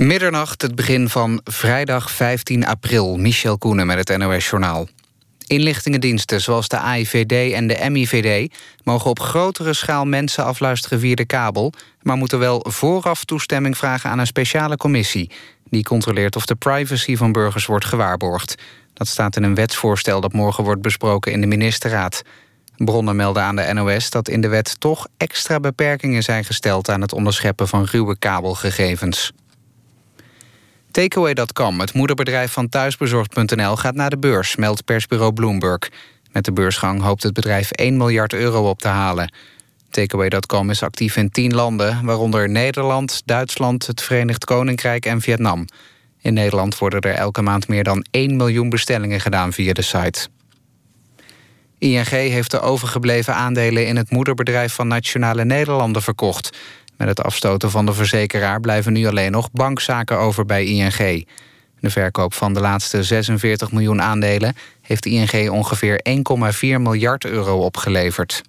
Middernacht, het begin van vrijdag 15 april. Michel Koenen met het NOS-journaal. Inlichtingendiensten zoals de AIVD en de MIVD... mogen op grotere schaal mensen afluisteren via de kabel... maar moeten wel vooraf toestemming vragen aan een speciale commissie. Die controleert of de privacy van burgers wordt gewaarborgd. Dat staat in een wetsvoorstel dat morgen wordt besproken in de ministerraad. Bronnen melden aan de NOS dat in de wet toch extra beperkingen zijn gesteld... aan het onderscheppen van ruwe kabelgegevens. Takeaway.com, het moederbedrijf van thuisbezorgd.nl, gaat naar de beurs, meldt persbureau Bloomberg. Met de beursgang hoopt het bedrijf 1 miljard euro op te halen. Takeaway.com is actief in 10 landen, waaronder Nederland, Duitsland, het Verenigd Koninkrijk en Vietnam. In Nederland worden er elke maand meer dan 1 miljoen bestellingen gedaan via de site. ING heeft de overgebleven aandelen in het moederbedrijf van Nationale Nederlanden verkocht. Met het afstoten van de verzekeraar blijven nu alleen nog bankzaken over bij ING. De verkoop van de laatste 46 miljoen aandelen heeft ING ongeveer 1,4 miljard euro opgeleverd.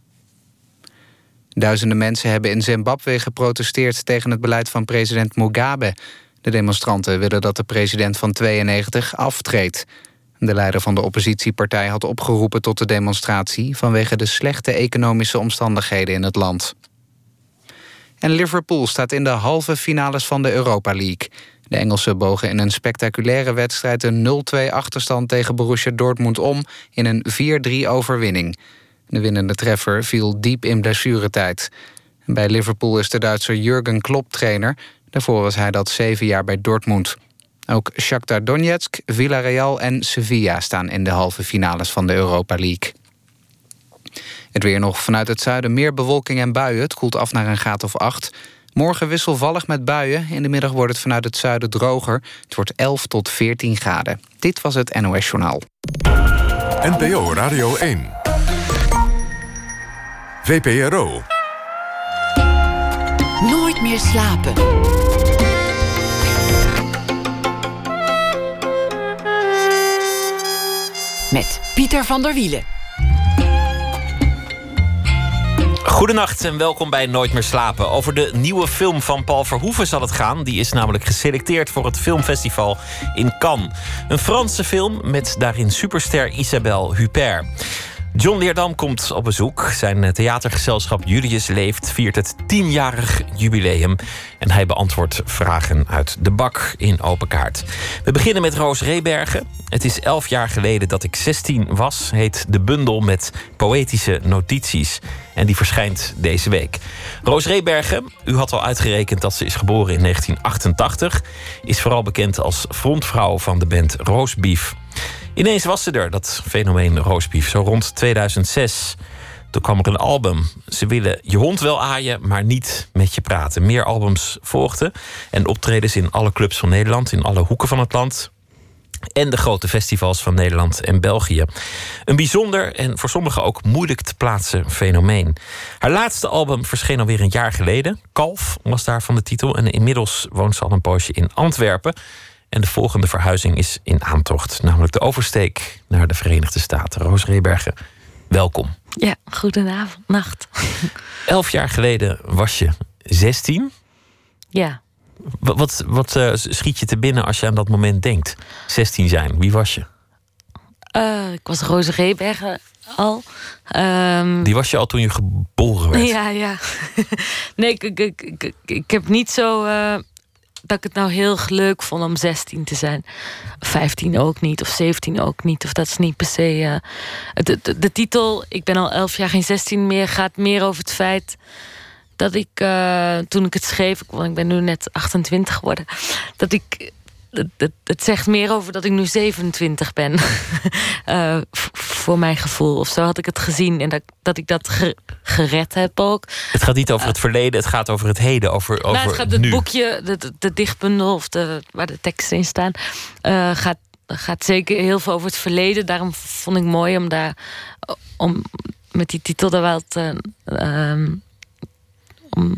Duizenden mensen hebben in Zimbabwe geprotesteerd tegen het beleid van president Mugabe. De demonstranten willen dat de president van 92 aftreedt. De leider van de oppositiepartij had opgeroepen tot de demonstratie vanwege de slechte economische omstandigheden in het land. En Liverpool staat in de halve finales van de Europa League. De Engelsen bogen in een spectaculaire wedstrijd een 0-2 achterstand tegen Borussia Dortmund om in een 4-3 overwinning. De winnende treffer viel diep in blessuretijd. Bij Liverpool is de Duitser Jurgen Klopp trainer. Daarvoor was hij dat zeven jaar bij Dortmund. Ook Shakhtar Donetsk, Villarreal en Sevilla staan in de halve finales van de Europa League. Het weer nog vanuit het zuiden meer bewolking en buien. Het koelt af naar een graad of 8. Morgen wisselvallig met buien. In de middag wordt het vanuit het zuiden droger. Het wordt 11 tot 14 graden. Dit was het NOS Journaal. NPO Radio 1. VPRO. Nooit meer slapen. Met Pieter van der Wielen. Goedenacht en welkom bij Nooit meer slapen. Over de nieuwe film van Paul Verhoeven zal het gaan. Die is namelijk geselecteerd voor het filmfestival in Cannes. Een Franse film met daarin superster Isabelle Huppert. John Leerdam komt op bezoek. Zijn theatergezelschap Julius Leeft viert het tienjarig jubileum. En hij beantwoordt vragen uit de bak in Open Kaart. We beginnen met Roos Rebergen. Het is elf jaar geleden dat ik 16 was. Heet de bundel met poëtische notities. En die verschijnt deze week. Roos Rebergen, u had al uitgerekend dat ze is geboren in 1988. Is vooral bekend als frontvrouw van de band Roosbeef. Ineens was ze er, dat fenomeen roosbief, zo rond 2006. Toen kwam er een album. Ze willen je hond wel aaien, maar niet met je praten. Meer albums volgden en optredens in alle clubs van Nederland, in alle hoeken van het land. En de grote festivals van Nederland en België. Een bijzonder en voor sommigen ook moeilijk te plaatsen fenomeen. Haar laatste album verscheen alweer een jaar geleden. Kalf was daarvan de titel. En inmiddels woont ze al een poosje in Antwerpen. En de volgende verhuizing is in aantocht, namelijk de oversteek naar de Verenigde Staten. Roos Rebergen, welkom. Ja, goedenavond, nacht. Elf jaar geleden was je 16. Ja. Wat, wat, wat uh, schiet je te binnen als je aan dat moment denkt? 16 zijn, wie was je? Uh, ik was Roos Rebergen al. Um, Die was je al toen je geboren werd? Ja, ja. nee, ik, ik, ik, ik, heb niet zo. Uh, dat ik het nou heel leuk vond om 16 te zijn. 15 ook niet, of 17 ook niet. Of dat is niet per se. Uh, de, titel, ik ben al 11 jaar geen 16 meer, gaat meer over het feit dat ik uh, toen ik het schreef, ik ben nu net 28 geworden, dat ik. Het, het zegt meer over dat ik nu 27 ben. uh, voor mijn gevoel. Of zo had ik het gezien. En dat, dat ik dat gered heb ook. Het gaat niet over het verleden, het gaat over het heden. Over, over nou, het gaat het boekje, de, de, dichtbundel of de, waar de teksten in staan, uh, gaat, gaat zeker heel veel over het verleden. Daarom vond ik mooi om daar om met die titel daar wel te, uh, om,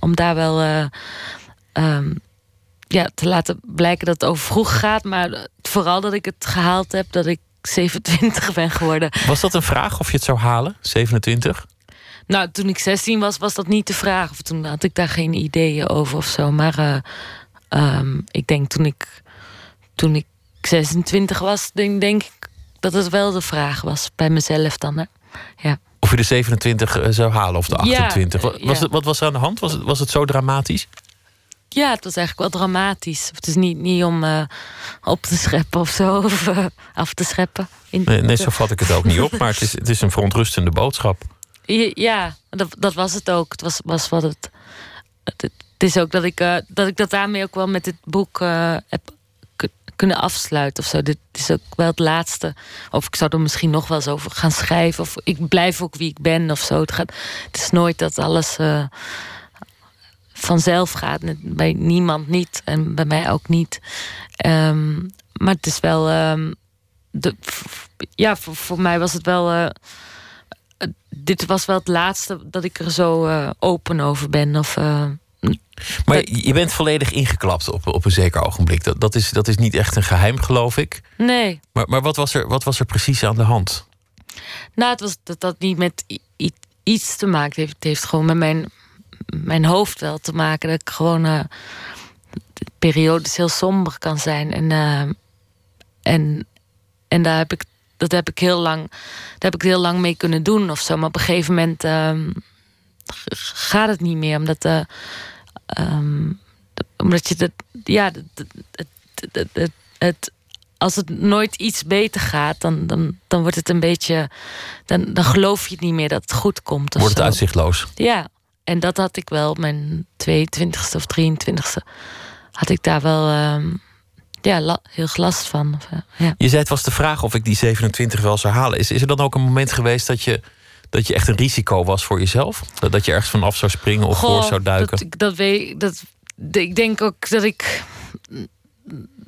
om, daar wel um, ja, te laten blijken dat het over vroeg gaat. Maar vooral dat ik het gehaald heb, dat ik 27 ben geworden. Was dat een vraag of je het zou halen, 27? Nou, toen ik 16 was, was dat niet de vraag. Of toen had ik daar geen ideeën over of zo. Maar uh, ehm, ik denk toen ik, toen ik 26 was, denk, denk ik dat het wel de vraag was bij mezelf dan. Hè? Ja. Of je de 27 eh, zou halen of de 28. Ja, Wa- was ja. het, wat was er aan de hand? Was het, was het zo dramatisch? Ja, het was eigenlijk wel dramatisch. Het is niet, niet om eh, op te scheppen of zo, of eh, af te scheppen. In- Nee, nee, zo vat ik het ook niet op. Maar het is, het is een verontrustende boodschap. Ja, dat, dat was het ook. Het was, was wat het. Het, het is ook dat ik, eh, dat ik dat daarmee ook wel met dit boek heb ku- kunnen afsluiten of zo. Dit is ook wel het laatste. Of ik zou er misschien nog wel eens over gaan schrijven. Of ik blijf ook wie ik ben of zo. Het, gaat, het is nooit dat alles vanzelf gaat. Bij niemand niet en bij mij ook niet. Ehm, maar het is wel. ehm, de, ja, voor, voor mij was het wel. eh, dit was wel het laatste dat ik er zo eh, open over ben. Of, eh, Maar Dat- je bent volledig ingeklapt op, op een zeker ogenblik. Dat, dat, is, dat is niet echt een geheim, geloof ik. nee, Maar, maar wat, was er, wat was er precies aan de hand? nou, het was dat dat niet met iets te maken heeft. Het heeft gewoon met mijn, mijn hoofd wel te maken. Dat ik gewoon de periodes heel somber kan zijn. En, eh, en, en daar heb ik, dat heb ik heel lang, daar heb ik heel lang mee kunnen doen of zo. Maar op een gegeven moment ehm, gaat het niet meer. Omdat, eh, ehm, omdat je dat, ja, het, het, het, het- als het nooit iets beter gaat, dan, dan, dan wordt het een beetje. Dan, dan geloof je niet meer dat het goed komt. Wordt het zo. uitzichtloos? Ja, en dat had ik wel mijn 22e of 23e. Had ik daar wel ehm, ja, heel last van. Eh, ja. Je zei het was de vraag of ik die 27 wel zou halen. Is, is er dan ook een moment geweest dat je, dat je echt een risico was voor jezelf? Dat, dat je ergens vanaf zou springen of voor zou duiken? Dat, dat weet dat, ik denk ook dat ik.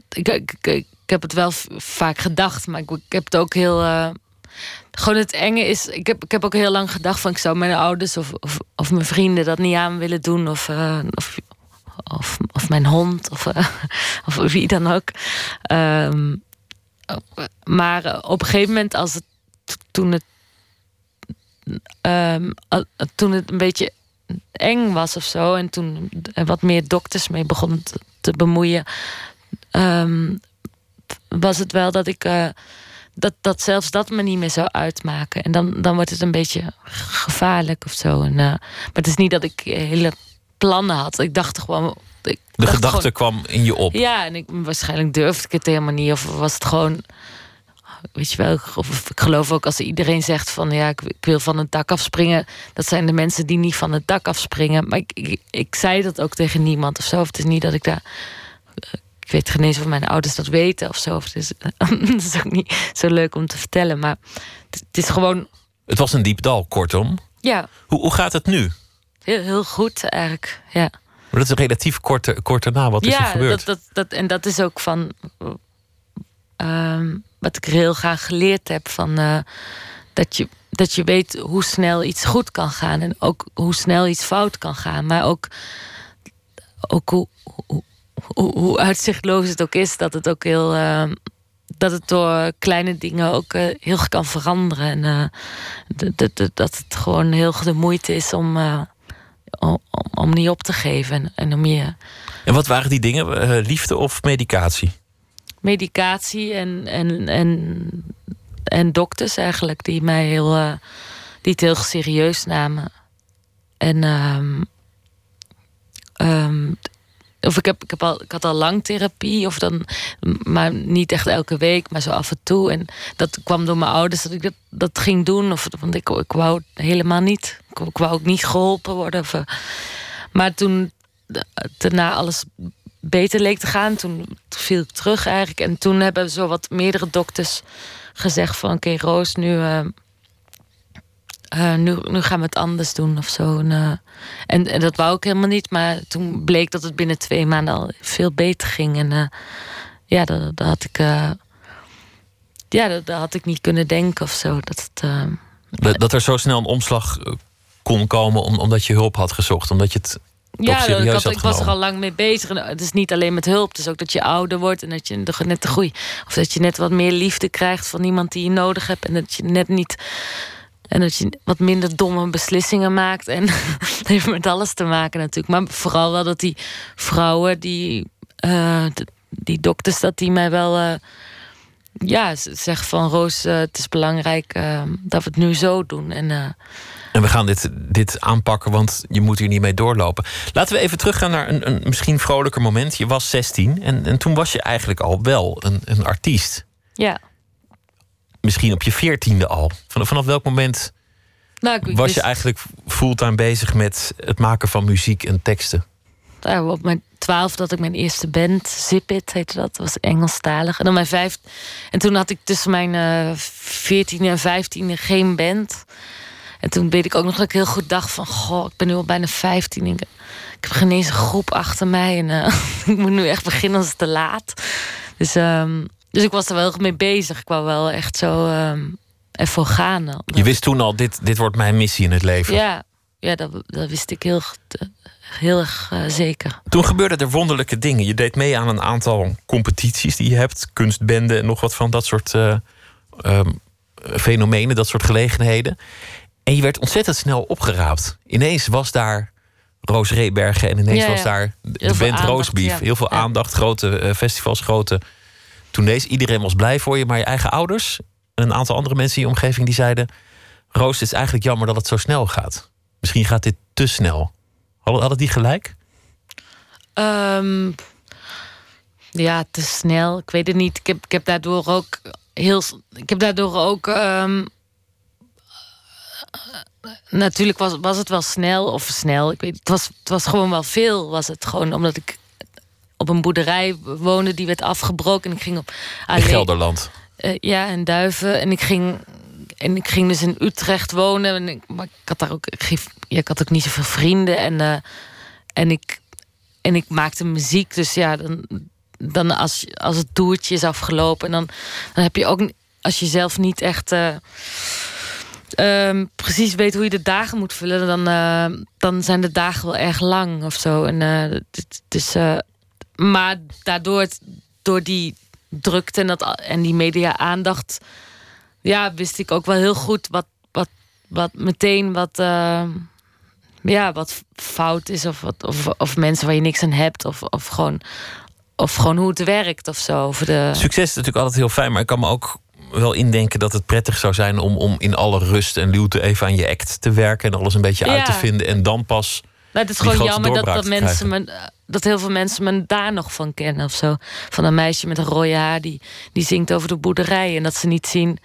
Ik, ik, ik, ik heb het wel vaak gedacht, maar ik, ik heb het ook heel. eh, gewoon het enge is. Ik heb, ik heb ook heel lang gedacht van ik zou mijn ouders of, of, of mijn vrienden dat niet aan willen doen. Of, eh, of, of, of mijn hond of, eh, of wie dan ook. Ehm, maar op een gegeven moment, als het toen het. ehm, toen het een beetje eng was of zo. En toen wat meer dokters mee begonnen te, te bemoeien. ehm, was het wel dat ik. eh, dat, dat zelfs dat me niet meer zou uitmaken. En dan, dan wordt het een beetje gevaarlijk of zo. En, eh, maar het is niet dat ik hele plannen had. Ik dacht gewoon. Ik de dacht gedachte gewoon- kwam in je op. ja, en ik, waarschijnlijk durfde ik het helemaal niet. Of was het gewoon. Weet je wel, of ik geloof ook als iedereen zegt van ja, ik, ik wil van het dak afspringen. Dat zijn de mensen die niet van het dak afspringen. Maar ik, ik, ik zei dat ook tegen niemand of zo. Of het is niet dat ik daar. Ik weet geen eens of mijn ouders dat weten of zo. Of het is, dat is ook niet zo leuk om te vertellen. Maar het, het is gewoon. Het was een diep dal, kortom. Ja, Hoe, hoe gaat het nu? heel, heel goed eigenlijk. Ja. Maar dat is relatief kort, kort daarna. Wat is er ja, gebeurd? Dat, dat, dat, en dat is ook van ehm, wat ik heel graag geleerd heb. Van, eh, dat, je, dat je weet hoe snel iets goed kan gaan. En ook hoe snel iets fout kan gaan. Maar ook, ook hoe, hoe, hoe, hoe uitzichtloos het ook is. Dat het ook heel. ehm, dat het door kleine dingen ook eh, heel kan veranderen. En eh, dat, het gewoon heel de moeite is om, eh, om, om- om niet op te geven. En, en om je En wat waren die dingen? Liefde of medicatie? medicatie en, en, en, en dokters eigenlijk die mij heel, die het heel serieus namen. En ehm, ehm, of ik, heb, ik, heb al, ik had al lang therapie, of dan, maar niet echt elke week, maar zo af en toe. En dat kwam door mijn ouders dat ik dat, dat ging doen. Of, want ik, ik wou helemaal niet. Ik, ik wou ook niet geholpen worden. Of, eh, maar toen daarna alles beter leek te gaan, toen viel ik terug eigenlijk. En toen hebben zo wat meerdere dokters gezegd van... oké, Roos, nu, eh, eh, nu, nu gaan we het anders doen of zo. En, eh, en, en dat wou ik helemaal niet. Maar toen bleek dat het binnen twee maanden al veel beter ging. En eh, ja, dat, dat had ik... ja, dat, dat had ik niet kunnen denken of zo. Dat het, Dat, dat er zo snel een omslag kon komen om- omdat je hulp had gezocht. Omdat je het Ja, ik, had, ik was er al lang mee bezig. En het is niet alleen met hulp. Het is ook dat je ouder wordt en dat je net de groei. Of dat je net wat meer liefde krijgt van iemand die je nodig hebt. En dat je net niet. En dat je wat minder domme beslissingen maakt. En dat heeft met alles te maken natuurlijk. Maar vooral wel dat die vrouwen die. eh, die dokters, dat die mij wel. eh, ja, zeggen van Roos, eh, het is belangrijk dat we het nu zo doen. En En we gaan dit, dit aanpakken, want je moet hier niet mee doorlopen. Laten we even teruggaan naar een, een misschien vrolijker moment. Je was 16 en, en toen was je eigenlijk al wel een, een artiest. ja. Misschien op je veertiende al. Vanaf, vanaf welk moment Nou, ik, was wist- je eigenlijk fulltime bezig met het maken van muziek en teksten? ja, op mijn twaalf dat ik mijn eerste band, Zip It heette dat, was Engelstalig. En dan mijn vijf. En toen had ik tussen mijn eh, veertiende en vijftiende geen band. En toen weet ik ook nog dat ik heel goed dacht van... Goh, ik ben nu al bijna 15. Ik, ik heb geen eens een groep achter mij. En eh, ik moet nu echt beginnen als het te laat. Dus, ehm, dus ik was er wel mee bezig. Ik wou wel echt zo ervoor gaan. Je wist toen al, dit, dit wordt mijn missie in het leven. Ja, ja dat, dat wist ik heel, eh, heel erg eh, zeker. Toen gebeurden er wonderlijke dingen. Je deed mee aan een aantal competities die je hebt. Kunstbenden en nog wat van dat soort eh, ehm, fenomenen, dat soort gelegenheden. En je werd ontzettend snel opgeraapt. Ineens was daar Roos Rebergen en ineens Ja, was daar de Heel band aandacht, Roosbeef. ja. Heel veel aandacht, grote festivals, grote tournees. Iedereen was blij voor je, maar je eigen ouders... en een aantal andere mensen in je omgeving die zeiden... Roos, het is eigenlijk jammer dat het zo snel gaat. Misschien gaat dit te snel. Hadden, die gelijk? Ehm, ja, te snel. Ik weet het niet. Ik heb, ik heb daardoor ook heel. Ik heb daardoor ook. ehm, natuurlijk was, was het wel snel of snel. Ik weet, het, was, het was gewoon wel veel. Was het gewoon omdat ik op een boerderij woonde die werd afgebroken en ik ging op In Gelderland. eh, ja, in Duiven. En ik ging, en ik ging dus in Utrecht wonen. En ik, maar ik had daar ook, ik, ja, ik had ook niet zoveel vrienden. En, eh, en, ik, en ik maakte muziek. Dus ja, dan, dan als, als het toertje is afgelopen, dan, dan heb je ook, als je zelf niet echt. eh, ehm, precies weet hoe je de dagen moet vullen, dan, dan zijn de dagen wel erg lang of zo. En, het- eh, maar daardoor, het- door die drukte en, dat, en die media-aandacht, ja, wist ik ook wel heel goed wat, wat, wat meteen wat, eh, ja, wat fout is. Of, wat, of, of mensen waar je niks aan hebt. Of, of, gewoon, of gewoon hoe het werkt of zo. Of de, Succes is natuurlijk altijd heel fijn, maar ik kan me ook wel indenken dat het prettig zou zijn om, om in alle rust en luwte even aan je act te werken en alles een beetje uit te vinden en dan pas. Nou, het is gewoon jammer dat, dat, mensen me, dat heel veel mensen me daar nog van kennen of zo. Van een meisje met een rode haar die, die zingt over de boerderij. En dat ze niet zien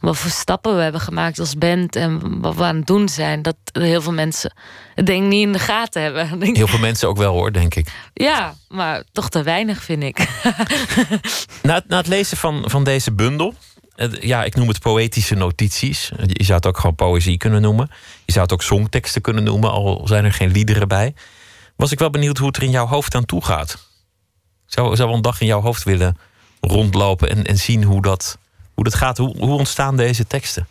wat voor stappen we hebben gemaakt als band en wat we aan het doen zijn. Dat heel veel mensen het denk ik niet in de gaten hebben. Heel veel mensen ook wel hoor, denk ik. Ja, maar toch te weinig vind ik. Na, het- na het lezen van, van deze bundel, ja, ik noem het poëtische notities. Je zou het ook gewoon poëzie kunnen noemen. Je zou het ook songteksten kunnen noemen, al zijn er geen liederen bij. Was ik wel benieuwd hoe het er in jouw hoofd aan toe gaat. Ik zou, zou wel een dag in jouw hoofd willen rondlopen en, en zien hoe dat, hoe dat gaat. Hoe, hoe ontstaan deze teksten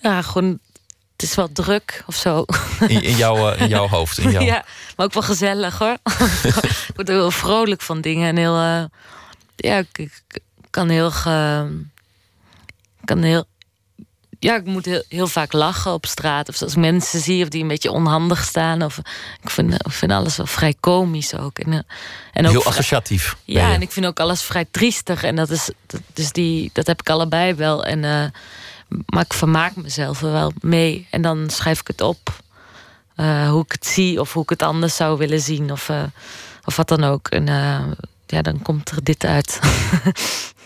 Ja, gewoon, het is wel druk of zo. in, in, jouw, eh, in jouw hoofd? In jouw... Ja, maar ook wel gezellig hoor. ik word er heel vrolijk van dingen en heel. eh, ja, ik, ik kan heel. Ge, kan heel ja, ik moet heel, heel vaak lachen op straat. Of als ik mensen zie of die een beetje onhandig staan. Of, ik, vind, ik vind alles wel vrij komisch ook. En, eh, en ook Heel associatief. ja, en ik vind ook alles vrij triestig. En dat is, dat, dus die, dat heb ik allebei wel. En, eh, maar ik vermaak mezelf er wel mee. En dan schrijf ik het op. eh, hoe ik het zie of hoe ik het anders zou willen zien. Of, of wat dan ook. En ja, dan komt er dit uit.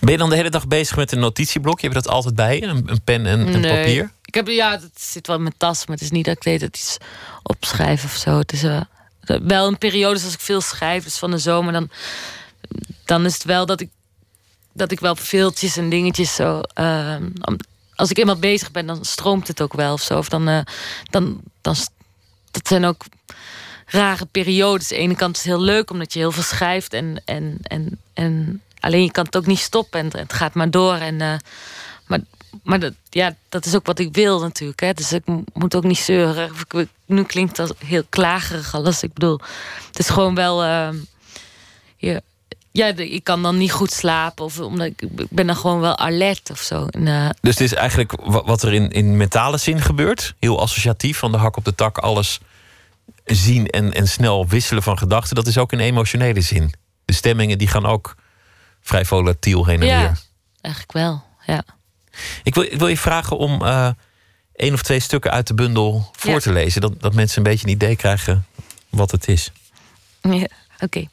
Ben je dan de hele dag bezig met een notitieblok? Je hebt dat altijd bij je? Een, een pen en, papier? Ik heb, ja, het zit wel in mijn tas. Maar het is niet dat ik deed het iets opschrijf of zo. Het is eh, wel een periode als ik veel schrijf. Dus van de zomer dan, dan is het wel dat ik dat ik wel veeltjes en dingetjes zo. eh, om- als ik eenmaal bezig ben, dan stroomt het ook wel of zo. Of dan, eh, dan, dan, dat zijn ook rare periodes. Aan de ene kant is het heel leuk omdat je heel veel schrijft en, en, en, en alleen je kan het ook niet stoppen en het- gaat maar door. En, eh, maar maar dat, ja, dat is ook wat ik wil natuurlijk. Hè. Dus ik mo- moet ook niet zeuren. Nu klinkt dat heel klagerig alles. Ik bedoel, het is gewoon wel. ehm, ja, ja, ik kan dan niet goed slapen. Of omdat ik, ben dan gewoon wel alert of zo. En, eh, Dus het is eigenlijk wa- wat er in, in mentale zin gebeurt. Heel associatief, van de hak op de tak, alles zien en, en snel wisselen van gedachten, dat is ook in emotionele zin. De stemmingen die gaan ook vrij volatiel heen en Ja. weer. Eigenlijk wel, ja. Ik wil, ik wil je vragen om eh één of twee stukken uit de bundel voor Ja. te lezen. Dat, dat mensen een beetje een idee krijgen wat het is. Ja, oké.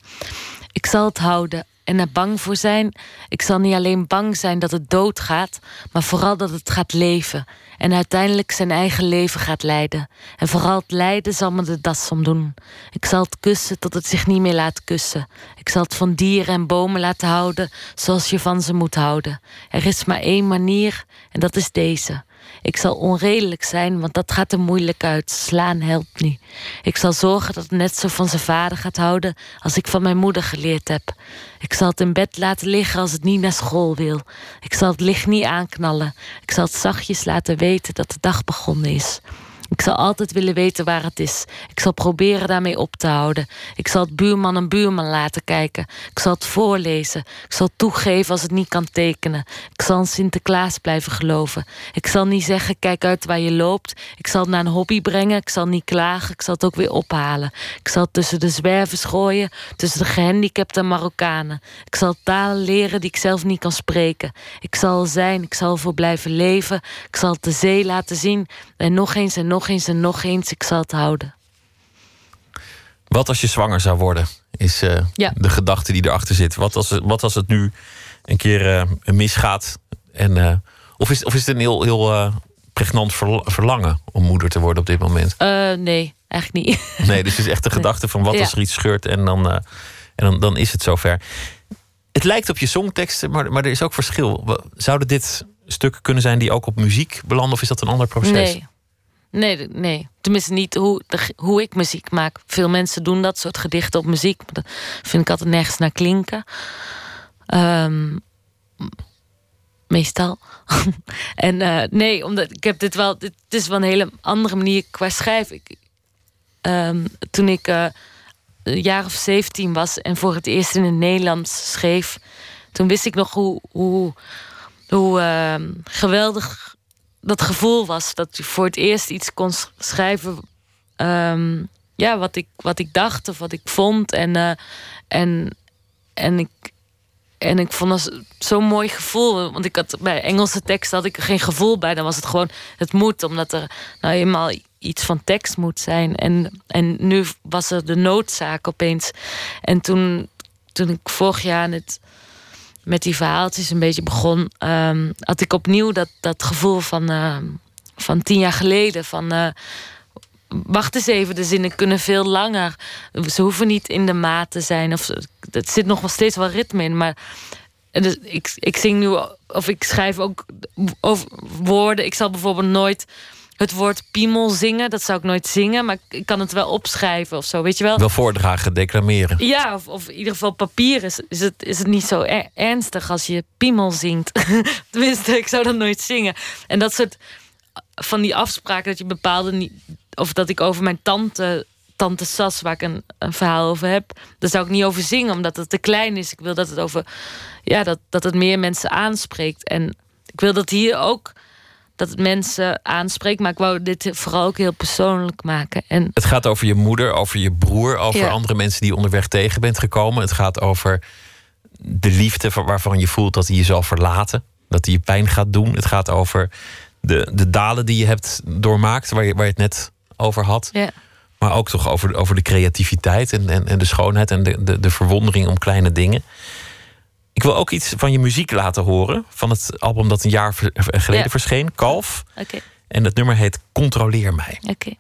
Ik zal het houden en er bang voor zijn. Ik zal niet alleen bang zijn dat het doodgaat, maar vooral dat het gaat leven. En uiteindelijk zijn eigen leven gaat leiden. En vooral het lijden zal me de das omdoen. Ik zal het kussen tot het zich niet meer laat kussen. Ik zal het van dieren en bomen laten houden zoals je van ze moet houden. Er is maar één manier en dat is deze. Ik zal onredelijk zijn, want dat gaat er moeilijk uit. Slaan helpt niet. Ik zal zorgen dat het net zo van zijn vader gaat houden als ik van mijn moeder geleerd heb. Ik zal het in bed laten liggen als het niet naar school wil. Ik zal het licht niet aanknallen. Ik zal het zachtjes laten weten dat de dag begonnen is. Ik zal altijd willen weten waar het is. Ik zal proberen daarmee op te houden. Ik zal het buurman een buurman laten kijken. Ik zal het voorlezen. Ik zal toegeven als het niet kan tekenen. Ik zal in Sinterklaas blijven geloven. Ik zal niet zeggen, kijk uit waar je loopt. Ik zal het naar een hobby brengen. Ik zal niet klagen. Ik zal het ook weer ophalen. Ik zal tussen de zwervers gooien. Tussen de gehandicapten en Marokkanen. Ik zal talen leren die ik zelf niet kan spreken. Ik zal er zijn. Ik zal ervoor blijven leven. Ik zal het de zee laten zien. En nog eens en nog eens en nog eens. Ik zal het houden. Wat als je zwanger zou worden, is eh, Ja. de gedachte die erachter zit. Wat als, het- wat als het nu een keer eh, misgaat? En, eh, of, is, of is het een heel, heel pregnant verl- verlangen om moeder te worden op dit moment? Nee, eigenlijk niet. Nee, dus het is echt de gedachte van wat Ja. als er iets scheurt en dan, en dan, dan is het zover. Het lijkt op je songteksten, maar, maar er is ook verschil. Zouden dit stukken kunnen zijn die ook op muziek belanden of is dat een ander proces? Nee. Nee, nee. Tenminste niet hoe, hoe ik muziek maak. Veel mensen doen dat soort gedichten op muziek. Dat vind ik altijd nergens naar klinken. Ehm, meestal. en eh, nee, omdat ik heb dit wel... Dit is wel een hele andere manier qua schrijven. Ik, ehm, toen ik eh, een jaar of 17 was... en voor het eerst in het Nederlands schreef... toen wist ik nog hoe, hoe, hoe ehm, geweldig dat gevoel was dat je voor het eerst iets kon sch- schrijven. ehm, ja, wat ik, wat ik dacht of wat ik vond. En, eh, en, en, ik, en ik vond dat zo'n mooi gevoel. Want ik had bij Engelse teksten had ik er geen gevoel bij. Dan was het gewoon het moet, omdat er nou eenmaal iets van tekst moet zijn. En, en nu was er de noodzaak opeens. En toen, toen ik vorig jaar het met die verhaaltjes een beetje begon, ehm, had ik opnieuw dat, dat gevoel van, ehm, van tien jaar geleden. Van eh, wacht eens even, de zinnen kunnen veel langer. Ze hoeven niet in de maat te zijn. Of, het zit nog wel steeds wel ritme in. Maar dus ik, ik zing nu, of ik schrijf ook woorden. Ik zal bijvoorbeeld nooit het woord piemel zingen. Dat zou ik nooit zingen, maar ik kan het wel opschrijven of zo. Weet je wel? Wel voordragen, declameren. Ja, of, of in ieder geval papier is, is, het, is het niet zo er- ernstig als je piemel zingt. Tenminste, ik zou dat nooit zingen. En dat soort van die afspraken dat je bepaalde niet. Of dat ik over mijn tante, tante Sas, waar ik een, een verhaal over heb, daar zou ik niet over zingen, omdat het te klein is. Ik wil dat het over. Ja, dat, dat het meer mensen aanspreekt. En ik wil dat hier ook. Dat het mensen aanspreekt, maar ik wou dit vooral ook heel persoonlijk maken. En Het gaat over je moeder, over je broer, over Ja. andere mensen die je onderweg tegen bent gekomen. Het gaat over de liefde van- waarvan je voelt dat hij je zal verlaten. Dat hij je pijn gaat doen. Het gaat over de, de dalen die je hebt doormaakt, waar je, waar je het net over had. ja. Maar ook toch over, over de creativiteit en, en, en de schoonheid en de, de, de verwondering om kleine dingen. Ik wil ook iets van je muziek laten horen. Van het album dat een jaar geleden Ja. verscheen, Kalf. Oké, En het nummer heet Controleer mij. oké.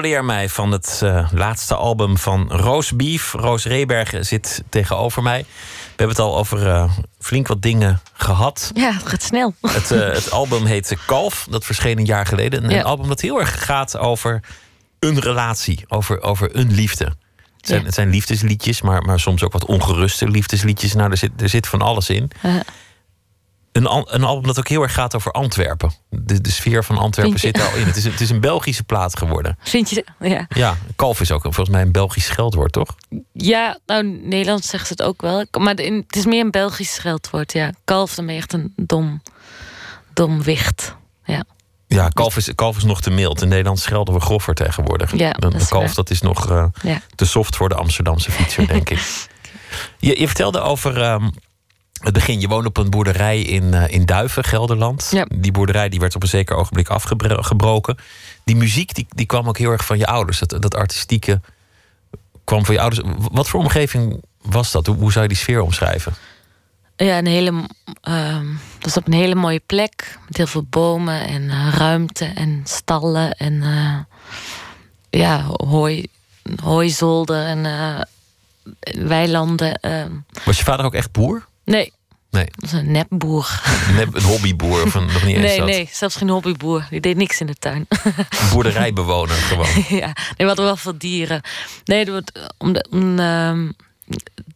Controleer mij van het eh, laatste album van Roos Beef. Roos Rebergen zit tegenover mij. We hebben het al over eh, flink wat dingen gehad. Ja, het gaat snel. Het, eh, het album heet Kalf. Dat verscheen een jaar geleden. Een, Ja. album dat heel erg gaat over een relatie. Over, over een liefde. Het zijn, Ja. het zijn liefdesliedjes, maar, maar soms ook wat ongeruste liefdesliedjes. Nou, er zit, er zit van alles in. Eh, Een, al- een album dat ook heel erg gaat over Antwerpen. De, de sfeer van Antwerpen zit er al in. Het is, het is een Belgische plaat geworden. vind je? Ja. Ja, kalf is ook volgens mij een Belgisch scheldwoord, toch? Ja, nou, Nederlands zegt ze het ook wel. Maar het is meer een Belgisch scheldwoord, ja. Kalf, dan ben je echt een dom, dom wicht. Ja. Ja, kalf is, kalf is nog te mild. In Nederland schelden we groffer tegenwoordig. Ja, dat is kalf waar. dat is nog eh, Ja. te soft voor de Amsterdamse fietser, denk ik. Je, je vertelde over ehm, het begin. Je woonde op een boerderij in, eh, in Duiven, Gelderland. Ja. Die boerderij die werd op een zeker ogenblik afgebroken. Die muziek die, die kwam ook heel erg van je ouders. Dat, dat artistieke kwam van je ouders. Wat voor omgeving was dat? Hoe, hoe zou je die sfeer omschrijven? Ja, een hele, ehm, dat is op een hele mooie plek. Met heel veel bomen en eh, ruimte en stallen en eh, ja, hooi, hooizolder en weilanden. ehm. Was je vader ook echt boer? Nee, Nee, dat is een nepboer. een een hobbyboer of een, nog niet eens Nee, dat. nee, zelfs geen hobbyboer. Die deed niks in de tuin. Een boerderijbewoner gewoon. ja, nee, we hadden wel veel dieren. Nee, om de, om, ehm,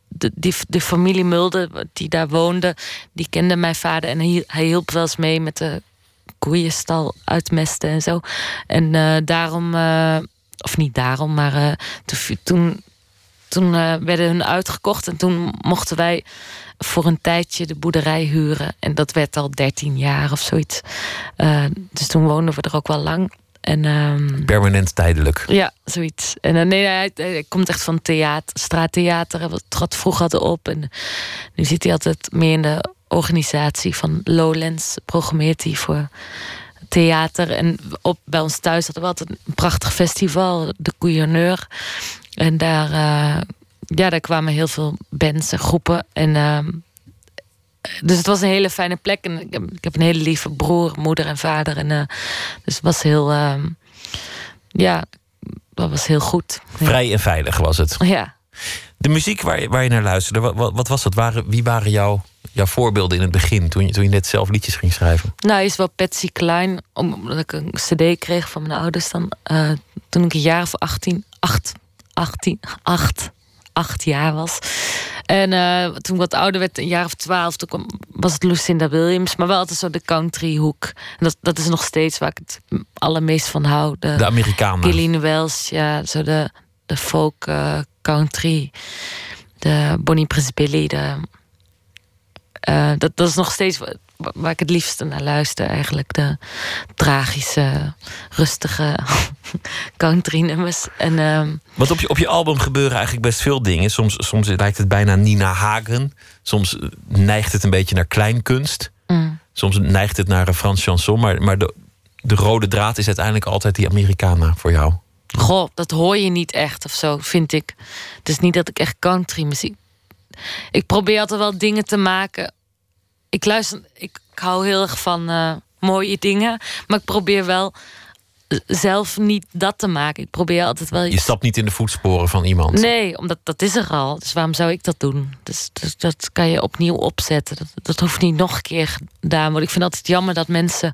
de, die, de familie Mulder die daar woonde, die kende mijn vader en hij, hij hielp wel eens mee met de koeienstal uitmesten en zo. En eh, daarom, eh, of niet daarom, maar eh, toen, toen, werden hun uitgekocht en toen mochten wij voor een tijdje de boerderij huren. En dat werd al 13 jaar of zoiets. Eh, dus toen woonden we er ook wel lang. En ehm, Permanent tijdelijk. ja, zoiets. En eh, nee, hij, hij komt echt van theater, straattheater. Hij trad vroeger op. En nu zit hij altijd meer in de organisatie van Lowlands. Programmeert hij voor theater. En op, bij ons thuis hadden we altijd een prachtig festival, de Couillonneur. En daar, eh, ja, daar kwamen heel veel bands en groepen. En, ehm, dus het was een hele fijne plek. En ik heb, ik heb een hele lieve broer, moeder en vader. En, eh, dus het was heel, ehm, ja, dat was heel goed. Vrij en veilig was het. Ja. De muziek waar je, waar je naar luisterde, wat, wat, wat was dat? Waren, wie waren jouw, jouw voorbeelden in het begin, toen je, toen je net zelf liedjes ging schrijven? Nou, is wel Patsy Klein, omdat ik een cd kreeg van mijn ouders dan. eh, toen ik een jaar of 18, 8, 18, 8, 8 jaar was. En eh, toen ik wat ouder werd, een jaar of 12, toen kwam, was het Lucinda Williams, maar wel altijd zo de country hoek. En dat, dat is nog steeds waar ik het allermeest van hou. De, De Amerikanen. Gillian Wells, ja, zo de, de folk eh, country. De Bonnie Prince Billy. De, eh, dat, dat is nog steeds waar ik het liefste naar luister. Eigenlijk de tragische, rustige country nummers. En ehm, Want op je, op je album gebeuren eigenlijk best veel dingen. Soms, soms lijkt het bijna Nina Hagen. Soms eh, neigt het een beetje naar kleinkunst. mm, Soms neigt het naar een Frans chanson. Maar, maar de, de rode draad is uiteindelijk altijd die Americana voor jou. goh, dat hoor je niet echt of zo, vind ik. Het is niet dat ik echt country muziek... Ik probeer altijd wel dingen te maken. Ik luister... Ik, ik hou heel erg van eh, mooie dingen. Maar ik probeer wel zelf niet dat te maken. Ik probeer altijd wel Je stapt niet in de voetsporen van iemand. Nee, omdat dat is er al. Dus waarom zou ik dat doen? Dus, dus dat kan je opnieuw opzetten. Dat, dat hoeft niet nog een keer gedaan worden. Ik vind het altijd jammer dat mensen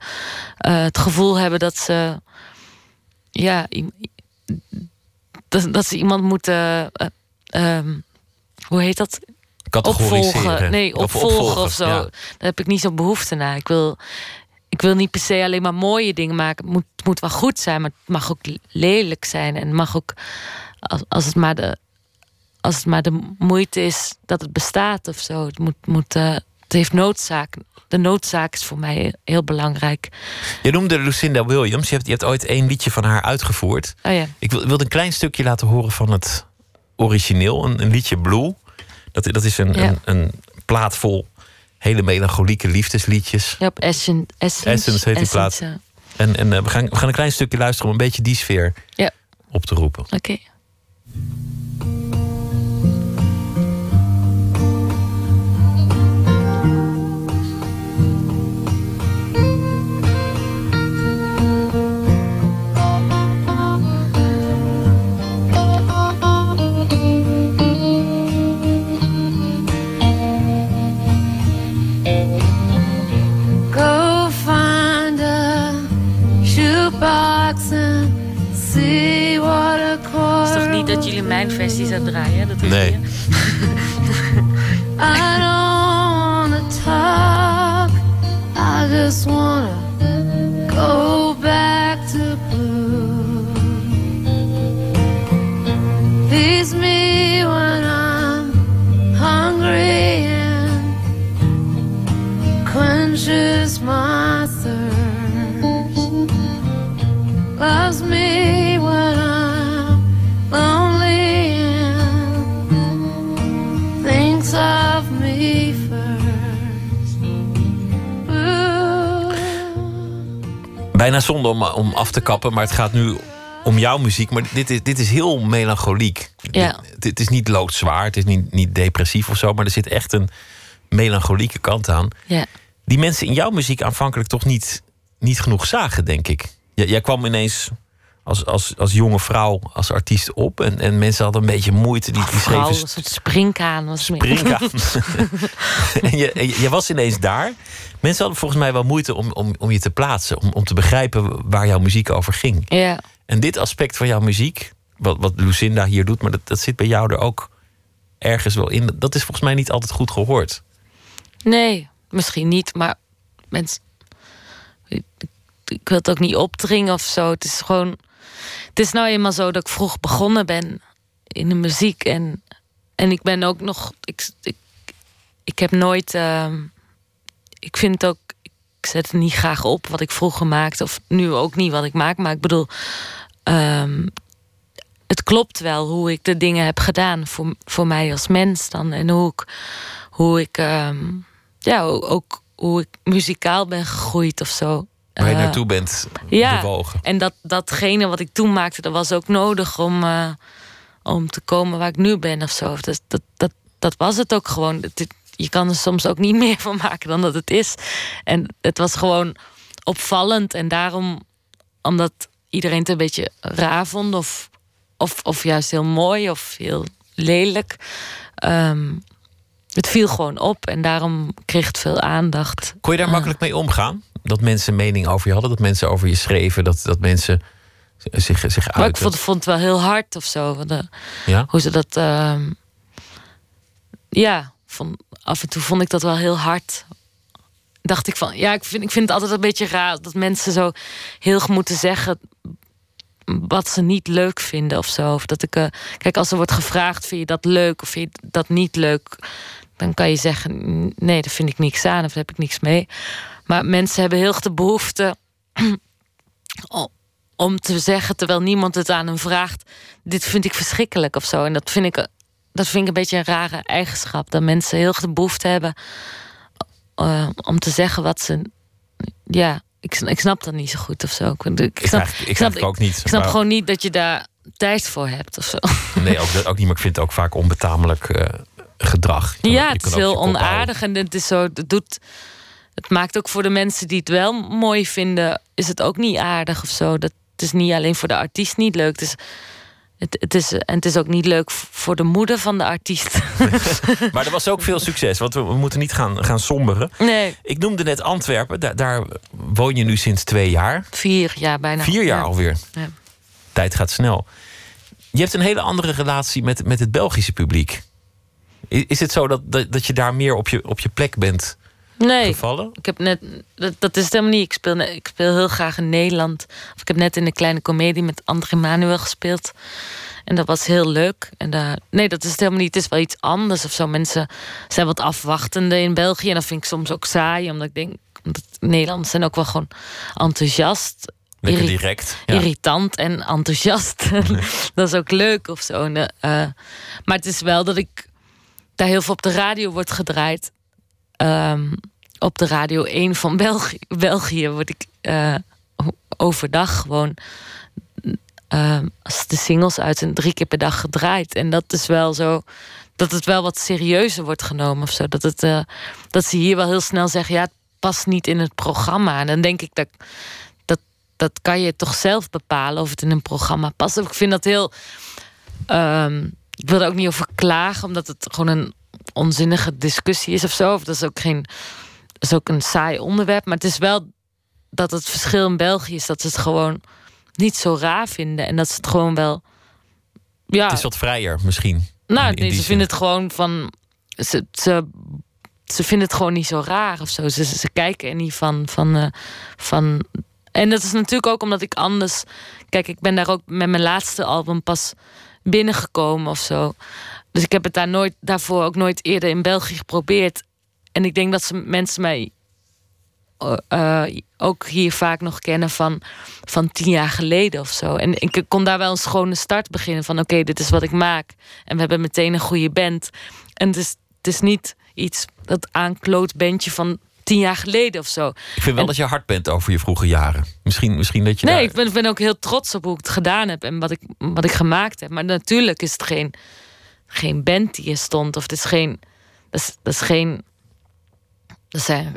eh, het gevoel hebben dat ze. Ja, dat, dat ze iemand moeten. eh, ehm, hoe heet dat? Opvolgen. Nee, Of opvolgen of zo. ja. Daar heb ik niet zo'n behoefte naar. Ik wil, ik wil niet per se alleen maar mooie dingen maken. Het moet, het moet wel goed zijn, maar het mag ook lelijk zijn. En het mag ook, als, als, het, maar de, als het maar de moeite is dat het bestaat of zo. Het, moet, moet, eh, het heeft noodzaak. De noodzaak is voor mij heel belangrijk. Je noemde Lucinda Williams. Je hebt, je hebt ooit één liedje van haar uitgevoerd. Oh ja. Ik wil, wilde een klein stukje laten horen van het origineel. Een, een liedje Blue. Dat, dat is een, Ja. een, een plaat vol hele melancholieke liefdesliedjes. Ja, op Essence, Essence, Essence heet die plaat. ja. En, en eh, we, gaan, we gaan een klein stukje luisteren om een beetje die sfeer Ja. op te roepen. Oké. Dat jullie mijn versie zou draaien? Dat hoef Nee. je. I don't wanna talk. I just wanna go back to blue. Feeds me when I'm hungry and quenches my thirst. Loves me Bijna zonde om, om af te kappen, maar het gaat nu om jouw muziek. Maar dit is, dit is heel melancholiek. Ja. Dit- is niet loodzwaar, het is niet, niet depressief of zo, maar er zit echt een melancholieke kant aan. Ja. Die mensen in jouw muziek aanvankelijk toch niet, niet genoeg zagen, denk ik. Jij kwam ineens als, als, als jonge vrouw, als artiest op. En, en mensen hadden een beetje moeite. Die, die Vrouw, schreven springkaan was springkaan. en je, en je was ineens daar. Mensen hadden volgens mij wel moeite om, om, om je te plaatsen. Om, om te begrijpen waar jouw muziek over ging. Ja. En dit aspect van jouw muziek, wat, wat Lucinda hier doet, maar dat, dat zit bij jou er ook ergens wel in. Dat is volgens mij niet altijd goed gehoord. Nee, misschien niet, maar mensen. Ik wil het ook niet opdringen of zo. Het is gewoon. Het is nou eenmaal zo dat ik vroeg begonnen ben in de muziek. En, en ik ben ook nog. Ik, ik, ik heb nooit. ehm, ik vind ook. Ik zet het niet graag op wat ik vroeger maakte. Of nu ook niet wat ik maak. Maar ik bedoel. ehm, het klopt wel hoe ik de dingen heb gedaan voor, voor mij als mens dan. En hoe ik, hoe ik ehm, ja, ook hoe ik muzikaal ben gegroeid of zo. Waar je Eh, naartoe bent ja, bewogen. en dat, datgene wat ik toen maakte, dat was ook nodig om, eh, om te komen waar ik nu ben of zo. Dat, dat, dat, dat was het ook gewoon. Het- je kan er soms ook niet meer van maken dan dat het is. En het was gewoon opvallend. En daarom, omdat iedereen het een beetje raar vond, of, of, of juist heel mooi of heel lelijk. ehm, het viel gewoon op en daarom kreeg het veel aandacht. Kon je daar makkelijk mee omgaan? Dat mensen mening over je hadden, dat mensen over je schreven, dat, dat mensen zich, zich Maar ik uiten. vond, vond het wel heel hard of zo. eh, Ja? hoe ze dat. ehm, ja, vond, af en toe vond ik dat wel heel hard. Dacht ik van, ja, ik vind, ik vind het altijd een beetje raar dat mensen zo heel moeten zeggen wat ze niet leuk vinden of zo. Of dat ik, eh, kijk, als er wordt gevraagd, vind je dat leuk of vind je dat niet leuk? Dan kan je zeggen: nee, daar vind ik niks aan of daar heb ik niks mee. Maar mensen hebben heel de behoefte om te zeggen, terwijl niemand het aan hem vraagt: dit vind ik verschrikkelijk of zo. En dat vind ik, dat vind ik een beetje een rare eigenschap. Dat mensen heel de behoefte hebben uh, om te zeggen wat ze. Ja, ik, ik snap dat niet zo goed of zo. Ik, ik snap, ik, snap ook niet. Ik snap gewoon niet dat je daar tijd voor hebt of zo. Nee, ook, ook niet. Maar ik vind het ook vaak onbetamelijk uh, gedrag. ja, het is heel onaardig en het is zo. Het doet. Het maakt ook voor de mensen die het wel mooi vinden, is het ook niet aardig of zo. Dat het is niet alleen voor de artiest niet leuk. Het is, het, het is, en het is ook niet leuk voor de moeder van de artiest. maar er was ook veel succes, want we, moeten niet gaan, gaan somberen. Nee. Ik noemde net Antwerpen, daar, daar woon je nu sinds twee jaar. Vier jaar bijna. Vier jaar alweer. Ja. Tijd gaat snel. Je hebt een hele andere relatie met, met het Belgische publiek. Is het zo dat, dat, dat je daar meer op je, op je plek bent nee, gevallen? Ik heb net, dat, dat is het helemaal niet. Ik speel, ik speel heel graag in Nederland. Of ik heb net in de kleine komedie met André Manuel gespeeld. En dat was heel leuk. En daar, nee, dat is het helemaal niet. Het is wel iets anders of zo. Mensen zijn wat afwachtende in België. En dat vind ik soms ook saai. Omdat ik denk, omdat Nederlanders zijn ook wel gewoon enthousiast. Lekker direct. Irritant en enthousiast. dat is ook leuk of zo. uh, maar het is wel dat ik daar heel veel op de radio wordt gedraaid. Um, op de Radio 1 van België, België word ik uh, overdag gewoon. Uh, als de singles uit zijn, drie keer per dag gedraaid. En dat is wel zo. Dat het wel wat serieuzer wordt genomen of zo. Dat, het, uh, dat ze hier wel heel snel zeggen: ja, het past niet in het programma. En dan denk ik dat. Dat, dat kan je toch zelf bepalen of het in een programma past. Ik vind dat heel. Um, ik wil er ook niet over klagen, omdat het gewoon een onzinnige discussie is of zo. Of dat is ook geen. Dat is ook een saai onderwerp. Maar het is wel dat het verschil in België is dat ze het gewoon niet zo raar vinden. En dat ze het gewoon wel. Ja. Het is wat vrijer misschien. Nou, nee, ze vinden het gewoon van. Ze, ze, ze vinden het gewoon niet zo raar of zo. Ze, ze, kijken er niet van. van, uh, van en dat is natuurlijk ook omdat ik anders. Kijk, ik ben daar ook met mijn laatste album pas binnengekomen of zo. Dus ik heb het daar nooit, daarvoor ook nooit eerder in België geprobeerd. En ik denk dat ze mensen mij uh, ook hier vaak nog kennen van, van tien jaar geleden of zo. En ik kon daar wel een schone start beginnen van oké, dit is wat ik maak. En we hebben meteen een goede band. En het is, het is niet iets dat aankloot bandje van tien jaar geleden of zo. Ik vind wel dat je hard bent over je vroege jaren. Misschien, misschien dat je. Nee, ik ben, ben ook heel trots op hoe ik het gedaan heb en wat ik, wat ik gemaakt heb. Maar natuurlijk is het geen geen band die er stond. Of het is geen. Dat is, dat is geen. Dat zijn.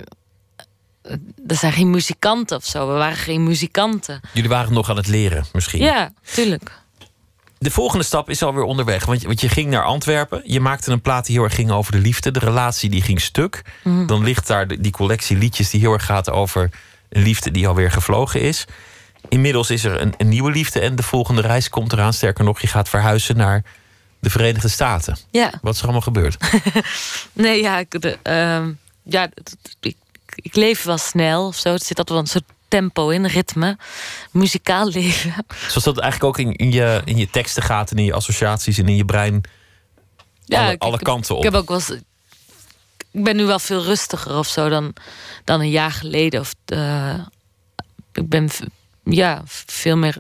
Dat zijn geen muzikanten of zo. We waren geen muzikanten. Jullie waren nog aan het leren, misschien. Ja, tuurlijk. De volgende stap is alweer onderweg. Want je, want je ging naar Antwerpen. Je maakte een plaat die heel erg ging over de liefde. De relatie die ging stuk. Mhm. Dan ligt daar die collectie liedjes die heel erg gaat over een liefde die alweer gevlogen is. Inmiddels is er een, een nieuwe liefde en de volgende reis komt eraan. Sterker nog, je gaat verhuizen naar de Verenigde Staten. Ja. Wat is er allemaal gebeurd? nee, ja, ik, de, uh, ja ik, ik, leef wel snel of zo. Het zit altijd wel een soort tempo in, ritme, muzikaal leven. Zoals dat eigenlijk ook in, in, je, in je teksten gaat en in je associaties en in je brein. Ja, alle, alle kanten op. Ik heb ook wel ik ben nu wel veel rustiger of zo dan, dan een jaar geleden. Of, uh, ik ben ja, veel meer.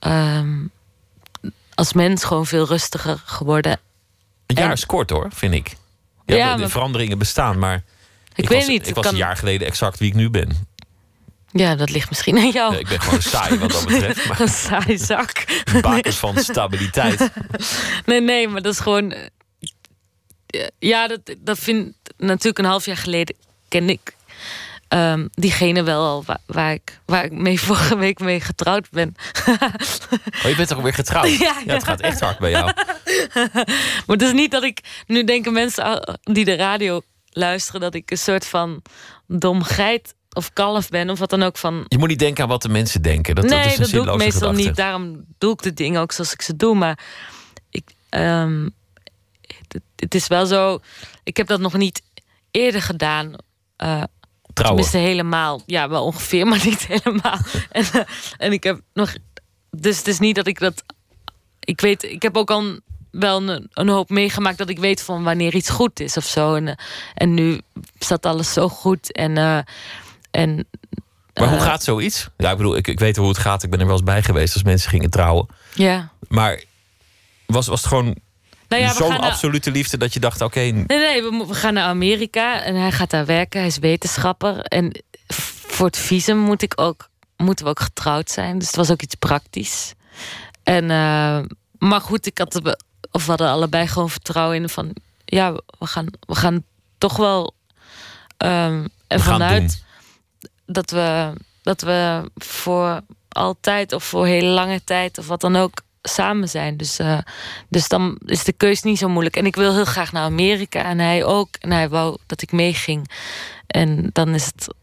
Um, als mens gewoon veel rustiger geworden. Een jaar is kort hoor, vind ik. Ja, ja de, de veranderingen bestaan, maar. Ik, ik weet was, niet. Ik was kan... een jaar geleden exact wie ik nu ben. Ja, dat ligt misschien aan jou. Ja, ik ben gewoon saai wat dat betreft. Maar... een saai zak. Bakers van stabiliteit. Nee, nee, maar dat is gewoon. Ja, dat, dat vind natuurlijk een half jaar geleden ken ik um, diegene wel al waar, waar, ik, waar ik mee vorige week mee getrouwd ben. oh, je bent toch weer getrouwd? Ja, ja. het gaat echt hard bij jou. maar het is niet dat ik... Nu denken mensen die de radio luisteren... dat ik een soort van dom geit of kalf ben of wat dan ook van. Je moet niet denken aan wat de mensen denken. Dat, nee, dat, is dat doe ik meestal gedachte. niet. Daarom doe ik de dingen ook zoals ik ze doe. Maar ik, um, het, het, is wel zo. Ik heb dat nog niet eerder gedaan. Uh, Trouwen. Tenminste, helemaal. Ja, wel ongeveer, maar niet helemaal. en, uh, en ik heb nog. Dus het is niet dat ik dat. Ik weet, ik heb ook al wel een, een hoop meegemaakt dat ik weet van wanneer iets goed is of zo. En, eh, en nu staat alles zo goed. En, eh, en Maar hoe eh, gaat zoiets? Ja, ik bedoel, ik, ik weet hoe het gaat. Ik ben er wel eens bij geweest als mensen gingen trouwen. Ja. Maar was, was het gewoon Nou ja, we zo'n naar- absolute liefde dat je dacht: oké, Nee, nee, we, we gaan naar Amerika en hij gaat daar werken. Hij is wetenschapper. En voor het visum moet ik ook, moeten we ook getrouwd zijn. Dus het was ook iets praktisch. En, eh, maar goed, ik had er, of we hadden allebei gewoon vertrouwen in van... Ja, we gaan, we gaan toch wel we ervan gaan uit doen. Dat we, dat we voor altijd of voor hele lange tijd of wat dan ook samen zijn. Dus, eh, dus dan is de keus niet zo moeilijk. En ik wil heel graag naar Amerika en hij ook. En hij wou dat ik meeging. En dan is het.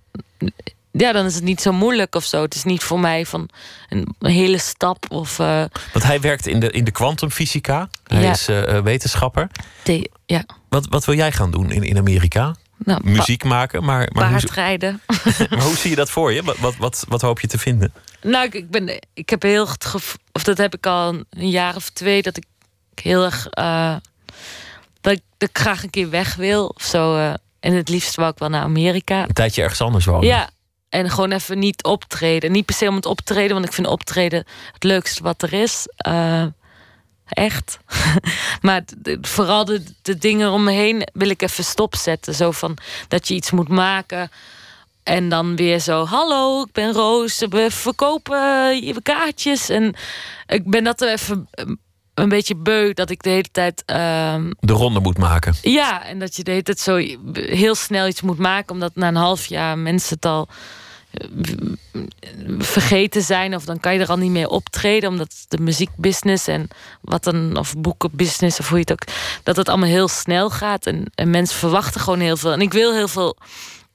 Ja, dan is het niet zo moeilijk of zo. Het is niet voor mij van een hele stap of. eh, Want hij werkt in de, in de kwantumfysica. Hij Ja. is eh, wetenschapper. de- ja, Wat, wat wil jij gaan doen in, in Amerika? Nou, Muziek maken, maar, maar, hoe, paardrijden. maar hoe zie je dat voor je? Wat, wat, wat, wat hoop je te vinden? Nou, ik, ik ben, ik heb heel het gevoel, of dat heb ik al een, jaar of twee, dat ik heel erg, eh, dat, ik, dat ik graag een keer weg wil of zo. eh, en het liefst wou ik wel naar Amerika. Een tijdje ergens anders wonen. Ja, en gewoon even niet optreden. Niet per se om het optreden, want ik vind optreden het leukste wat er is. Eh, echt. maar vooral de, de dingen om me heen wil ik even stopzetten. Zo van dat je iets moet maken. En dan weer zo, hallo, ik ben Roos, we verkopen je kaartjes. En ik ben dat er even eh, een beetje beu dat ik de hele tijd ehm, De ronde moet maken. ja, en dat je de hele tijd zo heel snel iets moet maken, omdat na een half jaar mensen het al eh, vergeten zijn, of dan kan je er al niet meer optreden, omdat de muziekbusiness en wat dan, of boekenbusiness, of hoe je het ook, dat het allemaal heel snel gaat en, en mensen verwachten gewoon heel veel. En ik wil heel veel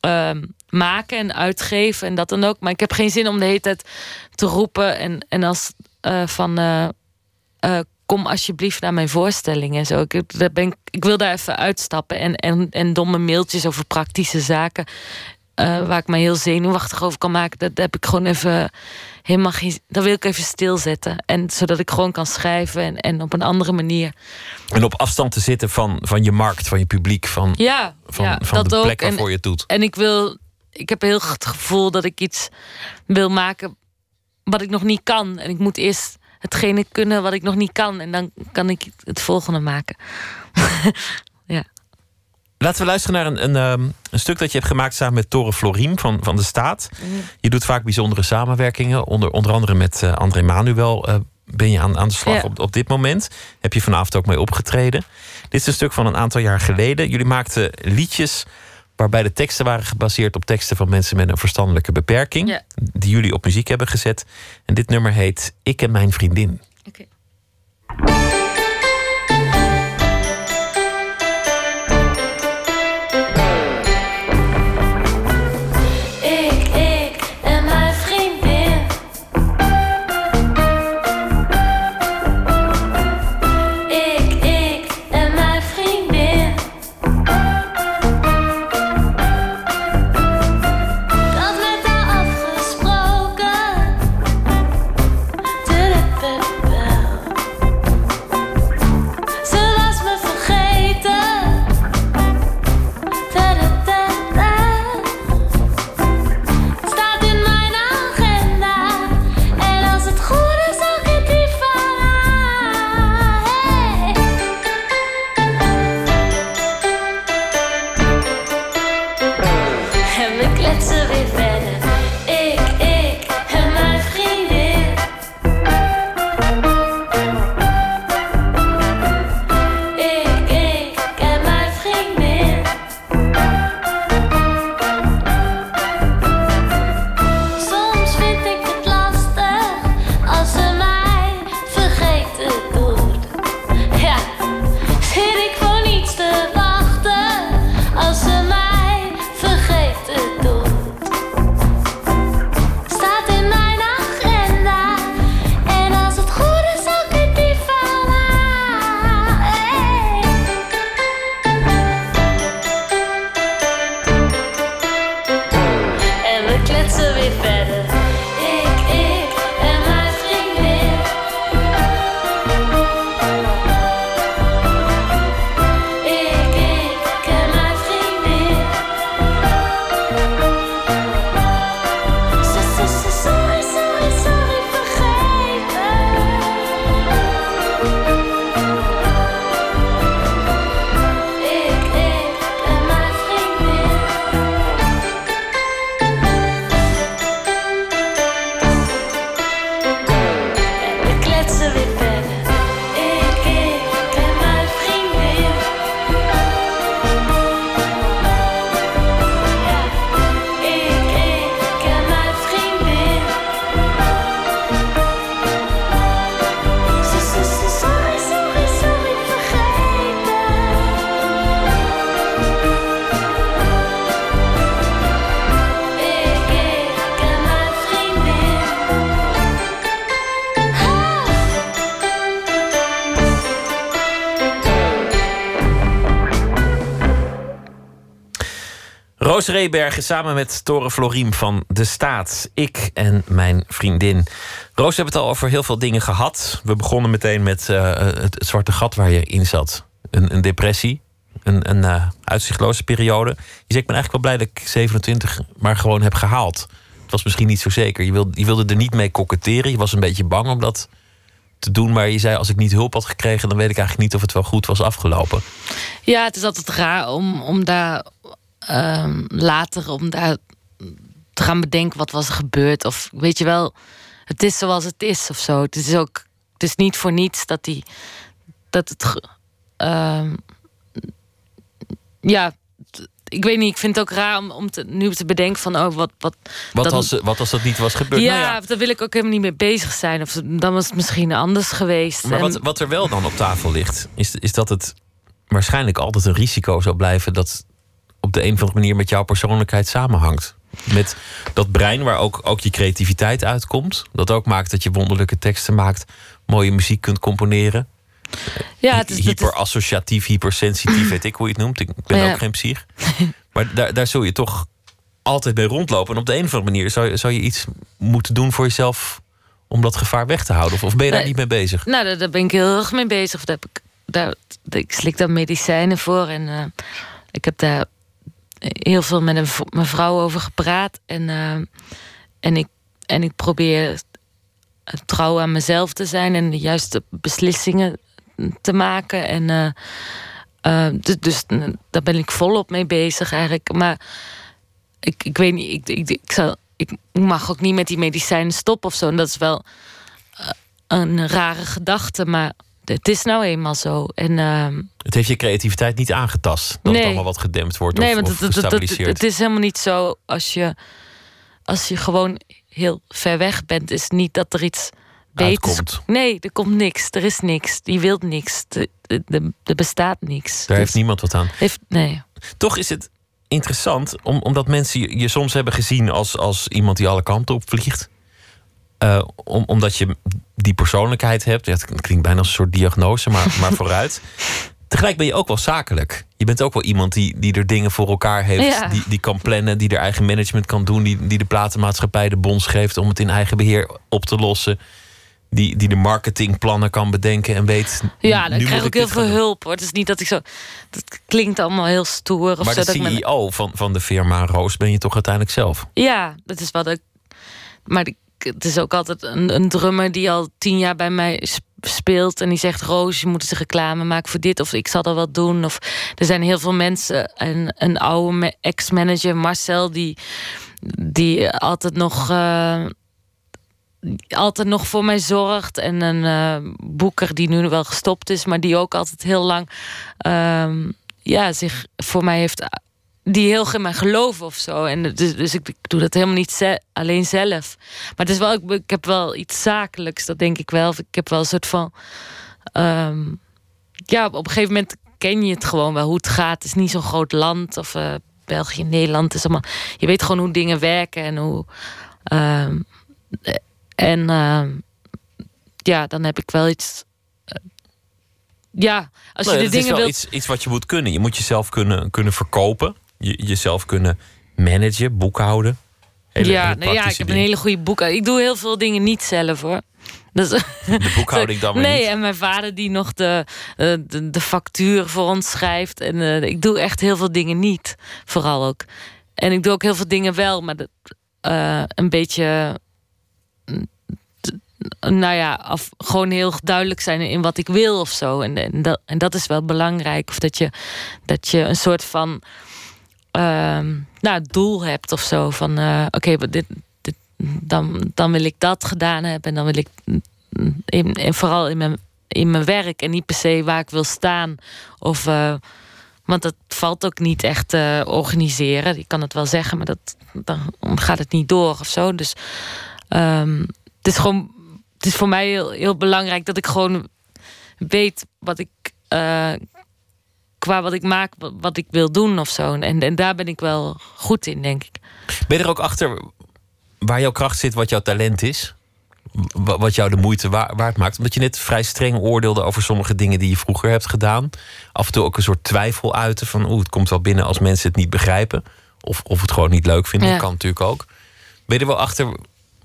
ehm, maken en uitgeven en dat dan ook, maar ik heb geen zin om de hele tijd te roepen en, en als eh, van. eh, eh, kom alsjeblieft naar mijn voorstelling en zo. Ik, ben ik wil daar even uitstappen. En, en, en domme mailtjes over praktische zaken. Eh, waar ik me heel zenuwachtig over kan maken. Dat heb ik gewoon even helemaal geen. Dat wil ik even stilzetten. En zodat ik gewoon kan schrijven en, en op een andere manier. En op afstand te zitten van, van je markt, van je publiek, van, Ja, van, ja van dat de ook. plek En, waarvoor je het doet. en ik wil. Ik heb heel het gevoel dat ik iets wil maken wat ik nog niet kan. En ik moet eerst hetgene kunnen wat ik nog niet kan. En dan kan ik het volgende maken. Laten we luisteren naar een, een, ehm, een stuk dat je hebt gemaakt samen met Tore Floriem van, van de Staat. Je doet vaak bijzondere samenwerkingen. Onder, onder andere met eh, André Manuel eh, ben je aan, aan de slag Ja. op, op dit moment. Heb je vanavond ook mee opgetreden. Dit is een stuk van een aantal jaar geleden. Jullie maakten liedjes waarbij de teksten waren gebaseerd op teksten van mensen met een verstandelijke beperking. Ja. Die jullie op muziek hebben gezet. En dit nummer heet Ik en mijn vriendin. Oké. Roos Rebergen samen met Tore Floriem van De Staat. Ik en mijn vriendin. Roos, hebben het al over heel veel dingen gehad. We begonnen meteen met uh, het, zwarte gat waar je in zat. Een, een depressie. Een, een uh, uitzichtloze periode. Je zegt, ik ben eigenlijk wel blij dat ik 27 maar gewoon heb gehaald. Het was misschien niet zo zeker. Je wilde, je wilde er niet mee koketteren. Je was een beetje bang om dat te doen. Maar je zei, als ik niet hulp had gekregen... dan weet ik eigenlijk niet of het wel goed was afgelopen. Ja, het is altijd raar om, om daar um, later... om daar te gaan bedenken wat was er gebeurd. Of weet je wel, het is zoals het is of zo. Het is ook, het is niet voor niets dat die... Dat het... Uh, ja, ik weet niet, ik vind het ook raar om, om te, nu te bedenken van oh, wat. Wat, wat, dat, als, wat als dat niet was gebeurd? Ja, nou ja, daar wil ik ook helemaal niet mee bezig zijn. Of dan was het misschien anders geweest. Maar wat, wat er wel dan op tafel ligt, is, is dat het waarschijnlijk altijd een risico zou blijven dat op de een of andere manier met jouw persoonlijkheid samenhangt. Met dat brein waar ook, ook je creativiteit uitkomt. Dat ook maakt dat je wonderlijke teksten maakt, mooie muziek kunt componeren. Ja, het is, Hyperassociatief, hypersensitief, weet ik hoe je het noemt. Ik ben ook geen psych. Maar daar, daar zul je toch altijd bij rondlopen. En op de een of andere manier zou, zou je iets moeten doen voor jezelf om dat gevaar weg te houden? Of, of ben je daar niet mee bezig? Nou, daar, daar, ben ik heel erg mee bezig. Daar heb ik, daar, ik slik daar medicijnen voor. En uh, ik heb daar heel veel met een, mijn vrouw over gepraat. En, uh, en, ik, en ik probeer trouw aan mezelf te zijn en de juiste beslissingen te maken. En uh, dus, dus daar ben ik volop mee bezig eigenlijk. Maar ik, ik weet niet, ik, ik, ik, zal, ik mag ook niet met die medicijnen stoppen of zo. En dat is wel een rare gedachte, maar het is nou eenmaal zo. En, uh, het heeft je creativiteit niet aangetast. Dat nee. het allemaal wat gedempt wordt nee, of, want of het. Het, het, is helemaal niet zo als je, als je gewoon heel ver weg bent. Is niet dat er iets Uitkomt. Nee, er komt niks. Er is niks. Die wil niks. Er bestaat niks. Daar heeft dus niemand wat aan. Heeft, nee. Toch is het interessant, om, omdat mensen je, soms hebben gezien als, als iemand die alle kanten op vliegt. Uh, om, omdat je die persoonlijkheid hebt. Ja, het klinkt bijna als een soort diagnose, maar, maar vooruit. Tegelijk ben je ook wel zakelijk. Je bent ook wel iemand die, die er dingen voor elkaar heeft. Die, die kan plannen, die er eigen management kan doen. Die, die de platenmaatschappij de bons geeft om het in eigen beheer op te lossen die, die de marketingplannen kan bedenken en weet. Ja, dan krijg ik ook heel veel hulp hoor. Het is niet dat ik zo. Dat klinkt allemaal heel stoer. Of maar zo, de CEO van, van de firma Roos ben je toch uiteindelijk zelf? Ja, dat is wat ik. Maar het is ook altijd een, een drummer die al tien jaar bij mij speelt en die zegt: Roos, je moet eens reclame maken voor dit, of ik zal dat wel doen. Of er zijn heel veel mensen. En een oude ex-manager, Marcel, die, die altijd nog. Uh, altijd nog voor mij zorgt. En een uh, boeker die nu wel gestopt is, maar die ook altijd heel lang uh, ja, zich voor mij heeft. Die heel in mij geloven of zo. En dus, dus ik, doe dat helemaal niet ze alleen zelf. Maar het is wel, ik, ik, heb wel iets zakelijks, dat denk ik wel. Ik heb wel een soort van. Um, ja, op een gegeven moment ken je het gewoon wel hoe het gaat. Het is niet zo'n groot land. Of uh, België, Nederland. is allemaal, je weet gewoon hoe dingen werken en hoe. Um, en uh, ja, dan heb ik wel iets. Uh, ja, als je de dingen is wel wilt... iets, iets wat je moet kunnen. Je moet jezelf kunnen, kunnen verkopen. Je, jezelf kunnen managen, boekhouden. Hele, ja, hele ja, ik heb een hele goede boek. Ik doe heel veel dingen niet zelf hoor. Dus, de boekhouding dan weer Nee, niet. en mijn vader die nog de, uh, de, de, factuur voor ons schrijft. En uh, ik doe echt heel veel dingen niet. Vooral ook. En ik doe ook heel veel dingen wel, maar dat, uh, een beetje nou ja, af, gewoon heel duidelijk zijn in wat ik wil of zo. En, en, dat, en dat is wel belangrijk. Of dat je, dat je een soort van uh, nou, doel hebt of zo. Van uh, oké, dit, dan, dan wil ik dat gedaan hebben. En dan wil ik vooral in mijn, in mijn werk en niet per se waar ik wil staan. Of, uh, want dat valt ook niet echt te organiseren. Je kan het wel zeggen, maar dat, dan gaat het niet door of zo. Dus um, het is gewoon het is voor mij heel, heel belangrijk dat ik gewoon weet wat ik. Uh, qua wat ik maak, wat ik wil doen of zo. En, en daar ben ik wel goed in, denk ik. Ben je er ook achter waar jouw kracht zit, wat jouw talent is? Wat jou de moeite waard maakt? Omdat je net vrij streng oordeelde over sommige dingen die je vroeger hebt gedaan. Af en toe ook een soort twijfel uiten van... oeh, het komt wel binnen als mensen het niet begrijpen. Of, of het gewoon niet leuk vinden. Ja. Dat kan natuurlijk ook. Ben je er wel achter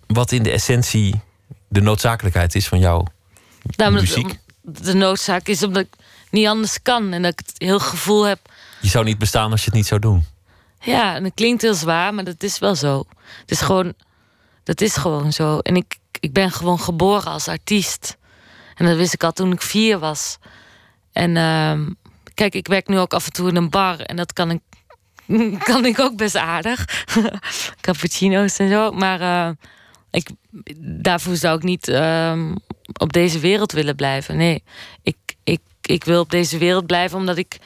wat in de essentie de noodzakelijkheid is van jouw Nou, muziek? De noodzaak is omdat ik niet anders kan. En dat ik het heel gevoel heb Je zou niet bestaan als je het niet zou doen. Ja, en het klinkt heel zwaar, maar dat is wel zo. Het is gewoon, dat is gewoon zo. En ik, ik ben gewoon geboren als artiest. En dat wist ik al toen ik vier was. En ehm, kijk, ik werk nu ook af en toe in een bar. En dat kan ik, kan ik ook best aardig. Cappuccino's en zo. Maar eh, ik, daarvoor zou ik niet ehm, op deze wereld willen blijven. Nee, ik, ik, ik wil op deze wereld blijven omdat ik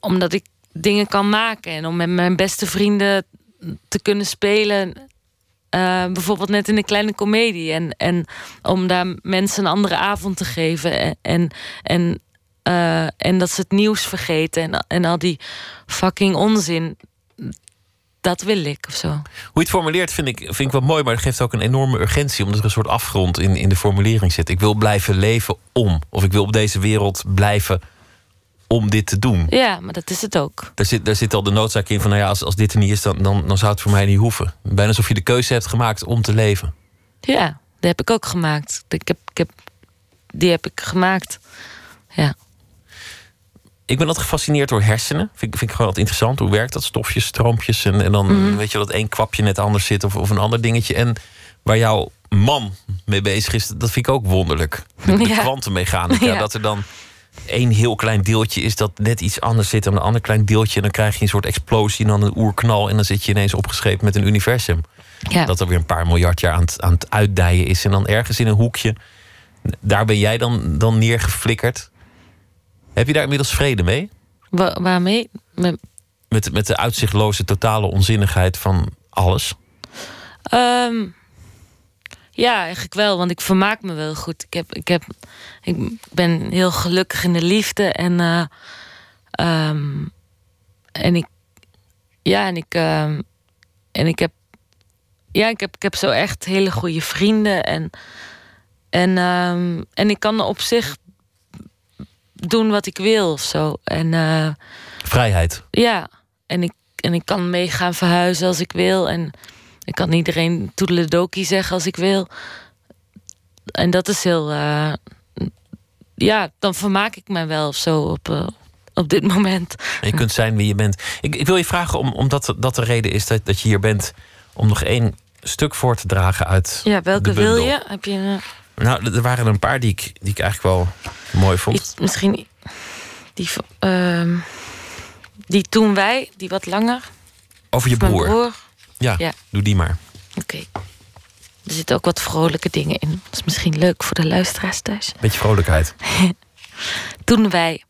omdat ik dingen kan maken en om met mijn beste vrienden te kunnen spelen. eh, bijvoorbeeld net in een kleine komedie. En, en om daar mensen een andere avond te geven. En, en, eh, en dat ze het nieuws vergeten. En, en al die fucking onzin. Dat wil ik of zo. Hoe je het formuleert vind ik, vind ik wel mooi, maar het geeft ook een enorme urgentie, omdat er een soort afgrond in, in de formulering zit. Ik wil blijven leven om, of ik wil op deze wereld blijven om dit te doen. Ja, maar dat is het ook. Daar zit, daar zit al de noodzaak in van, nou ja, als, als dit er niet is, dan, dan, dan zou het voor mij niet hoeven. Bijna alsof je de keuze hebt gemaakt om te leven. Ja, dat heb ik ook gemaakt. Ik heb, ik heb, die heb ik gemaakt. Ja. Ik ben altijd gefascineerd door hersenen. Vind, ik- vind ik gewoon altijd interessant. Hoe werkt dat? Stofjes, stroompjes. En, en dan Mhm. weet je dat één kwapje net anders zit of, of een ander dingetje. En waar jouw man mee bezig is, dat vind ik ook wonderlijk. De, de Ja. kwantummechanica. Ja. Dat er dan één heel klein deeltje is dat net iets anders zit dan een ander klein deeltje. En dan krijg je een soort explosie en dan een oerknal. En dan zit je ineens opgeschreven met een universum. ja. Dat er weer een paar miljard jaar aan het, aan het uitdijen is. En dan ergens in een hoekje, daar ben jij dan, dan neergeflikkerd. Heb je daar inmiddels vrede mee? Wa- waarmee? Met, Met, met de uitzichtloze totale onzinnigheid van alles. Ehm, ja, eigenlijk wel, want ik vermaak me wel goed. Ik, heb, ik, heb, ik ben heel gelukkig in de liefde en, eh, ehm, en ik, ja, en ik, ehm, en ik heb, ja, ik heb, ik heb zo echt hele goede vrienden en, en, en ik kan op zich doen wat ik wil of zo. En, eh, Vrijheid. ja, en ik, en ik kan mee gaan verhuizen als ik wil. En ik kan iedereen toedeledokie zeggen als ik wil. En dat is heel... eh, ja, dan vermaak ik mij wel of zo op, eh, op dit moment. En je kunt zijn wie je bent. Ik, ik wil je vragen, om, omdat dat de reden is dat, dat je hier bent... om nog één stuk voor te dragen uit Ja, welke wil je? Heb je een, Nou, er waren een paar die ik, die ik eigenlijk wel mooi vond. iets, misschien die, ehm, die toen wij, die wat langer. Over je broer. broer. Ja, Ja. doe die maar. Oké. Er zitten ook wat vrolijke dingen in. Dat is misschien leuk voor de luisteraars thuis. Beetje vrolijkheid. Toen wij.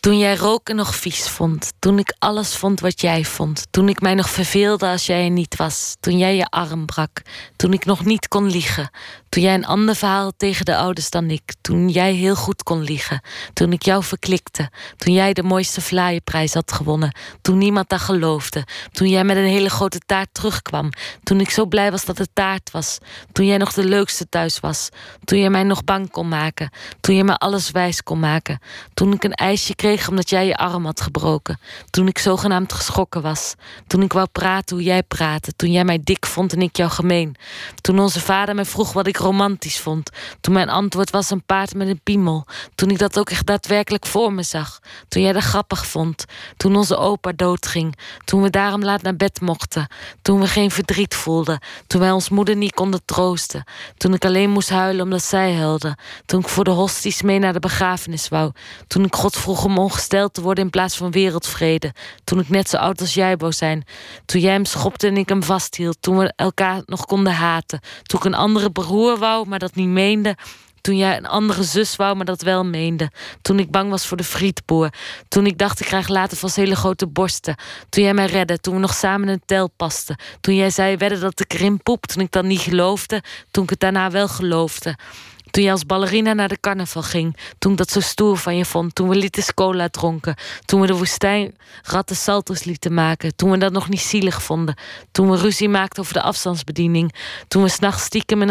Toen jij roken nog vies vond. Toen ik alles vond wat jij vond. Toen ik mij nog verveelde als jij er niet was. Toen jij je arm brak. Toen ik nog niet kon liegen. Toen jij een ander verhaal tegen de ouders dan ik. Toen jij heel goed kon liegen. Toen ik jou verklikte. Toen jij de mooiste vlaaienprijs had gewonnen. Toen niemand dat geloofde. Toen jij met een hele grote taart terugkwam. Toen ik zo blij was dat het taart was. Toen jij nog de leukste thuis was. Toen jij mij nog bang kon maken. Toen je me alles wijs kon maken. Toen ik een ijsje kreeg omdat jij je arm had gebroken. Toen ik zogenaamd geschrokken was. Toen ik wou praten hoe jij praatte. Toen jij mij dik vond en ik jou gemeen. Toen onze vader mij vroeg wat ik romantisch vond. Toen mijn antwoord was een paard met een piemel. Toen ik dat ook echt daadwerkelijk voor me zag. Toen jij dat grappig vond. Toen onze opa doodging. Toen we daarom laat naar bed mochten. Toen we geen verdriet voelden. Toen wij ons moeder niet konden troosten. Toen ik alleen moest huilen omdat zij huilde. Toen ik voor de hosties mee naar de begrafenis wou. Toen ik God vroeg om ongesteld te worden in plaats van wereldvrede. Toen ik net zo oud als jij wou zijn. Toen jij hem schopte en ik hem vasthield. Toen we elkaar nog konden haten. Toen ik een andere broer wou, maar dat niet meende. Toen jij een andere zus wou, maar dat wel meende. Toen ik bang was voor de frietboer. Toen ik dacht, ik krijg later vast hele grote borsten. Toen jij mij redde, toen we nog samen een tel pasten. Toen jij zei, wedden dat ik erin poep, toen ik dat niet geloofde. Toen ik het daarna wel geloofde. Toen je als ballerina naar de carnaval ging. Toen ik dat zo stoer van je vond. Toen we liters cola dronken. Toen we de woestijn ratten salto's lieten maken. Toen we dat nog niet zielig vonden. Toen we ruzie maakten over de afstandsbediening. Toen we s'nachts stiekem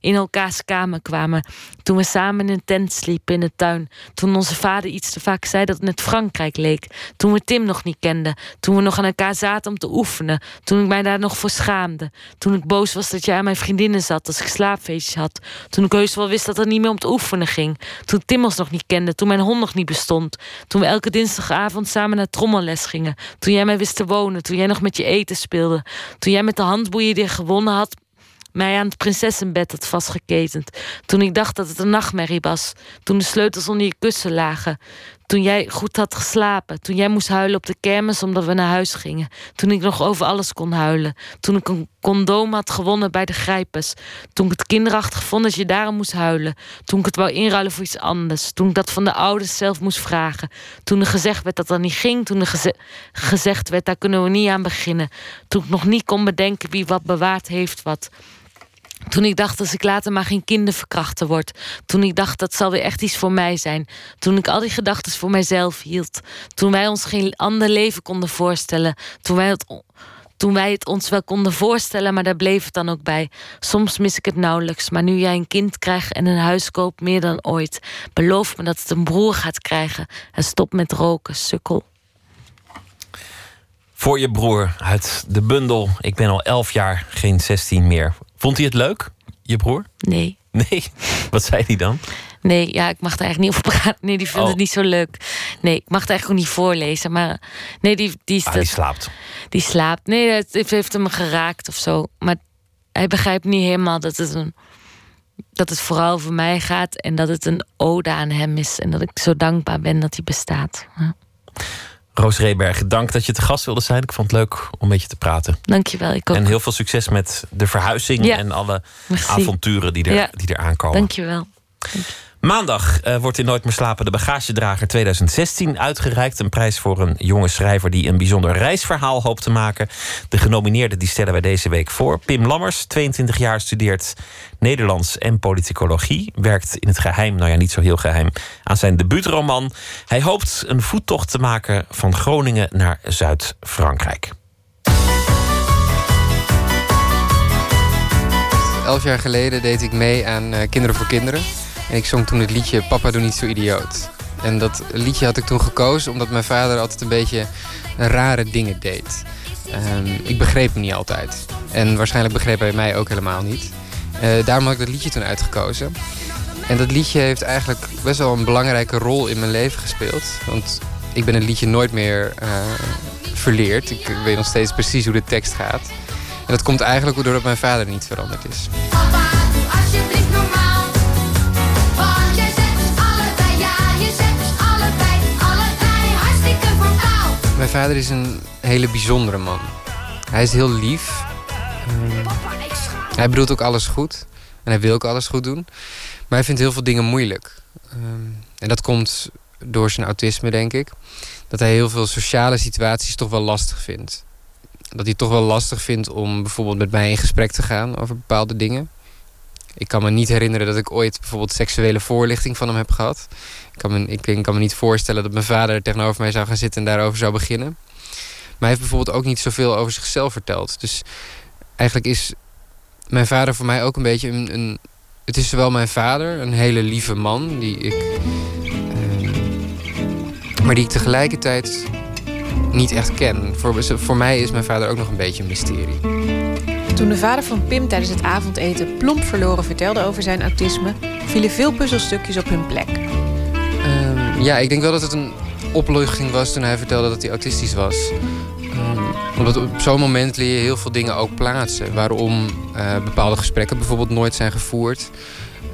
in elkaars kamer kwamen. Toen we samen in een tent sliepen in de tuin. Toen onze vader iets te vaak zei dat het net Frankrijk leek. Toen we Tim nog niet kenden. Toen we nog aan elkaar zaten om te oefenen. Toen ik mij daar nog voor schaamde. Toen ik boos was dat jij aan mijn vriendinnen zat als ik slaapfeestjes had. Toen ik heus wel wist dat het niet meer om te oefenen ging. Toen Tim ons nog niet kende. Toen mijn hond nog niet bestond. Toen we elke dinsdagavond samen naar trommelles gingen. Toen jij mij wist te wonen. Toen jij nog met je eten speelde. Toen jij met de handboeien die je gewonnen had mij aan het prinsessenbed had vastgeketend. Toen ik dacht dat het een nachtmerrie was. Toen de sleutels onder je kussen lagen. Toen jij goed had geslapen. Toen jij moest huilen op de kermis omdat we naar huis gingen. Toen ik nog over alles kon huilen. Toen ik een condoom had gewonnen bij de grijpers. Toen ik het kinderachtig vond dat je daarom moest huilen. Toen ik het wou inruilen voor iets anders. Toen ik dat van de ouders zelf moest vragen. Toen er gezegd werd dat dat niet ging. Toen er gezegd werd daar kunnen we niet aan beginnen. Toen ik nog niet kon bedenken wie wat bewaard heeft wat. Toen ik dacht als ik later maar geen kinderverkrachter word. Toen ik dacht dat zal weer echt iets voor mij zijn. Toen ik al die gedachten voor mijzelf hield. Toen wij ons geen ander leven konden voorstellen. Toen wij het, toen wij het ons wel konden voorstellen, maar daar bleef het dan ook bij. Soms mis ik het nauwelijks, maar nu jij een kind krijgt en een huis koopt, meer dan ooit. Beloof me dat het een broer gaat krijgen. En stop met roken, sukkel. Voor je broer uit de bundel. Ik ben al elf jaar geen 16 meer. Vond hij het leuk, je broer? Nee. Nee? Wat zei hij dan? Nee, ja, ik mag er eigenlijk niet over praten. Nee, die vindt het oh. niet zo leuk. Nee, ik mag het eigenlijk ook niet voorlezen. Maar nee, die, die, is ah, die slaapt. Die slaapt. Nee, het heeft hem geraakt of zo. Maar hij begrijpt niet helemaal dat het een dat het vooral voor mij gaat en dat het een ode aan hem is. En dat ik zo dankbaar ben dat hij bestaat. Ja. Roos Reberg, dank dat je te gast wilde zijn. Ik vond het leuk om met je te praten. Dankjewel, ik ook. En heel veel succes met de verhuizing en alle avonturen die er, ja. die er aankomen. Dankjewel. Dank je. Maandag uh, wordt in Nooit meer slapen de bagagedrager 2016 uitgereikt. Een prijs voor een jonge schrijver die een bijzonder reisverhaal hoopt te maken. De genomineerden die stellen wij deze week voor. Pim Lammers, 22 jaar, studeert Nederlands en politicologie. Werkt in het geheim, nou ja, niet zo heel geheim, aan zijn debuutroman. Hij hoopt een voettocht te maken van Groningen naar Zuid-Frankrijk. Elf jaar geleden deed ik mee aan uh, Kinderen voor Kinderen. Ik zong toen het liedje Papa doe niet zo idioot. En dat liedje had ik toen gekozen omdat mijn vader altijd een beetje rare dingen deed. Um, ik begreep hem niet altijd. En waarschijnlijk begreep hij mij ook helemaal niet. Uh, daarom had ik dat liedje toen uitgekozen. En dat liedje heeft eigenlijk best wel een belangrijke rol in mijn leven gespeeld. Want ik ben het liedje nooit meer uh, verleerd. Ik weet nog steeds precies hoe de tekst gaat. En dat komt eigenlijk doordat mijn vader niet veranderd is. Papa, doe alsjeblieft normaal. Mijn vader is een hele bijzondere man. Hij is heel lief. Um, hij bedoelt ook alles goed. En hij wil ook alles goed doen. Maar hij vindt heel veel dingen moeilijk. Um, en dat komt door zijn autisme, denk ik. Dat hij heel veel sociale situaties toch wel lastig vindt. Dat hij toch wel lastig vindt om bijvoorbeeld met mij in gesprek te gaan over bepaalde dingen. Ik kan me niet herinneren dat ik ooit bijvoorbeeld seksuele voorlichting van hem heb gehad. Kan me, ik, kan me niet voorstellen dat mijn vader tegenover mij zou gaan zitten en daarover zou beginnen. Maar hij heeft bijvoorbeeld ook niet zoveel over zichzelf verteld. Dus eigenlijk is mijn vader voor mij ook een beetje een. een het is zowel mijn vader, een hele lieve man, die ik. Uh, maar die ik tegelijkertijd niet echt ken. Voor, voor mij is mijn vader ook nog een beetje een mysterie. Toen de vader van Pim tijdens het avondeten plomp verloren vertelde over zijn autisme, vielen veel puzzelstukjes op hun plek. Ja, ik denk wel dat het een opluchting was toen hij vertelde dat hij autistisch was. Um, omdat op zo'n moment leer je heel veel dingen ook plaatsen. Waarom uh, bepaalde gesprekken bijvoorbeeld nooit zijn gevoerd.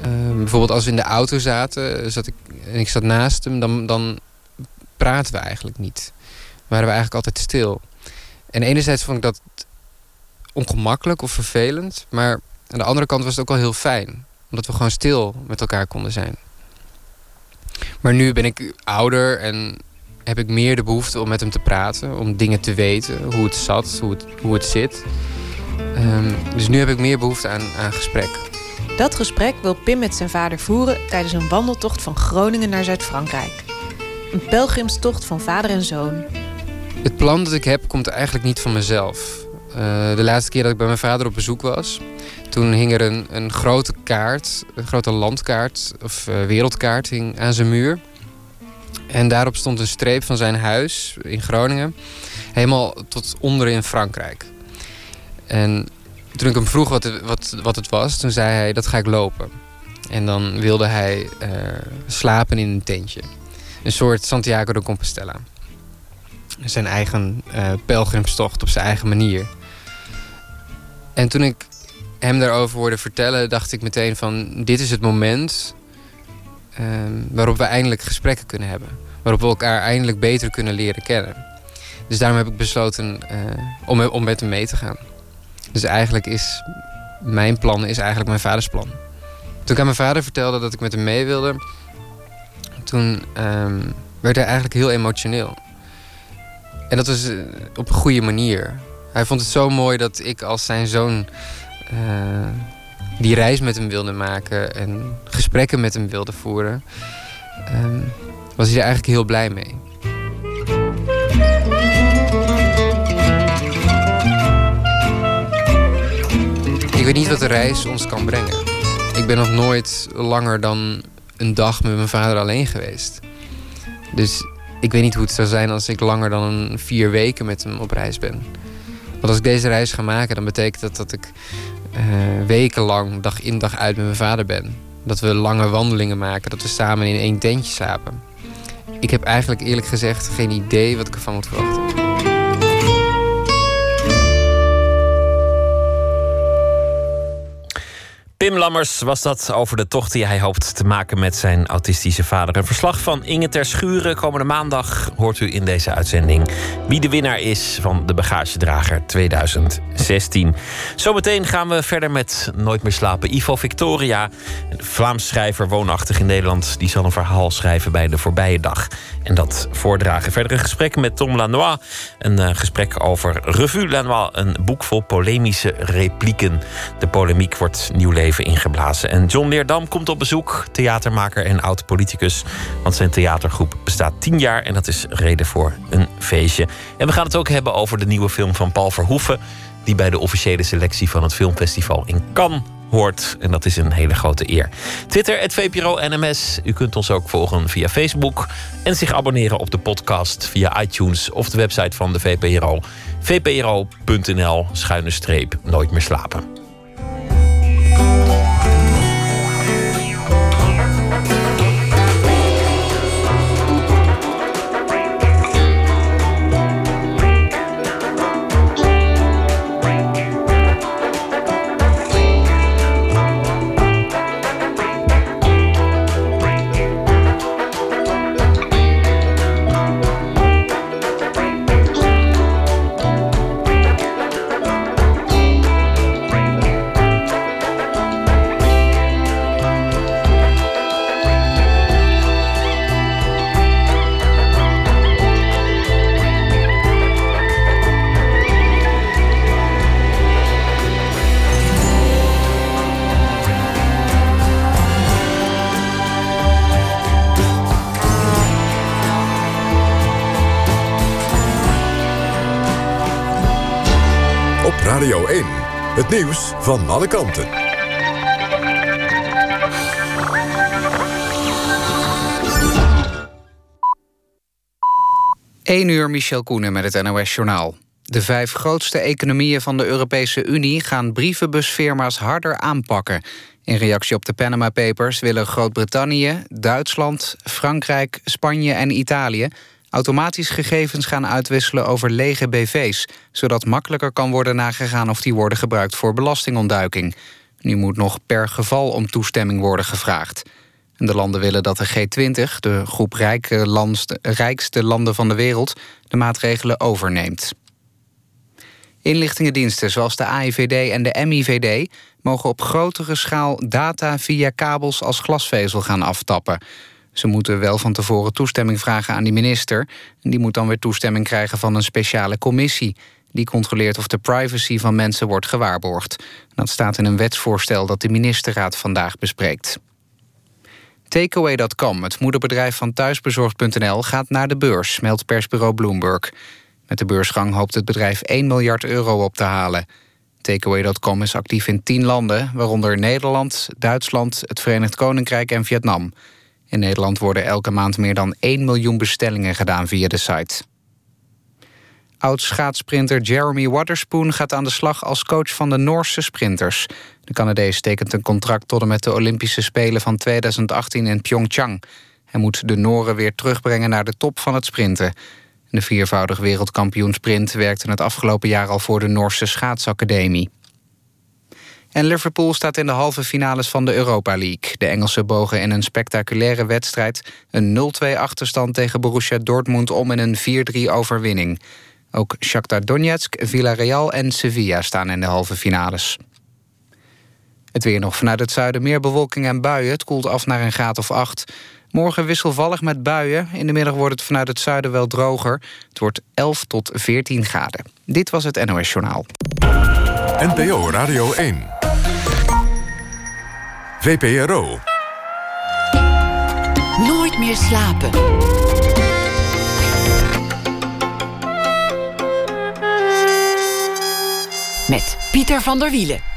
Um, bijvoorbeeld als we in de auto zaten zat ik, en ik zat naast hem, dan, dan praten we eigenlijk niet. Waren we eigenlijk altijd stil. En enerzijds vond ik dat ongemakkelijk of vervelend. Maar aan de andere kant was het ook wel heel fijn. Omdat we gewoon stil met elkaar konden zijn. Maar nu ben ik ouder en heb ik meer de behoefte om met hem te praten. Om dingen te weten. Hoe het zat, hoe het, hoe het zit. Um, dus nu heb ik meer behoefte aan, aan gesprek. Dat gesprek wil Pim met zijn vader voeren tijdens een wandeltocht van Groningen naar Zuid-Frankrijk. Een pelgrimstocht van vader en zoon. Het plan dat ik heb komt eigenlijk niet van mezelf. Uh, de laatste keer dat ik bij mijn vader op bezoek was, toen hing er een, een grote kaart, een grote landkaart of uh, wereldkaart hing aan zijn muur. En daarop stond een streep van zijn huis in Groningen, helemaal tot onder in Frankrijk. En toen ik hem vroeg wat het, wat, wat het was, toen zei hij: Dat ga ik lopen. En dan wilde hij uh, slapen in een tentje. Een soort Santiago de Compostela. Zijn eigen uh, pelgrimstocht op zijn eigen manier. En toen ik hem daarover hoorde vertellen, dacht ik meteen van... dit is het moment uh, waarop we eindelijk gesprekken kunnen hebben. Waarop we elkaar eindelijk beter kunnen leren kennen. Dus daarom heb ik besloten uh, om, om met hem mee te gaan. Dus eigenlijk is mijn plan is eigenlijk mijn vaders plan. Toen ik aan mijn vader vertelde dat ik met hem mee wilde... toen um, werd hij eigenlijk heel emotioneel. En dat was uh, op een goede manier. Hij vond het zo mooi dat ik als zijn zoon uh, die reis met hem wilde maken en gesprekken met hem wilde voeren. Uh, was hij er eigenlijk heel blij mee. Ik weet niet wat de reis ons kan brengen. Ik ben nog nooit langer dan een dag met mijn vader alleen geweest. Dus ik weet niet hoe het zou zijn als ik langer dan vier weken met hem op reis ben. Want als ik deze reis ga maken, dan betekent dat dat ik wekenlang, dag in dag uit met mijn vader ben. Dat we lange wandelingen maken, dat we samen in één tentje slapen. Ik heb eigenlijk eerlijk gezegd geen idee wat ik ervan moet verwachten. Pim Lammers was dat over de tocht die hij hoopt te maken met zijn autistische vader. Een verslag van Inge ter Schuren. Komende maandag hoort u in deze uitzending wie de winnaar is van de bagagedrager 2016. Zometeen gaan we verder met Nooit meer slapen. Ivo Victoria, een Vlaams schrijver woonachtig in Nederland, die zal een verhaal schrijven bij de voorbije dag en dat voordragen. Verder een gesprek met Tom Lanois. Een uh, gesprek over Revue Lanois, een boek vol polemische replieken. De polemiek wordt nieuw ingeblazen. En John Leerdam komt op bezoek, theatermaker en oud-politicus. Want zijn theatergroep bestaat tien jaar en dat is reden voor een feestje. En we gaan het ook hebben over de nieuwe film van Paul Verhoeven... die bij de officiële selectie van het filmfestival in Cannes hoort. En dat is een hele grote eer. Twitter, het VPRO NMS. U kunt ons ook volgen via Facebook. En zich abonneren op de podcast via iTunes of de website van de VPRO. vpro.nl, schuine streep, nooit meer slapen. Nieuws van alle kanten. 1 uur Michel Koenen met het NOS-journaal. De vijf grootste economieën van de Europese Unie... gaan brievenbusfirma's harder aanpakken. In reactie op de Panama Papers willen Groot-Brittannië, Duitsland... Frankrijk, Spanje en Italië automatisch gegevens gaan uitwisselen over lege BV's... zodat makkelijker kan worden nagegaan of die worden gebruikt voor belastingontduiking. Nu moet nog per geval om toestemming worden gevraagd. De landen willen dat de G20, de groep rijke rijkste landen van de wereld... de maatregelen overneemt. Inlichtingendiensten zoals de AIVD en de MIVD... mogen op grotere schaal data via kabels als glasvezel gaan aftappen... Ze moeten wel van tevoren toestemming vragen aan die minister. En die moet dan weer toestemming krijgen van een speciale commissie. Die controleert of de privacy van mensen wordt gewaarborgd. Dat staat in een wetsvoorstel dat de ministerraad vandaag bespreekt. Takeaway.com, het moederbedrijf van thuisbezorgd.nl, gaat naar de beurs, meldt persbureau Bloomberg. Met de beursgang hoopt het bedrijf 1 miljard euro op te halen. Takeaway.com is actief in 10 landen, waaronder Nederland, Duitsland, het Verenigd Koninkrijk en Vietnam. In Nederland worden elke maand meer dan 1 miljoen bestellingen gedaan via de site. Oud-schaatsprinter Jeremy Waterspoon gaat aan de slag als coach van de Noorse sprinters. De Canadees tekent een contract tot en met de Olympische Spelen van 2018 in Pyeongchang. Hij moet de Noren weer terugbrengen naar de top van het sprinten. De viervoudig wereldkampioen sprint werkte het afgelopen jaar al voor de Noorse schaatsacademie. En Liverpool staat in de halve finales van de Europa League. De Engelsen bogen in een spectaculaire wedstrijd een 0-2 achterstand tegen Borussia Dortmund om in een 4-3 overwinning. Ook Shakhtar Donetsk, Villarreal en Sevilla staan in de halve finales. Het weer nog vanuit het zuiden meer bewolking en buien. Het koelt af naar een graad of 8. Morgen wisselvallig met buien. In de middag wordt het vanuit het zuiden wel droger. Het wordt 11 tot 14 graden. Dit was het NOS Journaal. NPO Radio 1. VPRO. Nooit meer slapen. Met Pieter van der Wielen.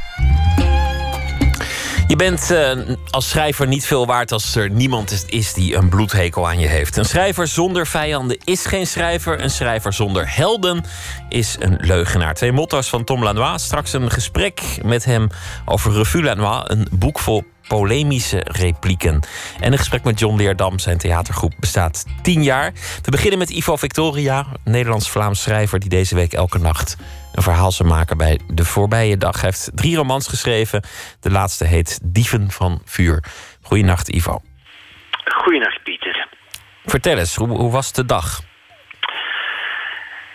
Je bent uh, als schrijver niet veel waard als er niemand is, die een bloedhekel aan je heeft. Een schrijver zonder vijanden is geen schrijver. Een schrijver zonder helden is een leugenaar. Twee motto's van Tom Lanois. Straks een gesprek met hem over Revue Lanois. Een boek vol polemische replieken. En een gesprek met John Leerdam. Zijn theatergroep bestaat tien jaar. We beginnen met Ivo Victoria, Nederlands-Vlaams schrijver... die deze week elke nacht een verhaal zal maken bij De Voorbije Dag. Hij heeft drie romans geschreven. De laatste heet Dieven van Vuur. Goeienacht, Ivo. Goeienacht, Pieter. Vertel eens, hoe, hoe was de dag?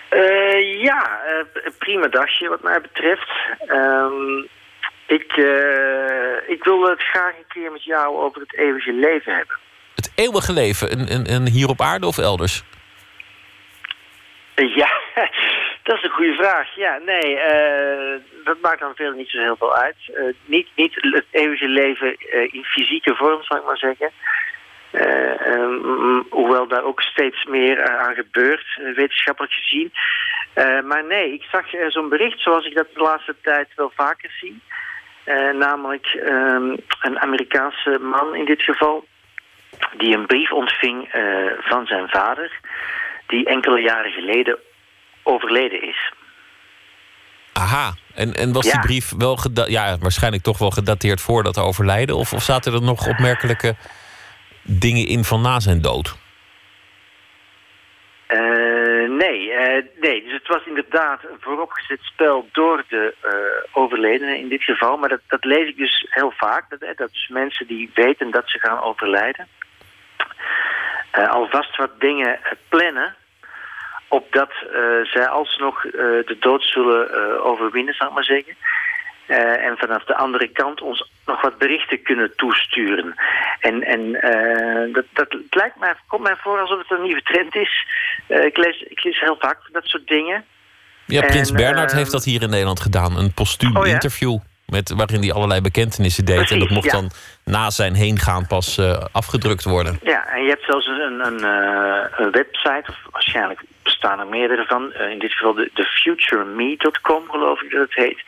Uh, ja, uh, prima dagje wat mij betreft. Um, ik, uh, ik wilde het graag een keer met jou over het eeuwige leven hebben. Het eeuwige leven? Een hier op aarde of elders? Ja, dat is een goede vraag. Ja, nee, uh, dat maakt dan veel niet zo heel veel uit. Uh, niet, niet het eeuwige leven in fysieke vorm, zal ik maar zeggen. Um, hoewel daar ook steeds meer aan gebeurt, wetenschappelijk gezien. maar nee, ik zag zo'n bericht zoals ik dat de laatste tijd wel vaker zie. Namelijk um, een Amerikaanse man in dit geval, die een brief ontving van zijn vader die enkele jaren geleden overleden is. Aha, en, en was die brief wel ja, waarschijnlijk toch wel gedateerd voor dat overlijden? Of, of zaten er nog opmerkelijke dingen in van na zijn dood? Uh, nee, uh, nee, dus het was inderdaad een vooropgezet spel door de uh, overledene in dit geval. Maar dat, dat lees ik dus heel vaak. Dat, dat dus mensen die weten dat ze gaan overlijden uh, alvast wat dingen plannen opdat uh, zij alsnog de dood zullen overwinnen, zal ik maar zeggen. En vanaf de andere kant ons nog wat berichten kunnen toesturen. En, en dat, dat het lijkt mij, komt mij voor alsof het een nieuwe trend is. ik, lees, ik lees heel vaak dat soort dingen. Ja, Prins Bernhard heeft dat hier in Nederland gedaan. Een postuum oh, ja? Met, waarin hij allerlei bekentenissen deed. Precies, en dat mocht ja. dan na zijn heengaan pas uh, afgedrukt worden. Ja, en je hebt zelfs een, een, een website, of waarschijnlijk bestaan er meerdere van. Uh, in dit geval de, de futureme.com geloof ik dat het heet.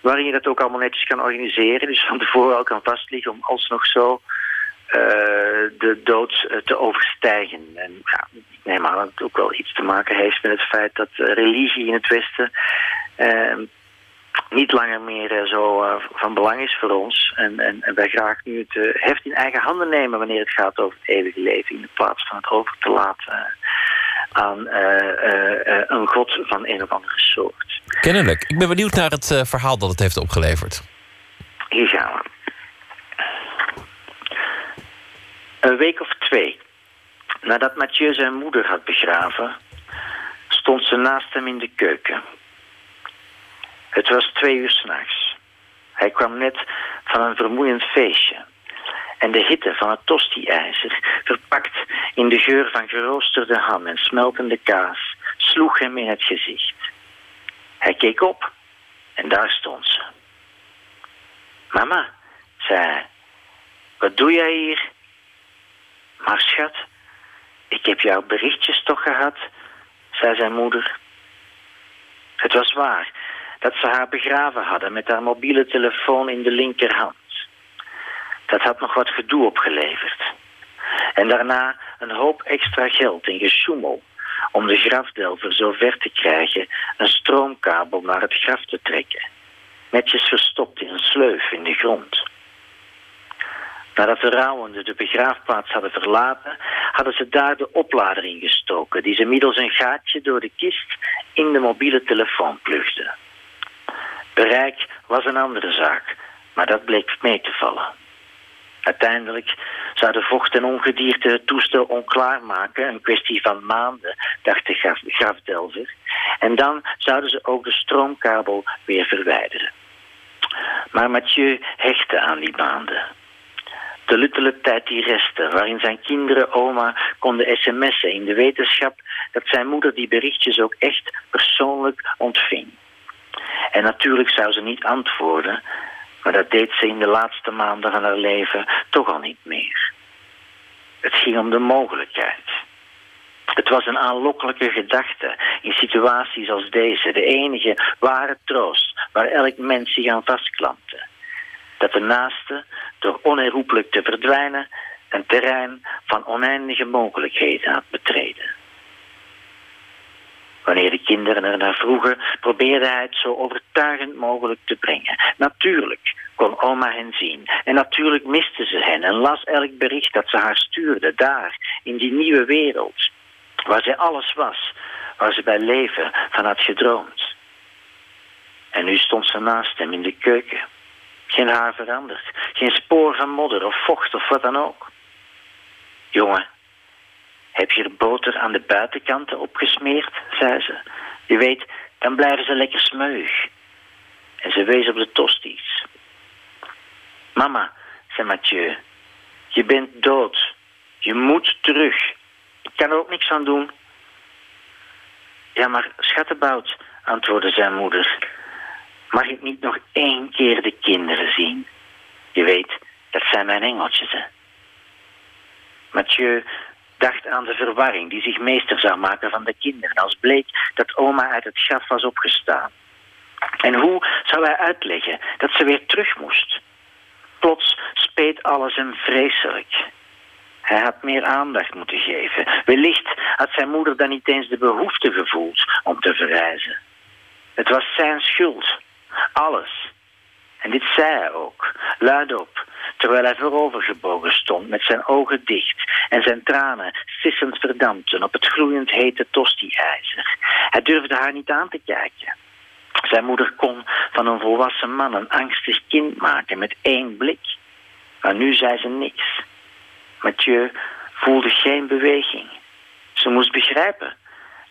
Waarin je dat ook allemaal netjes kan organiseren. Dus van tevoren al kan vastliggen om alsnog zo de dood te overstijgen. En ja, ik neem aan dat het ook wel iets te maken heeft met het feit dat religie in het Westen niet langer meer uh, zo uh, van belang is voor ons. En, en, en wij graag nu het uh, heft in eigen handen nemen wanneer het gaat over het eeuwige leven. In plaats van het over te laten aan een god van een of andere soort. Kennelijk. Ik ben benieuwd naar het verhaal dat het heeft opgeleverd. Hier gaan we. Een week of twee nadat Mathieu zijn moeder had begraven, stond ze naast hem in de keuken. Het was twee uur s'nachts. Hij kwam net van een vermoeiend feestje. En de hitte van het tosti-ijzer, verpakt in de geur van geroosterde ham en smeltende kaas, sloeg hem in het gezicht. Hij keek op en daar stond ze. Mama, zei hij, wat doe jij hier? Maar schat, ik heb jouw berichtjes toch gehad, zei zijn moeder. Het was waar dat ze haar begraven hadden met haar mobiele telefoon in de linkerhand. Dat had nog wat gedoe opgeleverd. En daarna een hoop extra geld in gesjoemel om de grafdelver zo ver te krijgen een stroomkabel naar het graf te trekken. Netjes verstopt in een sleuf in de grond. Nadat de rouwenden de begraafplaats hadden verlaten, hadden ze daar de oplader ingestoken, die ze middels een gaatje door de kist in de mobiele telefoon plugden. Bereik was een andere zaak, maar dat bleek mee te vallen. Uiteindelijk zou de vocht en ongedierte het toestel onklaar maken, een kwestie van maanden, dacht de graf, grafdelver. En dan zouden ze ook de stroomkabel weer verwijderen. Maar Mathieu hechtte aan die maanden. De luttele tijd die restte, waarin zijn kinderen oma konden sms'en in de wetenschap dat zijn moeder die berichtjes ook echt persoonlijk ontving. En natuurlijk zou ze niet antwoorden, maar dat deed ze in de laatste maanden van haar leven toch al niet meer. Het ging om de mogelijkheid. Het was een aanlokkelijke gedachte in situaties als deze, de enige ware troost waar elk mens zich aan vastklampte. Dat de naaste, door onherroepelijk te verdwijnen, een terrein van oneindige mogelijkheden had betreden. Wanneer de kinderen er naar vroegen, probeerde hij het zo overtuigend mogelijk te brengen. Natuurlijk kon oma hen zien. En natuurlijk miste ze hen en las elk bericht dat ze haar stuurde, daar, in die nieuwe wereld. Waar zij alles was, waar ze bij leven van had gedroomd. En nu stond ze naast hem in de keuken. Geen haar veranderd, geen spoor van modder of vocht of wat dan ook. Jongen, heb je er boter aan de buitenkanten opgesmeerd, zei ze. Je weet, dan blijven ze lekker smeug. En ze wees op de tosties. Mama, zei Mathieu, je bent dood. Je moet terug. Ik kan er ook niks aan doen. Ja, maar schattenbout, antwoordde zijn moeder. Mag ik niet nog één keer de kinderen zien? Je weet, dat zijn mijn engeltjes, hè. Mathieu dacht aan de verwarring die zich meester zou maken van de kinderen als bleek dat oma uit het graf was opgestaan. En hoe zou hij uitleggen dat ze weer terug moest? Plots speet alles hem vreselijk. Hij had meer aandacht moeten geven. Wellicht had zijn moeder dan niet eens de behoefte gevoeld om te verreizen. Het was zijn schuld. Alles. En dit zei hij ook, luidop, terwijl hij voorovergebogen stond met zijn ogen dicht en zijn tranen sissend verdampten op het gloeiend hete tosti-ijzer. Hij durfde haar niet aan te kijken. Zijn moeder kon van een volwassen man een angstig kind maken met één blik. Maar nu zei ze niks. Mathieu voelde geen beweging. Ze moest begrijpen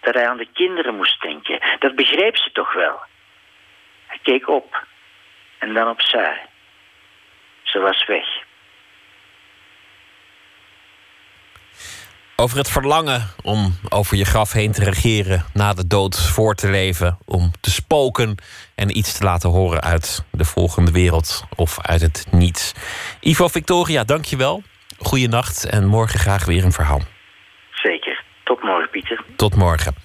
dat hij aan de kinderen moest denken. Dat begreep ze toch wel. Hij keek op en dan opzij. Ze was weg. Over het verlangen om over je graf heen te regeren, na de dood voor te leven, om te spoken en iets te laten horen uit de volgende wereld of uit het niets. Ivo Victoria, dankjewel. Goeienacht en morgen graag weer een verhaal. Zeker. Tot morgen, Pieter. Tot morgen.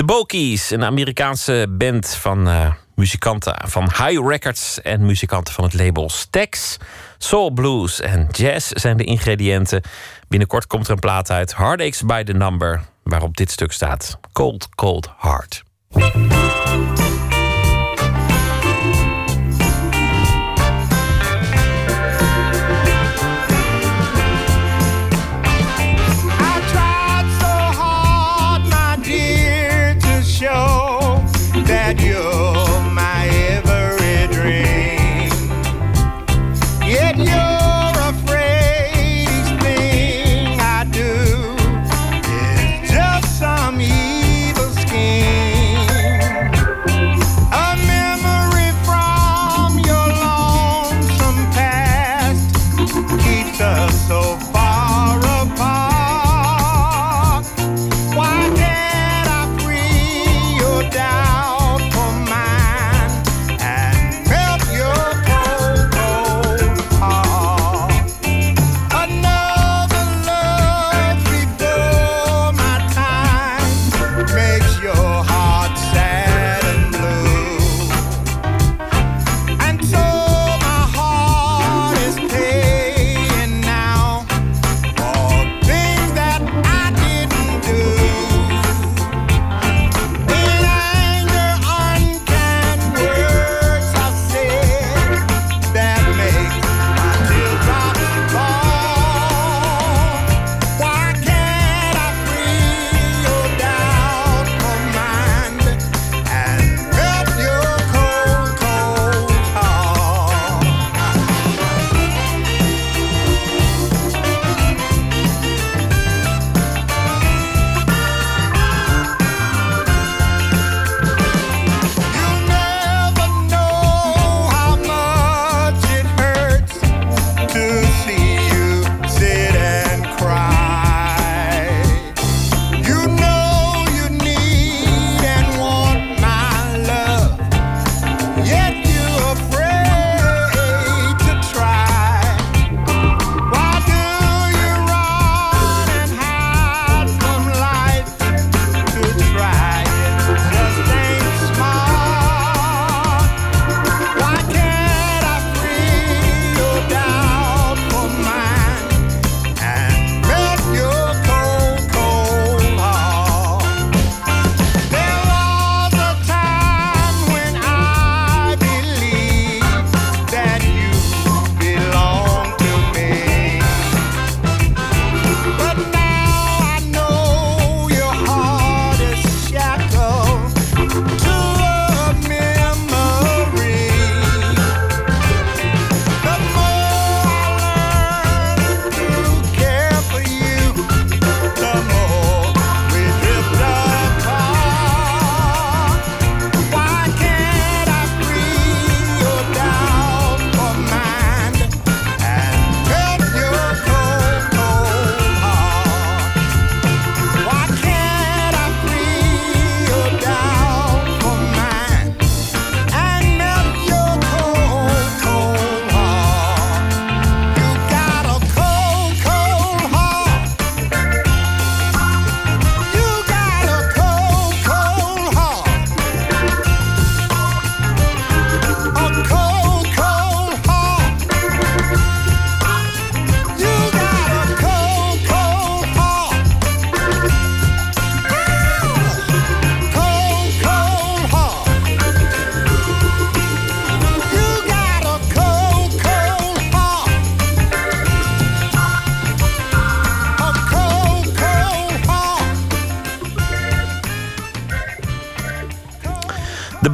De Bokies, een Amerikaanse band van uh, muzikanten van High Records en muzikanten van het label Stax. Soul, blues en jazz zijn de ingrediënten. Binnenkort komt er een plaat uit, Heartaches by the Number, waarop dit stuk staat: Cold, Cold Heart.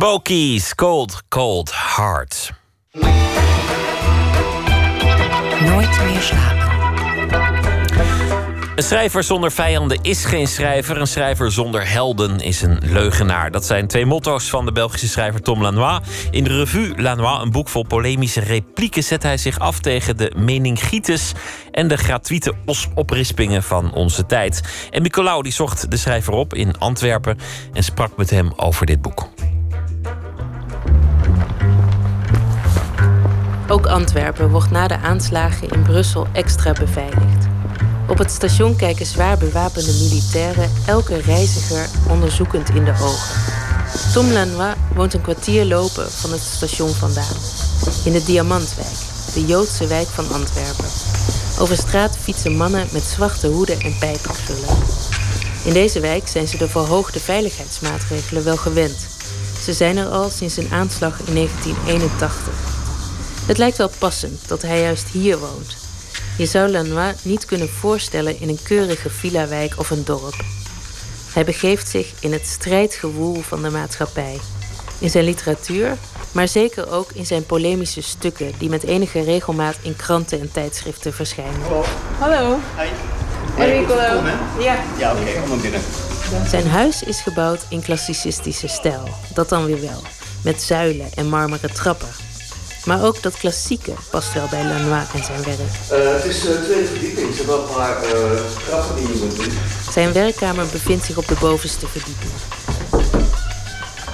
De Bokies, Cold, Cold Heart. Nooit meer slapen. Een schrijver zonder vijanden is geen schrijver. Een schrijver zonder helden is een leugenaar. Dat zijn twee motto's van de Belgische schrijver Tom Lanois. In de revue Lanois, een boek vol polemische replieken, zet hij zich af tegen de meningitis en de gratuite oprispingen van onze tijd. En Nicolaou die zocht de schrijver op in Antwerpen en sprak met hem over dit boek. Antwerpen wordt na de aanslagen in Brussel extra beveiligd. Op het station kijken zwaar bewapende militairen elke reiziger onderzoekend in de ogen. Tom Lanois woont een kwartier lopen van het station vandaan. In de Diamantwijk, de Joodse wijk van Antwerpen. Over straat fietsen mannen met zwarte hoeden en pijpenkrullen. In deze wijk zijn ze de verhoogde veiligheidsmaatregelen wel gewend. Ze zijn er al sinds een aanslag in 1981. Het lijkt wel passend dat hij juist hier woont. Je zou Lanois niet kunnen voorstellen in een keurige villa-wijk of een dorp. Hij begeeft zich in het strijdgewoel van de maatschappij. In zijn literatuur, maar zeker ook in zijn polemische stukken die met enige regelmaat in kranten en tijdschriften verschijnen. Hallo. Hi. Enrico. Ja. Ja, oké, kom maar binnen. Zijn huis is gebouwd in klassicistische stijl, dat dan weer wel, met zuilen en marmeren trappen. Maar ook dat klassieke past wel bij Lanois en zijn werk. Uh, het is uh, tweede verdieping, ze hebben een paar uh, trappen die je moet doen. Zijn werkkamer bevindt zich op de bovenste verdieping.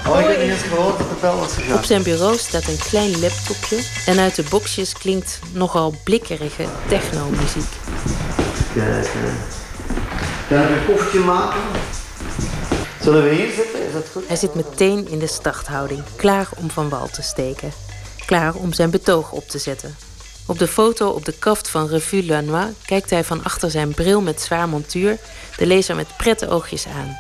Oh, ik heb niet eens gehoord dat de bel was gegaan. Op zijn bureau staat een klein laptopje en uit de boxjes klinkt nogal blikkerige techno-muziek. Kijk, kan ik een koffietje maken? Zullen we hier zitten? Is dat goed? Hij zit meteen in de starthouding, klaar om van wal te steken. Klaar om zijn betoog op te zetten. Op de foto op de kaft van Revue Lanois kijkt hij van achter zijn bril met zwaar montuur de lezer met prette oogjes aan.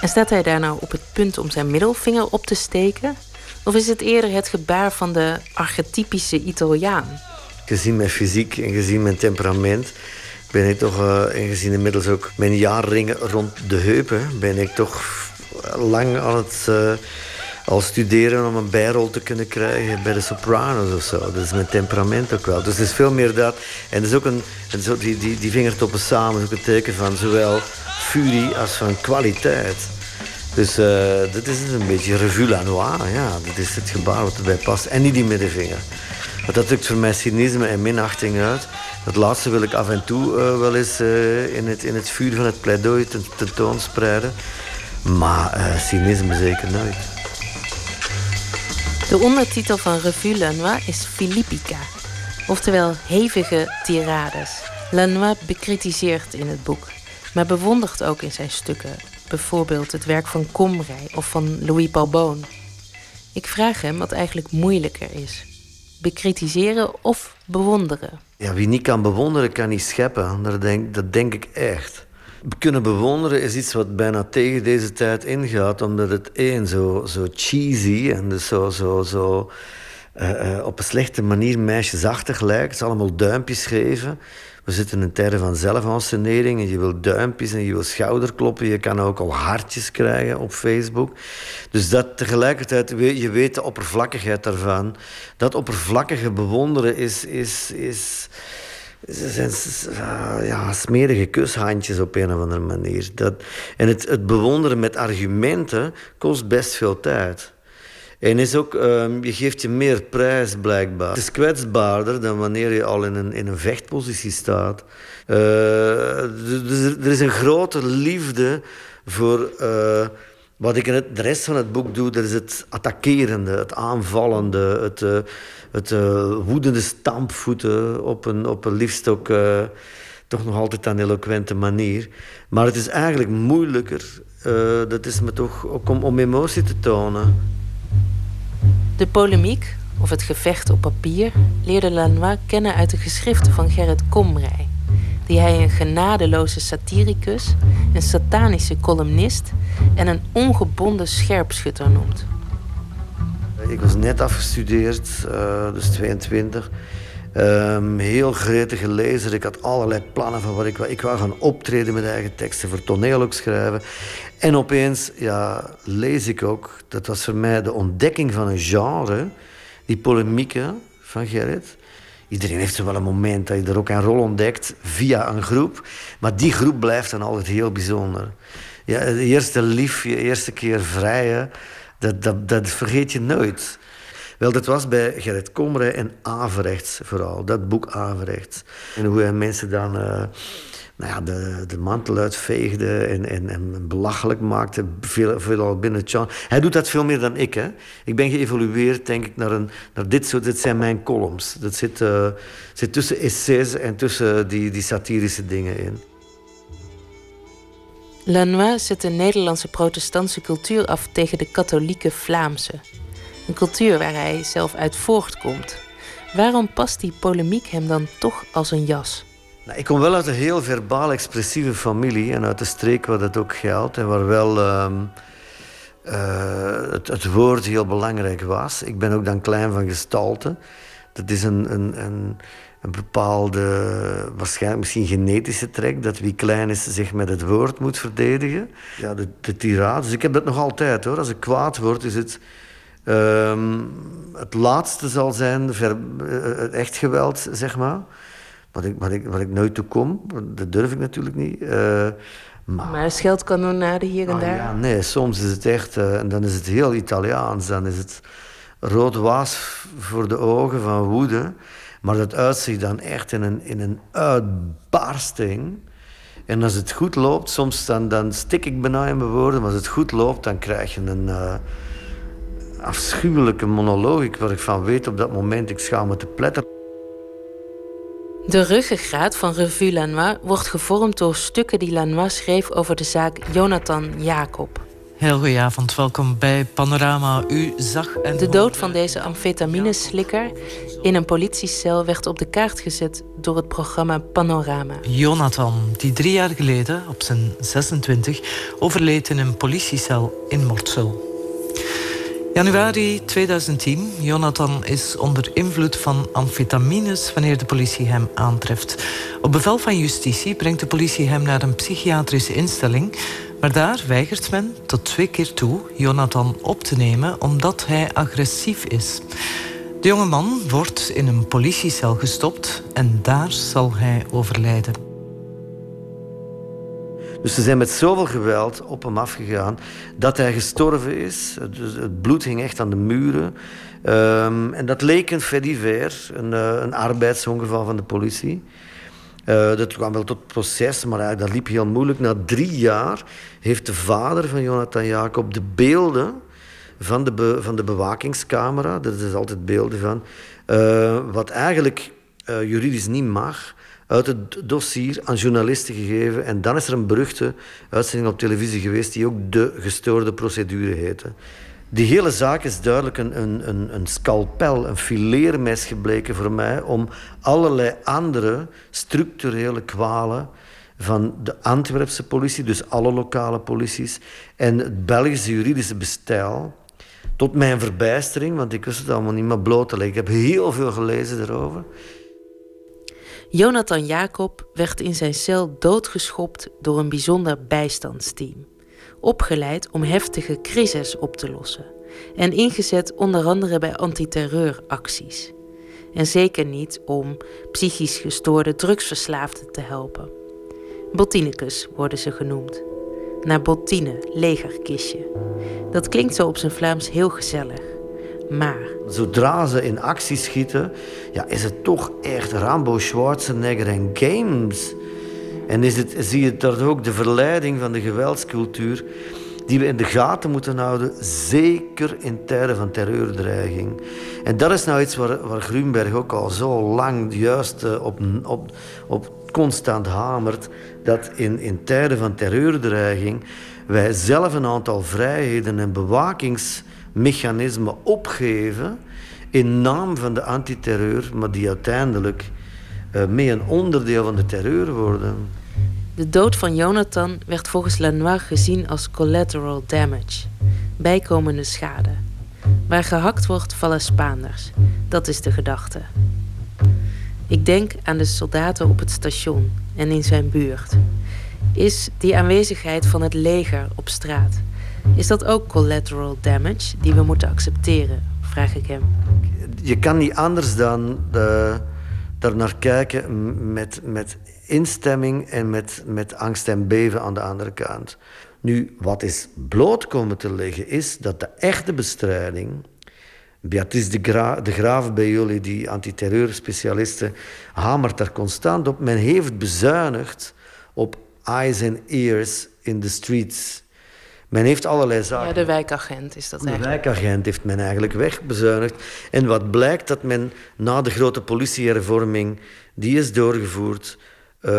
En staat hij daar nou op het punt om zijn middelvinger op te steken? Of is het eerder het gebaar van de archetypische Italiaan? Gezien mijn fysiek en gezien mijn temperament ben ik toch, uh, en gezien inmiddels ook mijn jaarringen rond de heupen, ben ik toch lang aan het uh, al studeren om een bijrol te kunnen krijgen bij de Sopranos of zo. Dat is mijn temperament ook wel. Dus het is veel meer dat. En het is ook een, en zo die, die, die vingertoppen samen is ook een teken van zowel furie als van kwaliteit. Dus uh, dit is een beetje revue la noir. Ja, dit is het gebaar wat erbij past. En niet die middenvinger. Want dat drukt voor mij cynisme en minachting uit. Dat laatste wil ik af en toe uh, wel eens uh, in, het, in het vuur van het pleidooi tentoonspreiden. Maar cynisme zeker nooit. De ondertitel van Revue Lanois is Philippica, oftewel hevige tirades. Lanois bekritiseert in het boek, maar bewondert ook in zijn stukken, bijvoorbeeld het werk van Comrij of van Louis Balbon. Ik vraag hem wat eigenlijk moeilijker is: bekritiseren of bewonderen? Ja, wie niet kan bewonderen, kan niet scheppen. Denk, dat denk ik echt kunnen bewonderen is iets wat bijna tegen deze tijd ingaat, omdat het één zo, zo cheesy en dus zo, zo, zo uh, uh, op een slechte manier meisjesachtig lijkt. Het is allemaal duimpjes geven. We zitten in tijden van zelfanscenering en je wil duimpjes en je wil schouderkloppen. Je kan ook al hartjes krijgen op Facebook. Dus dat tegelijkertijd, je weet de oppervlakkigheid daarvan. Dat oppervlakkige bewonderen is, is, is ze zijn ja, smerige kushandjes op een of andere manier. Dat, en het, het bewonderen met argumenten kost best veel tijd. En is ook, um, je geeft je meer prijs blijkbaar. Het is kwetsbaarder dan wanneer je al in een, in een vechtpositie staat. Dus er is een grote liefde voor uh, wat ik in het, de rest van het boek doe. Dat is het attackerende, het aanvallende, het... Uh, het uh, woedende stampvoeten op een, op een liefst ook uh, toch nog altijd een eloquente manier. Maar het is eigenlijk moeilijker. Uh, dat is me toch ook om, om emotie te tonen. De polemiek, of het gevecht op papier, leerde Lanois kennen uit de geschriften van Gerrit Komrij, die hij een genadeloze satiricus, een satanische columnist en een ongebonden scherpschutter noemt. Ik was net afgestudeerd, uh, dus 22. Um, heel gretige lezer. Ik had allerlei plannen van wat ik wou. Ik wou gaan optreden met eigen teksten, voor toneel ook schrijven. En opeens ja, lees ik ook, dat was voor mij de ontdekking van een genre, die polemieken van Gerrit. Iedereen heeft zo wel een moment dat je er ook een rol ontdekt via een groep. Maar die groep blijft dan altijd heel bijzonder. Ja, de eerste lief, je eerste keer vrijen, dat, dat, dat vergeet je nooit. Wel, dat was bij Gerrit Komrij en Averechts vooral. Dat boek Averechts. En hoe hij mensen dan... Uh, nou ja, de, de mantel uitveegde en, en, en belachelijk maakte, veel, veel binnen het. Hij doet dat veel meer dan ik. Hè. Ik ben geëvolueerd, denk ik, naar, een, naar dit soort... Dit zijn mijn columns. Dat zit, uh, zit tussen essays en tussen die, die satirische dingen in. Lanois zet de Nederlandse protestantse cultuur af tegen de katholieke Vlaamse. Een cultuur waar hij zelf uit voortkomt. Waarom past die polemiek hem dan toch als een jas? Nou, ik kom wel uit een heel verbaal expressieve familie en uit de streek waar dat ook geldt en waar wel uh, uh, het, het, woord heel belangrijk was. Ik ben ook dan klein van gestalte. Dat is een, een, een, een bepaalde, waarschijnlijk misschien genetische trek, dat wie klein is zich met het woord moet verdedigen. Ja, de, de tirade. Dus ik heb dat nog altijd hoor. Als ik kwaad word, is het. Uh, het laatste zal zijn ver, uh, echt geweld, zeg maar. Wat ik, wat, ik, wat ik nooit toe kom, dat durf ik natuurlijk niet. Uh, maar, maar scheldkanonade hier en ah, daar? Ja, nee, soms is het echt, uh, en dan is het heel Italiaans. Dan is het rood waas voor de ogen van woede. Maar dat uitzicht dan echt in een, in een uitbarsting. En als het goed loopt, soms dan, dan stik ik bijna in mijn woorden, maar als het goed loopt, dan krijg je een uh, afschuwelijke monoloog waar ik van weet op dat moment, ik schaam me te pletteren. De ruggengraat van Revue Lanois wordt gevormd door stukken die Lanois schreef over de zaak Jonathan Jacob. Heel goedenavond, welkom bij Panorama. U zag en De dood van deze amfetamineslikker in een politiecel werd op de kaart gezet door het programma Panorama. Jonathan, die drie jaar geleden, op zijn 26, overleed in een politiecel in Mortsel. Januari 2010. Jonathan is onder invloed van amfetamines wanneer de politie hem aantreft. Op bevel van justitie brengt de politie hem naar een psychiatrische instelling. Maar daar weigert men tot twee keer toe Jonathan op te nemen omdat hij agressief is. De jonge man wordt in een politiecel gestopt en daar zal hij overlijden. Dus ze zijn met zoveel geweld op hem afgegaan dat hij gestorven is. Dus het bloed hing echt aan de muren. Um, en dat leek een fait divers, een, uh, een arbeidsongeval van de politie. Uh, dat kwam wel tot proces, maar uh, dat liep heel moeilijk. Na drie jaar heeft de vader van Jonathan Jacob de beelden van de, van de bewakingscamera, daar is altijd beelden van, uh, wat eigenlijk juridisch niet mag, uit het dossier aan journalisten gegeven. En dan is er een beruchte uitzending op televisie geweest die ook de gestoorde procedure heette. Die hele zaak is duidelijk een, een, een, een scalpel, een fileermes gebleken voor mij om allerlei andere structurele kwalen van de Antwerpse politie, dus alle lokale polities, en het Belgische juridische bestel, tot mijn verbijstering, want ik wist het allemaal niet meer bloot te leggen. Ik heb heel veel gelezen daarover. Jonathan Jacob werd in zijn cel doodgeschopt door een bijzonder bijstandsteam. Opgeleid om heftige crises op te lossen. En ingezet onder andere bij antiterreuracties. En zeker niet om psychisch gestoorde drugsverslaafden te helpen. Bottinekes worden ze genoemd. Naar Bottine, legerkistje. Dat klinkt zo op zijn Vlaams heel gezellig. Maar... Zodra ze in actie schieten, ja, is het toch echt Rambo, Schwarzenegger en games. En is het, zie je daar ook de verleiding van de geweldscultuur die we in de gaten moeten houden, zeker in tijden van terreurdreiging. En dat is nou iets waar, waar ook al zo lang juist eh, op, op, op constant hamert, dat in, in tijden van terreurdreiging wij zelf een aantal vrijheden en bewakings mechanismen opgeven in naam van de antiterreur, maar die uiteindelijk mee een onderdeel van de terreur worden. De dood van Jonathan werd volgens Lanois gezien als collateral damage, bijkomende schade. Waar gehakt wordt, vallen Spaanders. Dat is de gedachte. Ik denk aan de soldaten op het station en in zijn buurt. is die aanwezigheid van het leger op straat. Is dat ook collateral damage die we moeten accepteren? Vraag ik hem. Je kan niet anders dan uh, daar naar kijken met, met instemming en met, met angst en beven aan de andere kant. Nu, wat is bloot komen te liggen, is dat de echte bestrijding. Beatrice de, de Graaf bij jullie, die antiterreurspecialiste, hamert daar constant op. Men heeft bezuinigd op eyes and ears in the streets. Men heeft allerlei zaken. Ja, de wijkagent is dat eigenlijk. De wijkagent heeft men eigenlijk wegbezuinigd. En wat blijkt dat men na de grote politiehervorming die is doorgevoerd uh,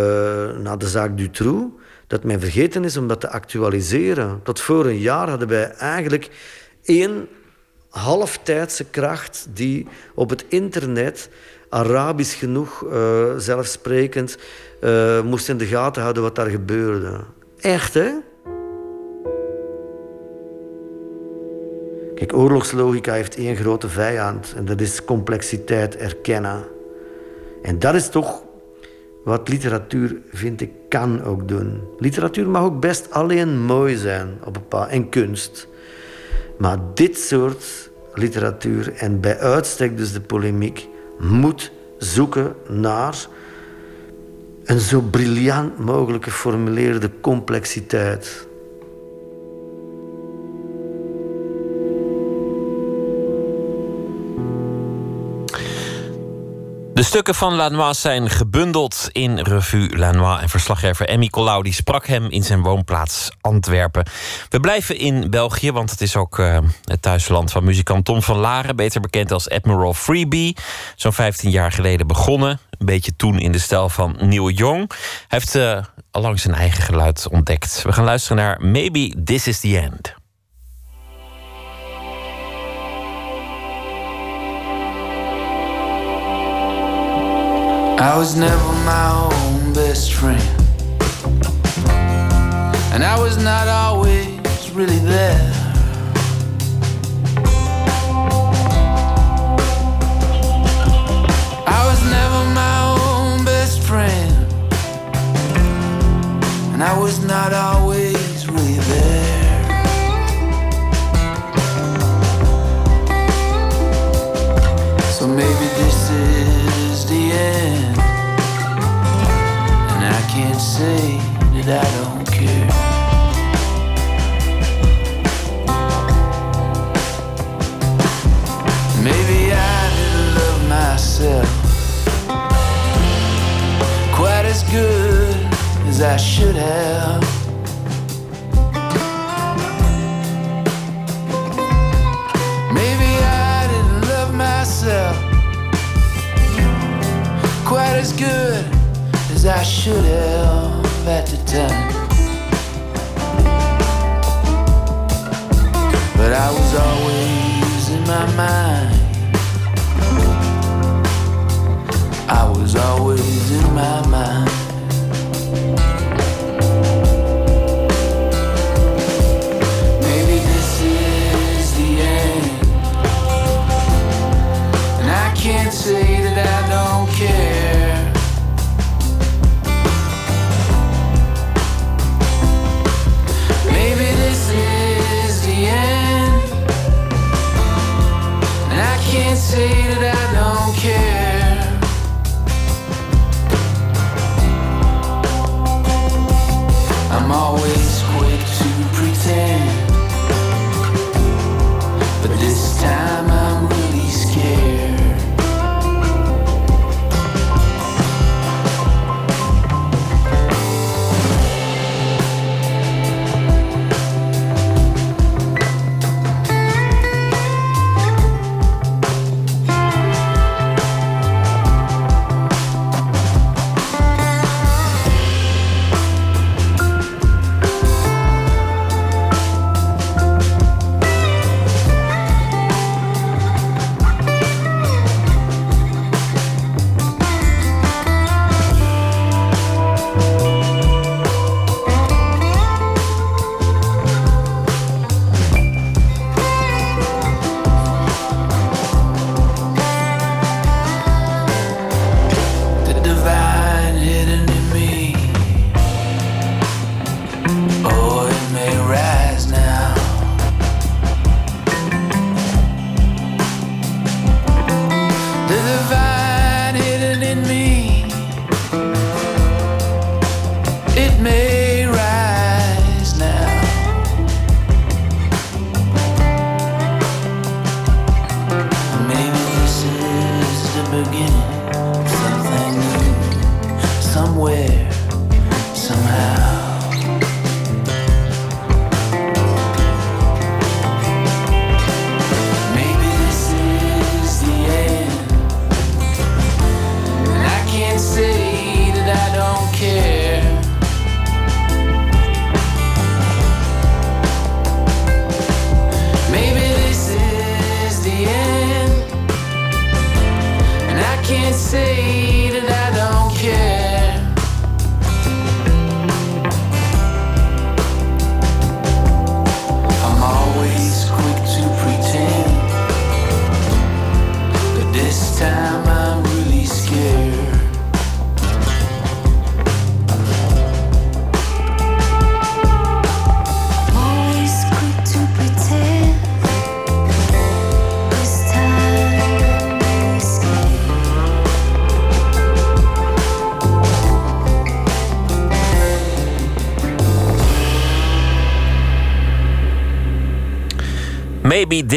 na de zaak Dutroux, dat men vergeten is om dat te actualiseren. Tot voor een jaar hadden wij eigenlijk één halftijdse kracht die op het internet, Arabisch genoeg, uh, zelfsprekend, uh, moest in de gaten houden wat daar gebeurde. Echt, hè? Kijk, oorlogslogica heeft één grote vijand en dat is complexiteit erkennen. En dat is toch wat literatuur, vind ik, kan ook doen. Literatuur mag ook best alleen mooi zijn op een paar, en kunst. Maar dit soort literatuur, en bij uitstek dus de polemiek, moet zoeken naar een zo briljant mogelijk geformuleerde complexiteit. De stukken van Lanois zijn gebundeld in Revue Lanois. En verslaggever Emmy Colau die sprak hem in zijn woonplaats Antwerpen. We blijven in België, want het is ook uh, het thuisland van muzikant Tom van Laren. Beter bekend als Admiral Freebie. Zo'n 15 jaar geleden begonnen. Een beetje toen in de stijl van Neil Young. Hij heeft uh, allang zijn eigen geluid ontdekt. We gaan luisteren naar Maybe This Is The End. I was never my own best friend. And I was not always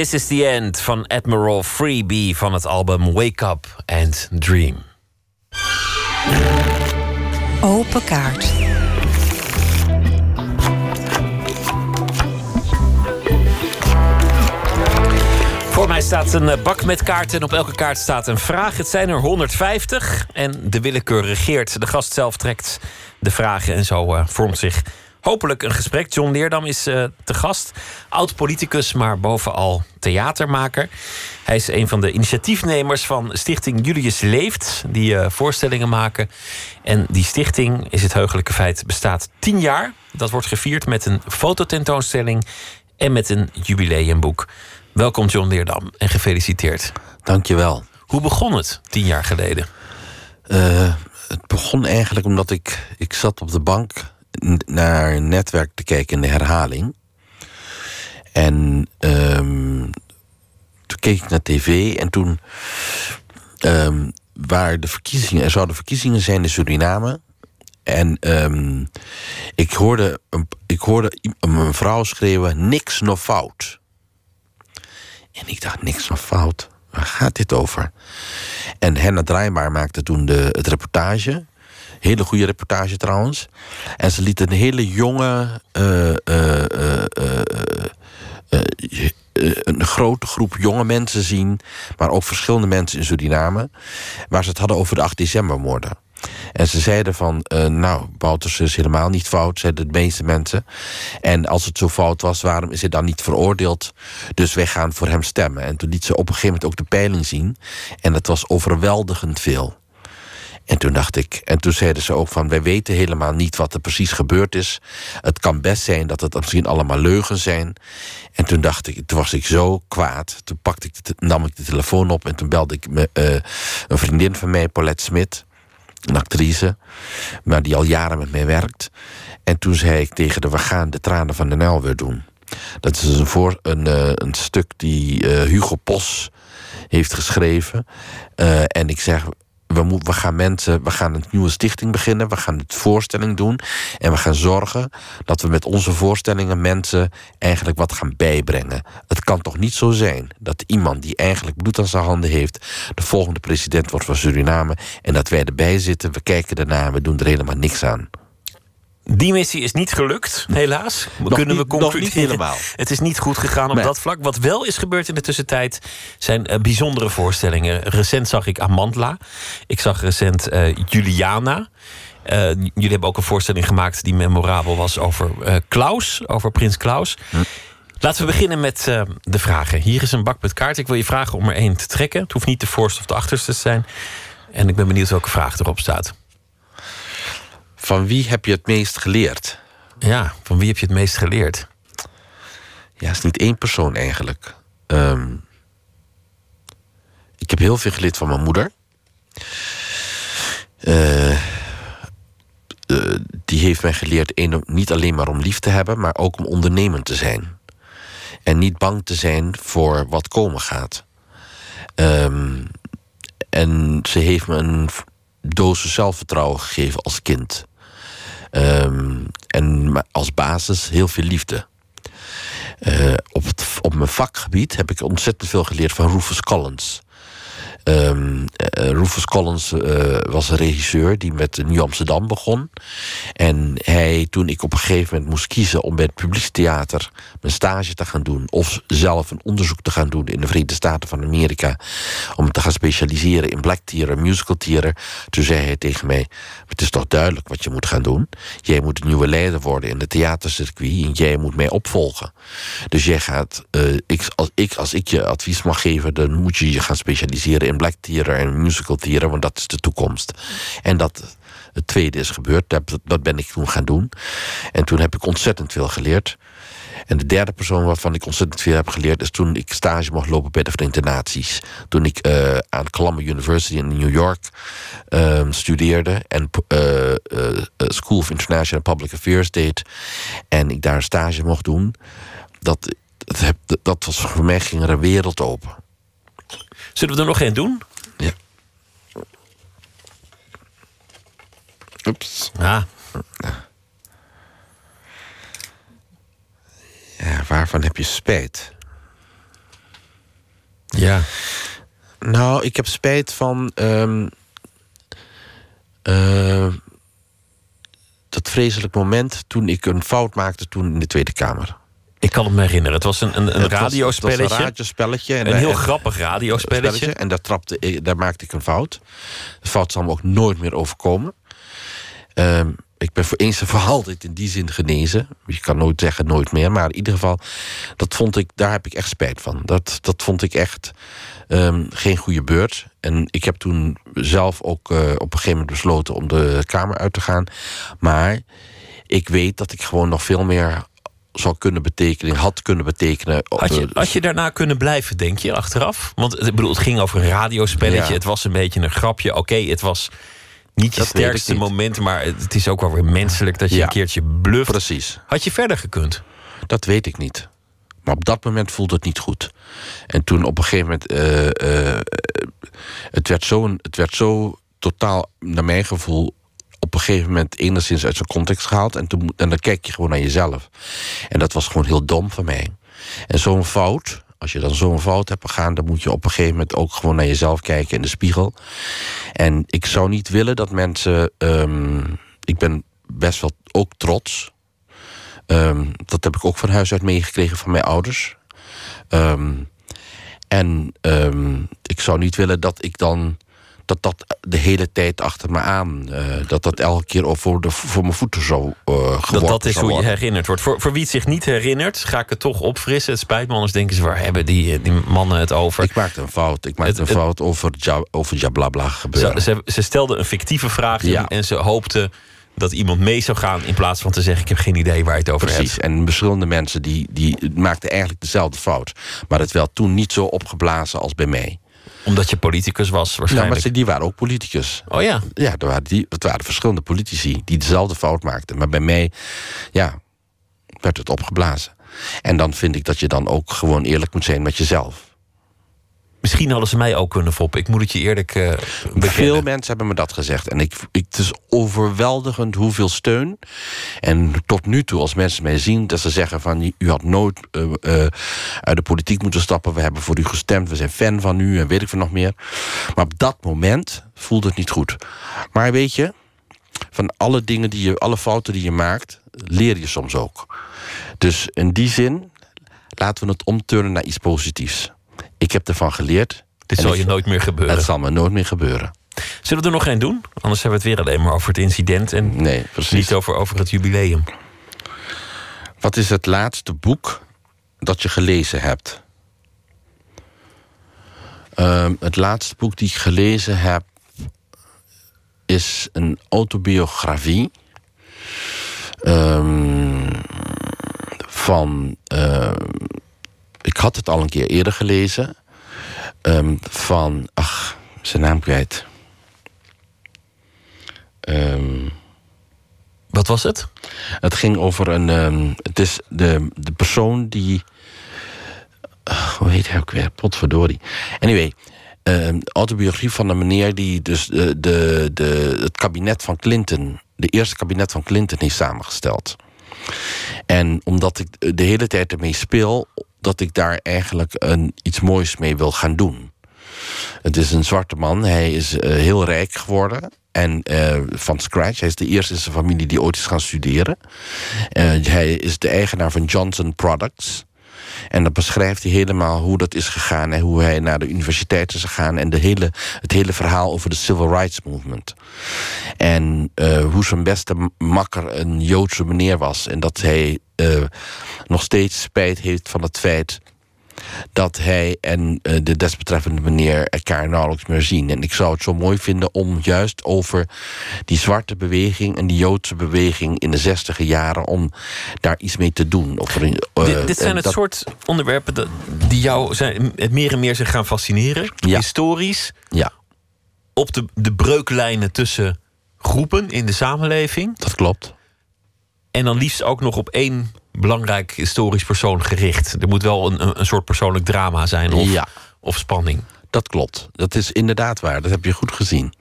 This Is The End van Admiral Freebie van het album Wake Up and Dream. Open kaart. Voor mij staat een eh, bak met kaarten en op elke kaart staat een vraag. Het zijn er 150 en de willekeur regeert. De gast zelf trekt de vragen en zo uh, vormt zich hopelijk een gesprek. John Leerdam is uh, te gast. Oud-politicus, maar bovenal theatermaker. Hij is een van de initiatiefnemers van Stichting Julius Leeft... die uh, voorstellingen maken. En die stichting, is het heugelijke feit, bestaat tien jaar. Dat wordt gevierd met een fototentoonstelling... en met een jubileumboek. Welkom John Leerdam en gefeliciteerd. Dankjewel. Hoe begon het tien jaar geleden? Uh, het begon eigenlijk omdat ik, ik zat op de bank naar een netwerk te kijken in de herhaling. En um, toen keek ik naar tv en toen um, de verkiezingen, er zouden verkiezingen zijn in Suriname. En um, ik, hoorde, ik hoorde een vrouw schreeuwen: niks nog fout. En ik dacht, niks nog fout. Waar gaat dit over? En Henna Draaibaar maakte toen de, het reportage. Hele goede reportage trouwens. En ze liet een hele jonge. Uh, uh, uh, een grote groep jonge mensen zien. Maar ook verschillende mensen in Suriname. Waar ze het hadden over de 8 decembermoorden. En ze zeiden van, nou, Wouters is helemaal niet fout, zeiden de meeste mensen. En als het zo fout was, waarom is hij dan niet veroordeeld? Dus wij gaan voor hem stemmen. En toen liet ze op een gegeven moment ook de peiling zien. En dat was overweldigend veel. En toen dacht ik, en toen zeiden ze ook van, wij weten helemaal niet wat er precies gebeurd is. Het kan best zijn dat het misschien allemaal leugens zijn. En toen dacht ik, toen was ik zo kwaad. Toen pakte ik nam ik de telefoon op en toen belde ik me, uh, een vriendin van mij, Paulette Smit een actrice, maar die al jaren met mij werkt. En toen zei ik tegen de we gaan de tranen van de Nijl weer doen. Dat is een, voor, een, uh, een stuk die uh, Hugo Pos heeft geschreven. En ik zeg, we, moet, we gaan mensen, we gaan een nieuwe stichting beginnen. We gaan het voorstelling doen. En we gaan zorgen dat we met onze voorstellingen mensen eigenlijk wat gaan bijbrengen. Het kan toch niet zo zijn dat iemand die eigenlijk bloed aan zijn handen heeft, de volgende president wordt van Suriname. En dat wij erbij zitten, we kijken daarna en we doen er helemaal niks aan. Die missie is niet gelukt, helaas. Nog Kunnen niet, we concluderen. Niet helemaal. Het is niet goed gegaan op Nee. dat vlak. Wat wel is gebeurd in de tussentijd zijn eh, bijzondere voorstellingen. Recent zag ik Amandla. Ik zag recent eh, Juliana. Eh, jullie hebben ook een voorstelling gemaakt die memorabel was over Klaus, over Prins Klaus. Laten we beginnen met de vragen. Hier is een bak met kaarten. Ik wil je vragen om er één te trekken. Het hoeft niet de voorste of de achterste te zijn. En ik ben benieuwd welke vraag erop staat. Van wie heb je het meest geleerd? Ja, van wie heb je het meest geleerd? Ja, het is niet één persoon eigenlijk. Ehm, ik heb heel veel geleerd van mijn moeder. Eh, eh, die heeft mij geleerd niet alleen maar om lief te hebben, maar ook om ondernemend te zijn. En niet bang te zijn voor wat komen gaat. Ehm, en ze heeft me een dosis zelfvertrouwen gegeven als kind. Ehm, en als basis heel veel liefde. Eh, op, op mijn vakgebied heb ik ontzettend veel geleerd van Rufus Collins. Ehm, eh, Rufus Collins eh, was een regisseur die met Nieuw Amsterdam begon. En hij, toen ik op een gegeven moment moest kiezen om bij het publiekstheater mijn stage te gaan doen, of zelf een onderzoek te gaan doen in de Verenigde Staten van Amerika, om te gaan specialiseren in black theater, musical theater, toen zei hij tegen mij: Het is toch duidelijk wat je moet gaan doen. Jij moet een nieuwe leider worden in het theatercircuit en jij moet mij opvolgen. Dus jij gaat, eh, ik, als, ik, als ik je advies mag geven, dan moet je je gaan specialiseren in black theater en musical theater, want dat is de toekomst. En dat het tweede is gebeurd, dat, dat ben ik toen gaan doen. En toen heb ik ontzettend veel geleerd. En de derde persoon waarvan ik ontzettend veel heb geleerd... is toen ik stage mocht lopen bij de Verenigde Naties. Toen ik eh, aan Columbia University in New York ehm, studeerde... en eh, eh, School of International Public Affairs deed... en ik daar stage mocht doen... dat, dat, heb, dat was voor mij ging er een wereld open. Zullen we er nog één doen? Ja. Oeps. Ja. Ja, waarvan heb je spijt? Ja. Nou, ik heb spijt van. ehm, eh, dat vreselijk moment toen ik een fout maakte toen in de Tweede Kamer. Ik kan het me herinneren. Het was een, een, een radiospelletje. Was een radiospelletje. En Een heel en- grappig radiospelletje. spelletje. En daar, trapte, daar maakte ik een fout. De fout zal me ook nooit meer overkomen. Ehm, ik ben voor eens en voor altijd in die zin genezen. Je kan nooit zeggen nooit meer. Maar in ieder geval, dat vond ik, daar heb ik echt spijt van. Dat, dat vond ik echt ehm, geen goede beurt. En ik heb toen zelf ook eh, op een gegeven moment besloten om de Kamer uit te gaan. Maar ik weet dat ik gewoon nog veel meer zou kunnen betekenen, had kunnen betekenen. Had je, Eh, had je daarna kunnen blijven, denk je, achteraf? Want ik bedoel, het ging over een radiospelletje. Ja. Het was een beetje een grapje. Oké, het was niet je Dat sterkste niet. moment... maar het is ook wel weer menselijk dat je Ja. een keertje bluft. Precies. Had je verder gekund? Dat weet ik niet. Maar op dat moment voelde het niet goed. En toen op een gegeven moment. eh, eh, het, werd zo, het werd zo totaal, naar mijn gevoel. Op een gegeven moment enigszins uit zijn context gehaald. En, en dan kijk je gewoon naar jezelf. En dat was gewoon heel dom van mij. En zo'n fout. Als je dan zo'n fout hebt begaan, dan moet je op een gegeven moment ook gewoon naar jezelf kijken in de spiegel. En ik zou niet willen dat mensen. ehm, ik ben best wel ook trots. Ehm, dat heb ik ook van huis uit meegekregen van mijn ouders. Ehm, en ik zou niet willen dat ik dan. Dat dat de hele tijd achter me aan. eh, dat dat elke keer op voor, de, voor mijn voeten zo eh geworpen Dat, dat is hoe je herinnerd wordt. Voor, voor wie het zich niet herinnert, ga ik het toch opfrissen. Het spijt me, anders denken ze... waar hebben die, die mannen het over? Ik maakte een fout. Ik maakte Het- een fout over, ja, over jablabla gebeuren. Ze, ze, ze stelde een fictieve vraag Ja. en, ze hoopte dat iemand mee zou gaan... in plaats van te zeggen, ik heb geen idee waar je het over Precies. hebt. En verschillende mensen die, die maakten eigenlijk dezelfde fout. Maar het werd toen niet zo opgeblazen als bij mij. Omdat je politicus was, Nou, waarschijnlijk. maar ze- die waren ook politicus. Oh ja? Ja, er waren die, het waren verschillende politici die dezelfde fout maakten. Maar bij mij, ja, werd het opgeblazen. En dan vind ik dat je dan ook gewoon eerlijk moet zijn met jezelf. Misschien hadden ze mij ook kunnen foppen. Ik moet het je eerlijk bekennen. Veel mensen hebben me dat gezegd. En ik, ik, het is overweldigend hoeveel steun. En tot nu toe, als mensen mij zien, dat ze zeggen van... u had nooit eh, eh, uit de politiek moeten stappen. We hebben voor u gestemd. We zijn fan van u en weet ik veel nog meer. Maar op dat moment voelde het niet goed. Maar weet je, van alle dingen die je, alle fouten die je maakt, leer je soms ook. Dus in die zin, laten we het omturnen naar iets positiefs. Ik heb ervan geleerd. Dit zal je nooit meer gebeuren. Het zal me nooit meer gebeuren. Zullen we er nog één doen? Anders hebben we het weer alleen maar over het incident... en Nee, precies. niet over, over het jubileum. Wat is het laatste boek dat je gelezen hebt? Ehm, het laatste boek die ik gelezen heb is een autobiografie Ehm, van. ehm, ik had het al een keer eerder gelezen. Ehm, van. Ach, zijn naam kwijt. Ehm, Wat was het? Het ging over een. ehm, het is de, de persoon die. Ah, hoe heet hij ook weer? Potverdorie. Anyway. autobiografie van een meneer die dus de, de, de, het kabinet van Clinton. De eerste kabinet van Clinton heeft samengesteld. En omdat ik de hele tijd ermee speel, dat ik daar eigenlijk een, iets moois mee wil gaan doen. Het is een zwarte man. Hij is eh, heel rijk geworden. En eh, van scratch. Hij is de eerste in zijn familie die ooit is gaan studeren. Eh, hij is de eigenaar van Johnson Products. En dan beschrijft hij helemaal hoe dat is gegaan... en hoe hij naar de universiteit is gegaan... en de hele, het hele verhaal over de Civil Rights Movement. En hoe zijn beste makker een Joodse meneer was. En dat hij eh, nog steeds spijt heeft van het feit dat hij en eh, de desbetreffende meneer elkaar nauwelijks meer zien. En ik zou het zo mooi vinden om juist over die zwarte beweging en die Joodse beweging in de zestiger jaren, om daar iets mee te doen. Of eh, dit, dit zijn het dat- soort onderwerpen dat, die jou zijn, het meer en meer zich gaan fascineren. Historisch. Ja. Op de, de breuklijnen tussen groepen in de samenleving. Dat klopt. En dan liefst ook nog op één belangrijk historisch persoon gericht. Er moet wel een, een, een soort persoonlijk drama zijn of, Ja. of spanning. Dat klopt. Dat is inderdaad waar. Dat heb je goed gezien.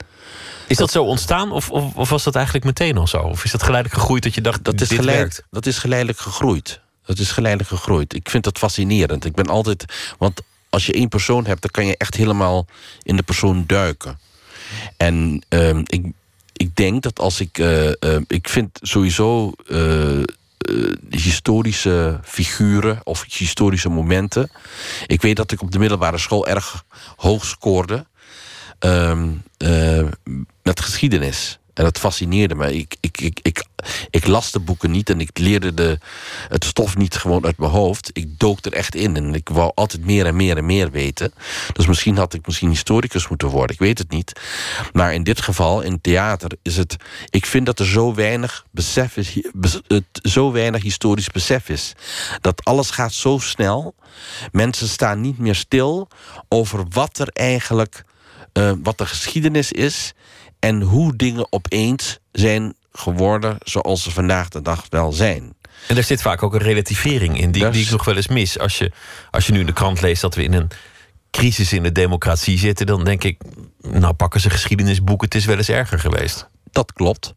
Is dat zo ontstaan of, of, of was dat eigenlijk meteen al zo? Of is dat geleidelijk gegroeid dat je dacht, Dat is, dit geleid, werkt? dat is geleidelijk gegroeid. Dat is geleidelijk gegroeid. Ik vind dat fascinerend. Ik ben altijd. Want als je één persoon hebt, dan kan je echt helemaal in de persoon duiken. En ehm, ik, ik denk dat als ik. eh, eh, ik vind sowieso. eh, historische figuren of historische momenten. Ik weet dat ik op de middelbare school erg hoog scoorde ehm, eh, met geschiedenis. En dat fascineerde me. Ik, ik, ik, ik, ik las de boeken niet en ik leerde de, het stof niet gewoon uit mijn hoofd. Ik dook er echt in en ik wou altijd meer en meer en meer weten. Dus misschien had ik misschien historicus moeten worden. Ik weet het niet. Maar in dit geval, in theater, is het. Ik vind dat er zo weinig besef is, het, zo weinig historisch besef is. Dat alles gaat zo snel. Mensen staan niet meer stil over wat er eigenlijk. eh, wat de geschiedenis is en hoe dingen opeens zijn geworden zoals ze vandaag de dag wel zijn. En er zit vaak ook een relativering in, die, die ik nog wel eens mis. Als je, als je nu in de krant leest dat we in een crisis in de democratie zitten, dan denk ik, nou pakken ze geschiedenisboeken, het is wel eens erger geweest. Dat klopt.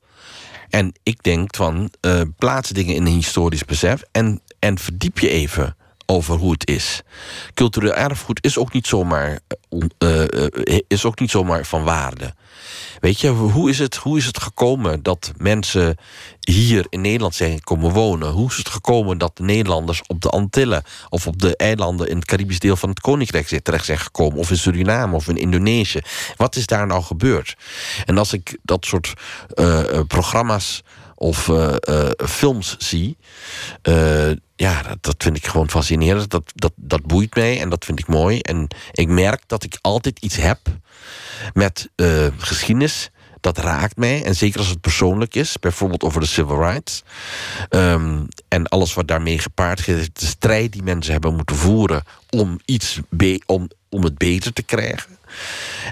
En ik denk van, eh, plaats dingen in een historisch besef en, en verdiep je even over hoe het is. Cultureel erfgoed is ook niet zomaar, eh, eh, eh, is ook niet zomaar van waarde. Weet je, hoe is, het, hoe is het gekomen dat mensen hier in Nederland zijn komen wonen? Hoe is het gekomen dat de Nederlanders op de Antillen of op de eilanden in het Caribisch deel van het Koninkrijk terecht zijn gekomen? Of in Suriname of in Indonesië? Wat is daar nou gebeurd? En als ik dat soort programma's of eh, eh, films zie, eh, ja, dat, vind ik gewoon fascinerend. Dat, dat, dat boeit mij en dat vind ik mooi. En ik merk dat ik altijd iets heb met geschiedenis. Dat raakt mij. En zeker als het persoonlijk is. Bijvoorbeeld over de civil rights. Ehm, en alles wat daarmee gepaard gaat. De strijd die mensen hebben moeten voeren. Om, iets om, om het beter te krijgen.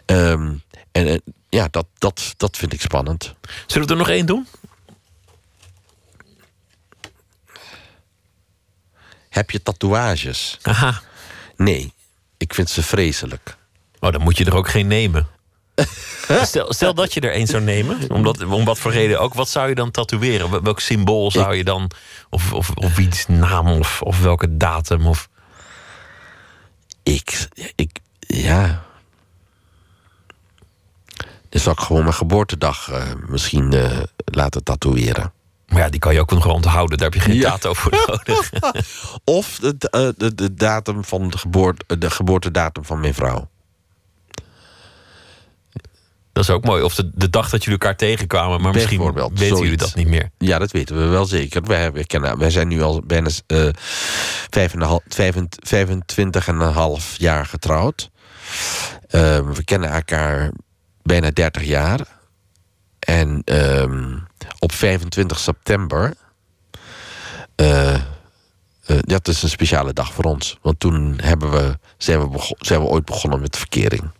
Ehm, en ja, dat, dat, dat vind ik spannend. Zullen we er nog één doen? Heb je tatoeages? Aha. Nee, ik vind ze vreselijk. Oh, dan moet je er ook geen nemen. Stel, stel dat je er één zou nemen, omdat, om wat voor reden ook. Wat zou je dan tatoeëren? Wel- Welk symbool zou je dan... Of, of, of wiens naam of, of welke datum? Of... Ik, ik, ja. Dan zou ik gewoon mijn geboortedag eh, misschien eh, laten tatoeëren. Maar ja, die kan je ook nog onthouden. Daar heb je geen datum voor nodig. Of de, eh, de, de datum van de, geboorte, de geboortedatum van mijn vrouw. Dat is ook mooi. Of de, de dag dat jullie elkaar tegenkwamen. Maar misschien weten jullie dat niet meer. Ja, dat weten we wel zeker. Wij, wij, kennen, wij zijn nu al bijna eh, vijf en een half- vijfent- 25 en een half jaar getrouwd. Eh, we kennen elkaar bijna 30 jaar. En ehm, op 25 september. eh, eh, dat is een speciale dag voor ons. Want toen hebben we, zijn, we zijn we ooit begonnen met verkering.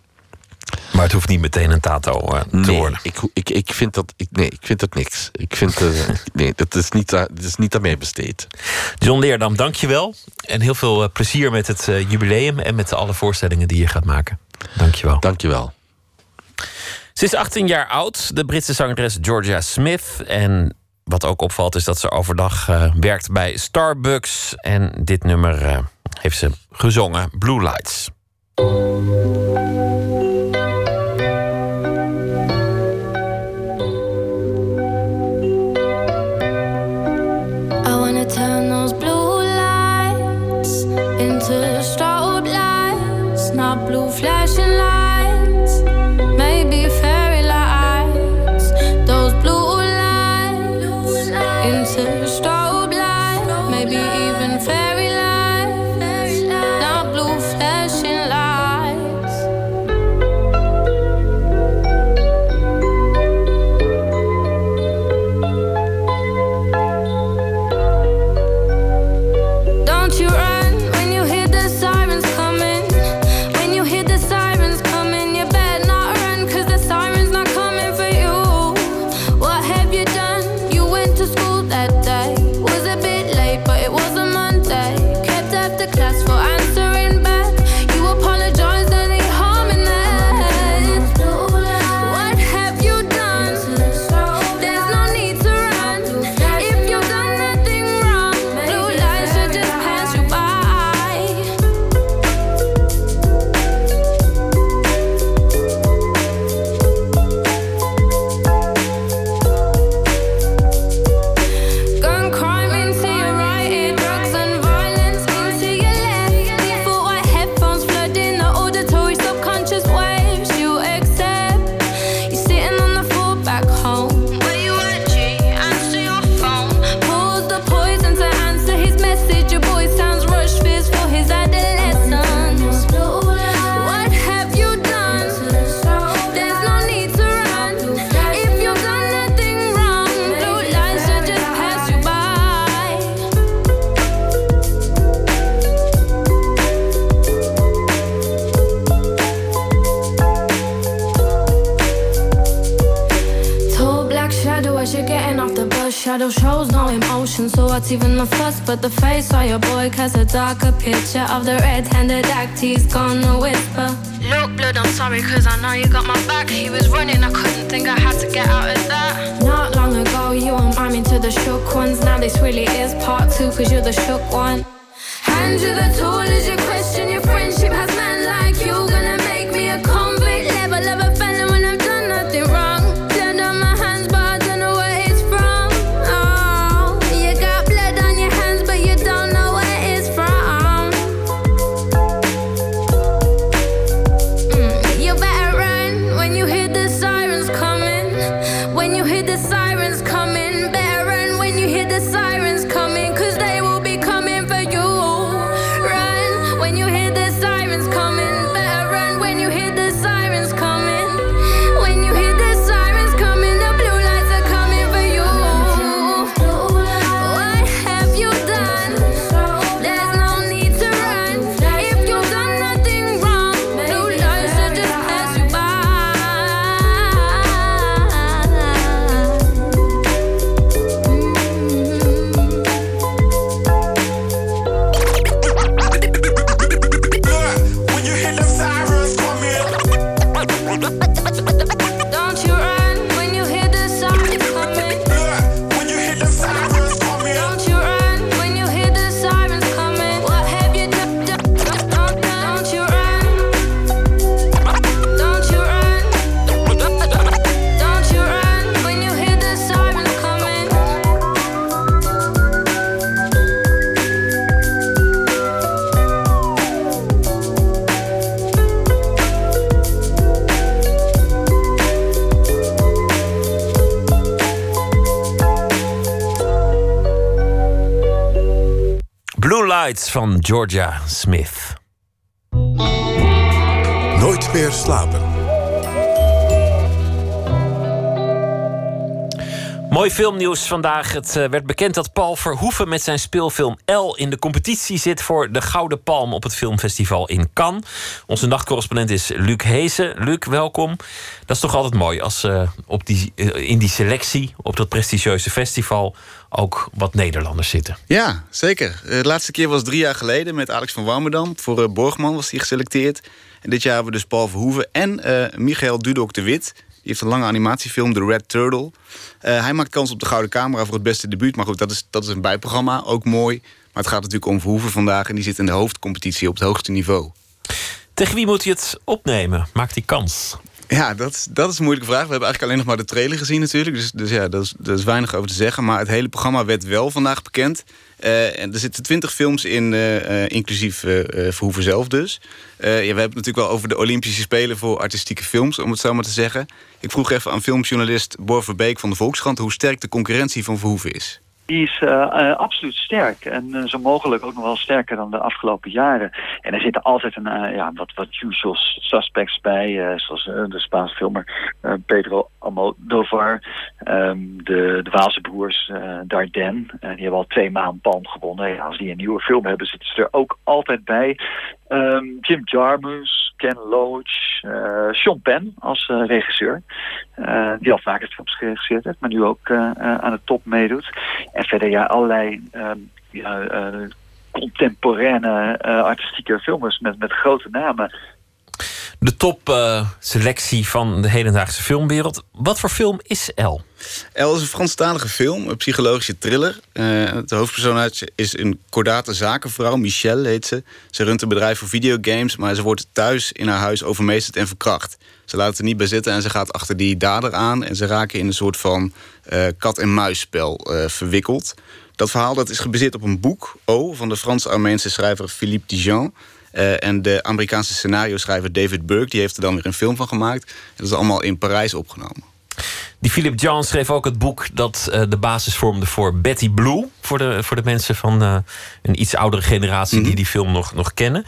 Maar het hoeft niet meteen een tato eh, te Nee, worden. ik, ik, ik vind dat. Ik, nee, ik vind dat niks. Ik vind. eh, nee, dat is, niet, dat is niet aan mij besteed. John Leerdam, dank je wel. En heel veel eh, plezier met het eh, jubileum en met alle voorstellingen die je gaat maken. Dank je wel. Dank je wel. Ze is 18 jaar oud, de Britse zangeres Georgia Smith. En wat ook opvalt is dat ze overdag eh, werkt bij Starbucks. En dit nummer eh, heeft ze gezongen, Blue Lights. Georgia Smith. Nooit meer slapen. Mooi filmnieuws vandaag. Het eh, werd bekend dat Paul Verhoeven met zijn speelfilm L in de competitie zit voor de Gouden Palm op het filmfestival in Cannes. Onze nachtcorrespondent is Luc Heesen. Luc, welkom. Dat is toch altijd mooi als eh, op die, eh, in die selectie op dat prestigieuze festival ook wat Nederlanders zitten. Ja, zeker. De laatste keer was drie jaar geleden met Alex van Warmerdam. Voor Borgman was hij geselecteerd. En dit jaar hebben we dus Paul Verhoeven en Michael Dudok de Wit. Die heeft een lange animatiefilm, The Red Turtle. Eh, hij maakt kans op de Gouden Camera voor het beste debuut. Maar goed, dat is, dat is een bijprogramma, ook mooi. Maar het gaat natuurlijk om Verhoeven vandaag... en die zit in de hoofdcompetitie op het hoogste niveau. Tegen wie moet hij het opnemen? Maakt hij kans? Ja, dat, is- dat is een moeilijke vraag. We hebben eigenlijk alleen nog maar de trailer gezien natuurlijk. Dus, dus ja, daar is, daar is weinig over te zeggen. Maar het hele programma werd wel vandaag bekend. Eh, en er zitten twintig films in, eh, eh, inclusief Verhoeven zelf dus. Ja, we hebben het natuurlijk wel over de Olympische Spelen voor artistieke films, om het zo maar te zeggen. Ik vroeg even aan filmjournalist Bor Verbeek van de Volkskrant... hoe sterk de concurrentie van Verhoeven is. Die is eh, eh, absoluut sterk. En eh, zo mogelijk ook nog wel sterker dan de afgelopen jaren. En er zitten altijd een, ja, wat, wat usual suspects bij. zoals de Spaanse filmer Pedro Almodovar. ehm, de, de broers Dardenne. eh, die hebben al twee maanden Palm gewonnen. Als die een nieuwe film hebben, zitten ze er ook altijd bij. Ehm, Jim Jarmusch, Ken Loach, eh, Sean Penn als eh, regisseur. Eh, die al vaker films geregisseerd heeft, maar nu ook aan de top meedoet. En verder ja, allerlei ehm, ja, contemporaine artistieke filmers met, met grote namen. De topselectie van de hedendaagse filmwereld. Wat voor film is El? El is een Franstalige film, een psychologische thriller. Eh, het hoofdpersonage is een kordate zakenvrouw, Michelle heet ze. Ze runt een bedrijf voor videogames, maar ze wordt thuis in haar huis overmeesterd en verkracht. Ze laat het er niet bij zitten en ze gaat achter die dader aan... en ze raken in een soort van eh, kat-en-muisspel eh, verwikkeld. Dat verhaal dat is gebaseerd op een boek, O, van de Frans-Armeense schrijver Philippe Dijon... Eh, en de Amerikaanse scenario-schrijver David Burke... die heeft er dan weer een film van gemaakt. En dat is allemaal in Parijs opgenomen. Die Philip John schreef ook het boek dat eh, de basis vormde voor Betty Blue. Voor de, voor de mensen van eh, een iets oudere generatie die die film nog, nog kennen.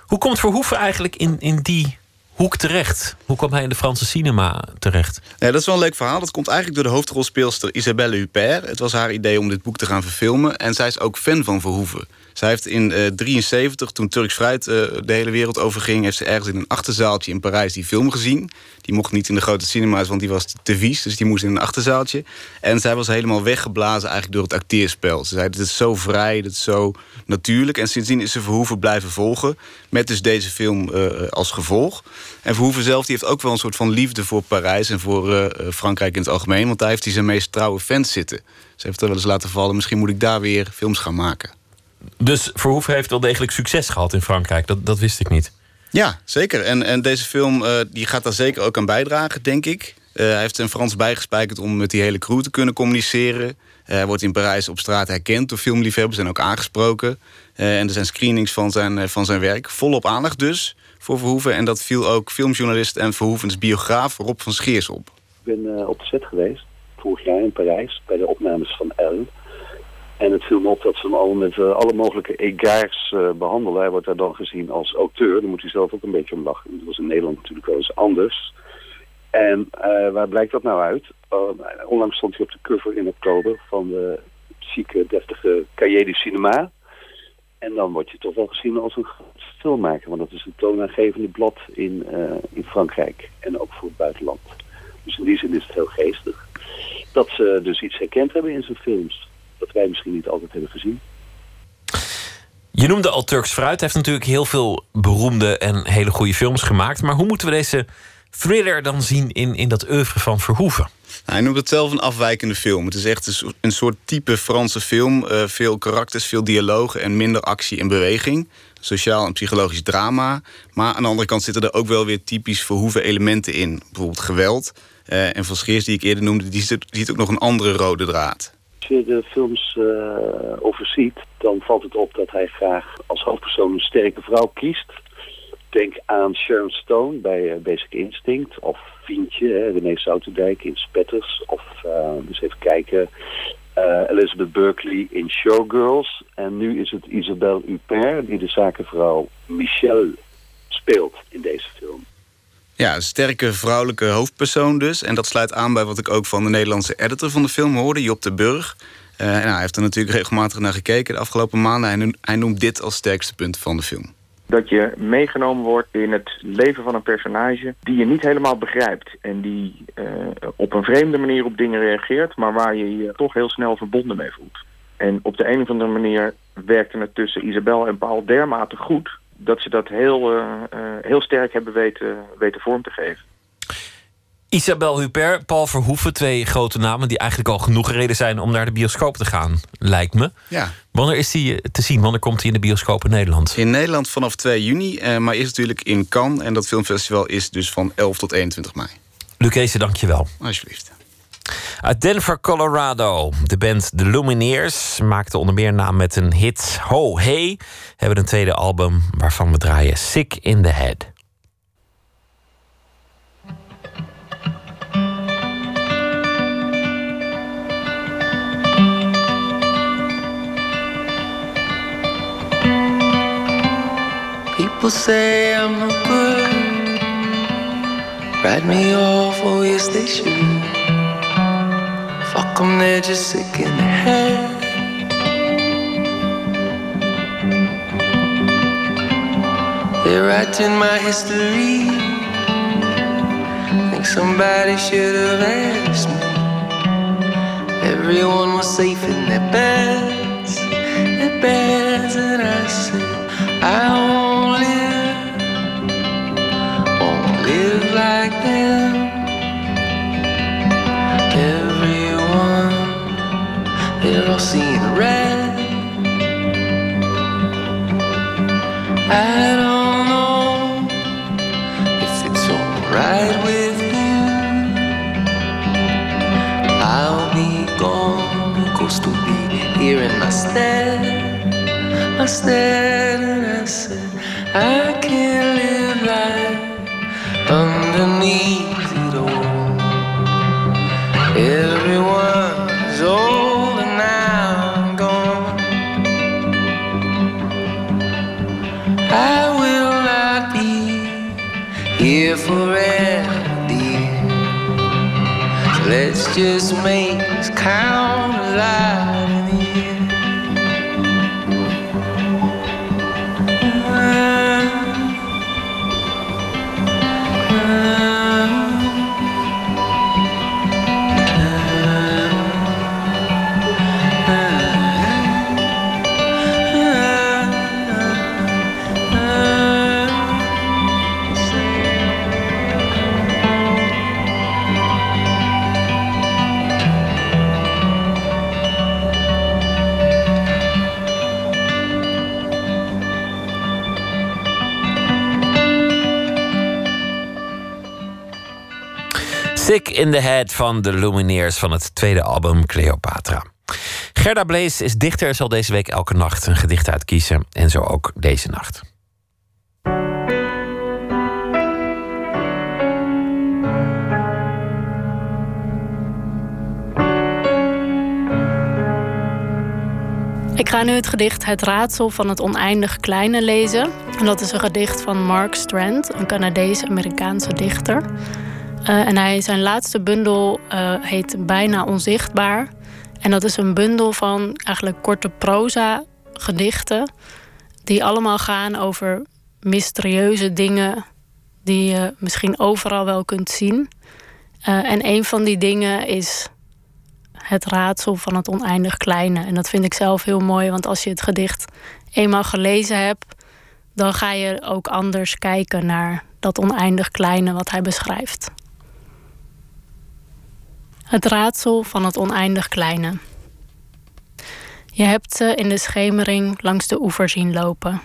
Hoe komt Verhoeven eigenlijk in, in die hoek terecht? Hoe kwam hij in de Franse cinema terecht? Ja, dat is wel een leuk verhaal. Dat komt eigenlijk door de hoofdrolspeelster Isabelle Huppert. Het was haar idee om dit boek te gaan verfilmen. En zij is ook fan van Verhoeven. Zij heeft in 1973, toen Turks Fruit uh, de hele wereld overging... heeft ze ergens in een achterzaaltje in Parijs die film gezien. Die mocht niet in de grote cinema's, want die was te vies. Dus die moest in een achterzaaltje. En zij was helemaal weggeblazen eigenlijk door het acteerspel. Ze zei, dit is zo vrij, dit is zo natuurlijk. En sindsdien is ze Verhoeven blijven volgen. Met dus deze film uh, als gevolg. En Verhoeven zelf die heeft ook wel een soort van liefde voor Parijs... en voor Frankrijk in het algemeen. Want daar heeft hij zijn meest trouwe fans zitten. Ze heeft er wel eens laten vallen... misschien moet ik daar weer films gaan maken. Dus Verhoeven heeft wel degelijk succes gehad in Frankrijk. Dat, dat wist ik niet. Ja, zeker. En, en deze film uh, die gaat daar zeker ook aan bijdragen, denk ik. Uh, hij heeft een Frans bijgespijkerd om met die hele crew te kunnen communiceren. Uh, hij wordt in Parijs op straat herkend door filmliefhebbers en ook aangesproken. en er zijn screenings van zijn, van zijn werk. Volop aandacht dus voor Verhoeven. En dat viel ook filmjournalist en Verhoevens biograaf Rob van Scheers op. Ik ben op de set geweest, vorig jaar in Parijs, bij de opnames van Elle. En het viel me op dat ze hem al met uh, alle mogelijke egaars uh, behandelen. Hij wordt daar dan gezien als auteur. Daar moet hij zelf ook een beetje om lachen. Dat was in Nederland natuurlijk wel eens anders. En uh, waar blijkt dat nou uit? onlangs stond hij op de cover in oktober van de chique, deftige Cahiers Cinema. En dan word je toch wel gezien als een filmmaker. Want dat is een toonaangevende blad in, in Frankrijk. En ook voor het buitenland. Dus in die zin is het heel geestig. Dat ze dus iets herkend hebben in zijn films dat wij misschien niet altijd hebben gezien. Je noemde al Turks Fruit. Hij heeft natuurlijk heel veel beroemde en hele goede films gemaakt. Maar hoe moeten we deze thriller dan zien in, in dat oeuvre van Verhoeven? Nou, hij noemt het zelf een afwijkende film. Het is echt een soort type Franse film. Uh, veel karakters, veel dialogen en minder actie en beweging. Sociaal en psychologisch drama. Maar aan de andere kant zitten er ook wel weer typisch Verhoeven elementen in. Bijvoorbeeld geweld. Uh, en Van Scheers, die ik eerder noemde, die ziet ook nog een andere rode draad. De films uh, overziet, dan valt het op dat hij graag als hoofdpersoon een sterke vrouw kiest. Denk aan Sharon Stone bij uh, Basic Instinct, of Vientje, René Soutendijk in Spetters, of dus even kijken, Elizabeth Berkeley in Showgirls. En nu is het Isabelle Huppert die de zakenvrouw Michelle speelt in deze film. Ja, een sterke vrouwelijke hoofdpersoon dus. En dat sluit aan bij wat ik ook van de Nederlandse editor van de film hoorde, Job de Burg. Uh, nou, hij heeft er natuurlijk regelmatig naar gekeken de afgelopen maanden. Hij, hij noemt dit als sterkste punt van de film. Dat je meegenomen wordt in het leven van een personage die je niet helemaal begrijpt. En die uh, op een vreemde manier op dingen reageert, maar waar je je toch heel snel verbonden mee voelt. En op de een of andere manier werkte het tussen Isabel en Paul dermate goed dat ze dat heel, uh, uh, heel sterk hebben weten, weten vorm te geven. Isabel Huppert, Paul Verhoeven, twee grote namen die eigenlijk al genoeg reden zijn om naar de bioscoop te gaan, lijkt me. Ja. Wanneer is die te zien? Wanneer komt hij in de bioscoop in Nederland? In Nederland vanaf 2 juni, eh, maar is natuurlijk in Cannes. En dat filmfestival is dus van 11 tot 21 mei. Lucrece, dank je wel. Alsjeblieft. Uit Denver, Colorado. De band The Lumineers maakte onder meer naam met een hit Ho Hey. Hebben een tweede album waarvan we draaien Sick in the Head. People say I'm no good. Write me off, oh yes. Fuck them, they're just sick in the head. They're writing my history. Think somebody should have asked me. Everyone was safe in their beds, their beds, and I said, I all seeing red. I don't know if it's alright with you. I'll be gone, ghost to be here in my stead. I stared and I said, I can't live life underneath it all. Everyone's here let's just make this count a Stick in the Head van de Lumineers van het tweede album Cleopatra. Gerda Blees is dichter en zal deze week elke nacht een gedicht uitkiezen. En zo ook deze nacht. Ik ga nu het gedicht Het Raadsel van het Oneindig Kleine lezen. En dat is een gedicht van Mark Strand, een Canadees-Amerikaanse dichter. Uh, en hij, zijn laatste bundel uh, heet Bijna Onzichtbaar. En dat is een bundel van eigenlijk korte proza gedichten. Die allemaal gaan over mysterieuze dingen die je misschien overal wel kunt zien. Uh, en een van die dingen is het raadsel van het oneindig kleine. En dat vind ik zelf heel mooi, want als je het gedicht eenmaal gelezen hebt, dan ga je ook anders kijken naar dat oneindig kleine wat hij beschrijft. Het raadsel van het oneindig kleine. Je hebt ze in de schemering langs de oever zien lopen.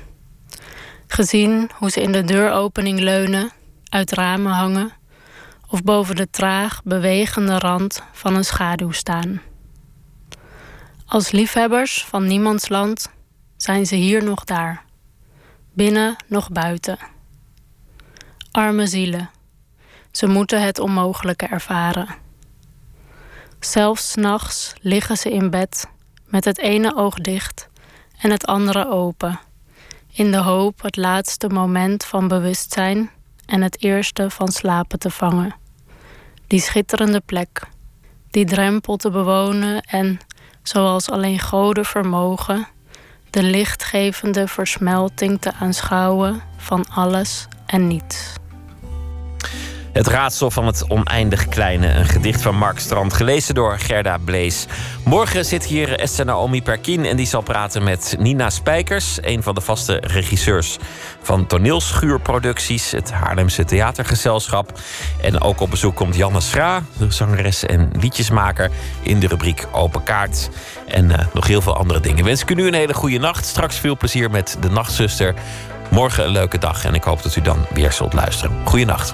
Gezien hoe ze in de deuropening leunen, uit ramen hangen of boven de traag bewegende rand van een schaduw staan. Als liefhebbers van niemands land zijn ze hier nog daar, binnen nog buiten. Arme zielen, ze moeten het onmogelijke ervaren. Zelfs nachts liggen ze in bed met het ene oog dicht en het andere open, in de hoop het laatste moment van bewustzijn en het eerste van slapen te vangen. Die schitterende plek, die drempel te bewonen en, zoals alleen goden vermogen, de lichtgevende versmelting te aanschouwen van alles en niets. Het raadsel van het oneindig kleine. Een gedicht van Mark Strand, gelezen door Gerda Blees. Morgen zit hier Esther Naomi Perkin en die zal praten met Nina Spijkers, een van de vaste regisseurs van toneelschuurproducties, het Haarlemse Theatergezelschap. En ook op bezoek komt Janne Schra, de zangeres en liedjesmaker, in de rubriek Open Kaart. En uh, nog heel veel andere dingen. Wens ik u nu een hele goede nacht. Straks veel plezier met de Nachtzuster. Morgen een leuke dag en ik hoop dat u dan weer zult luisteren. Goeienacht.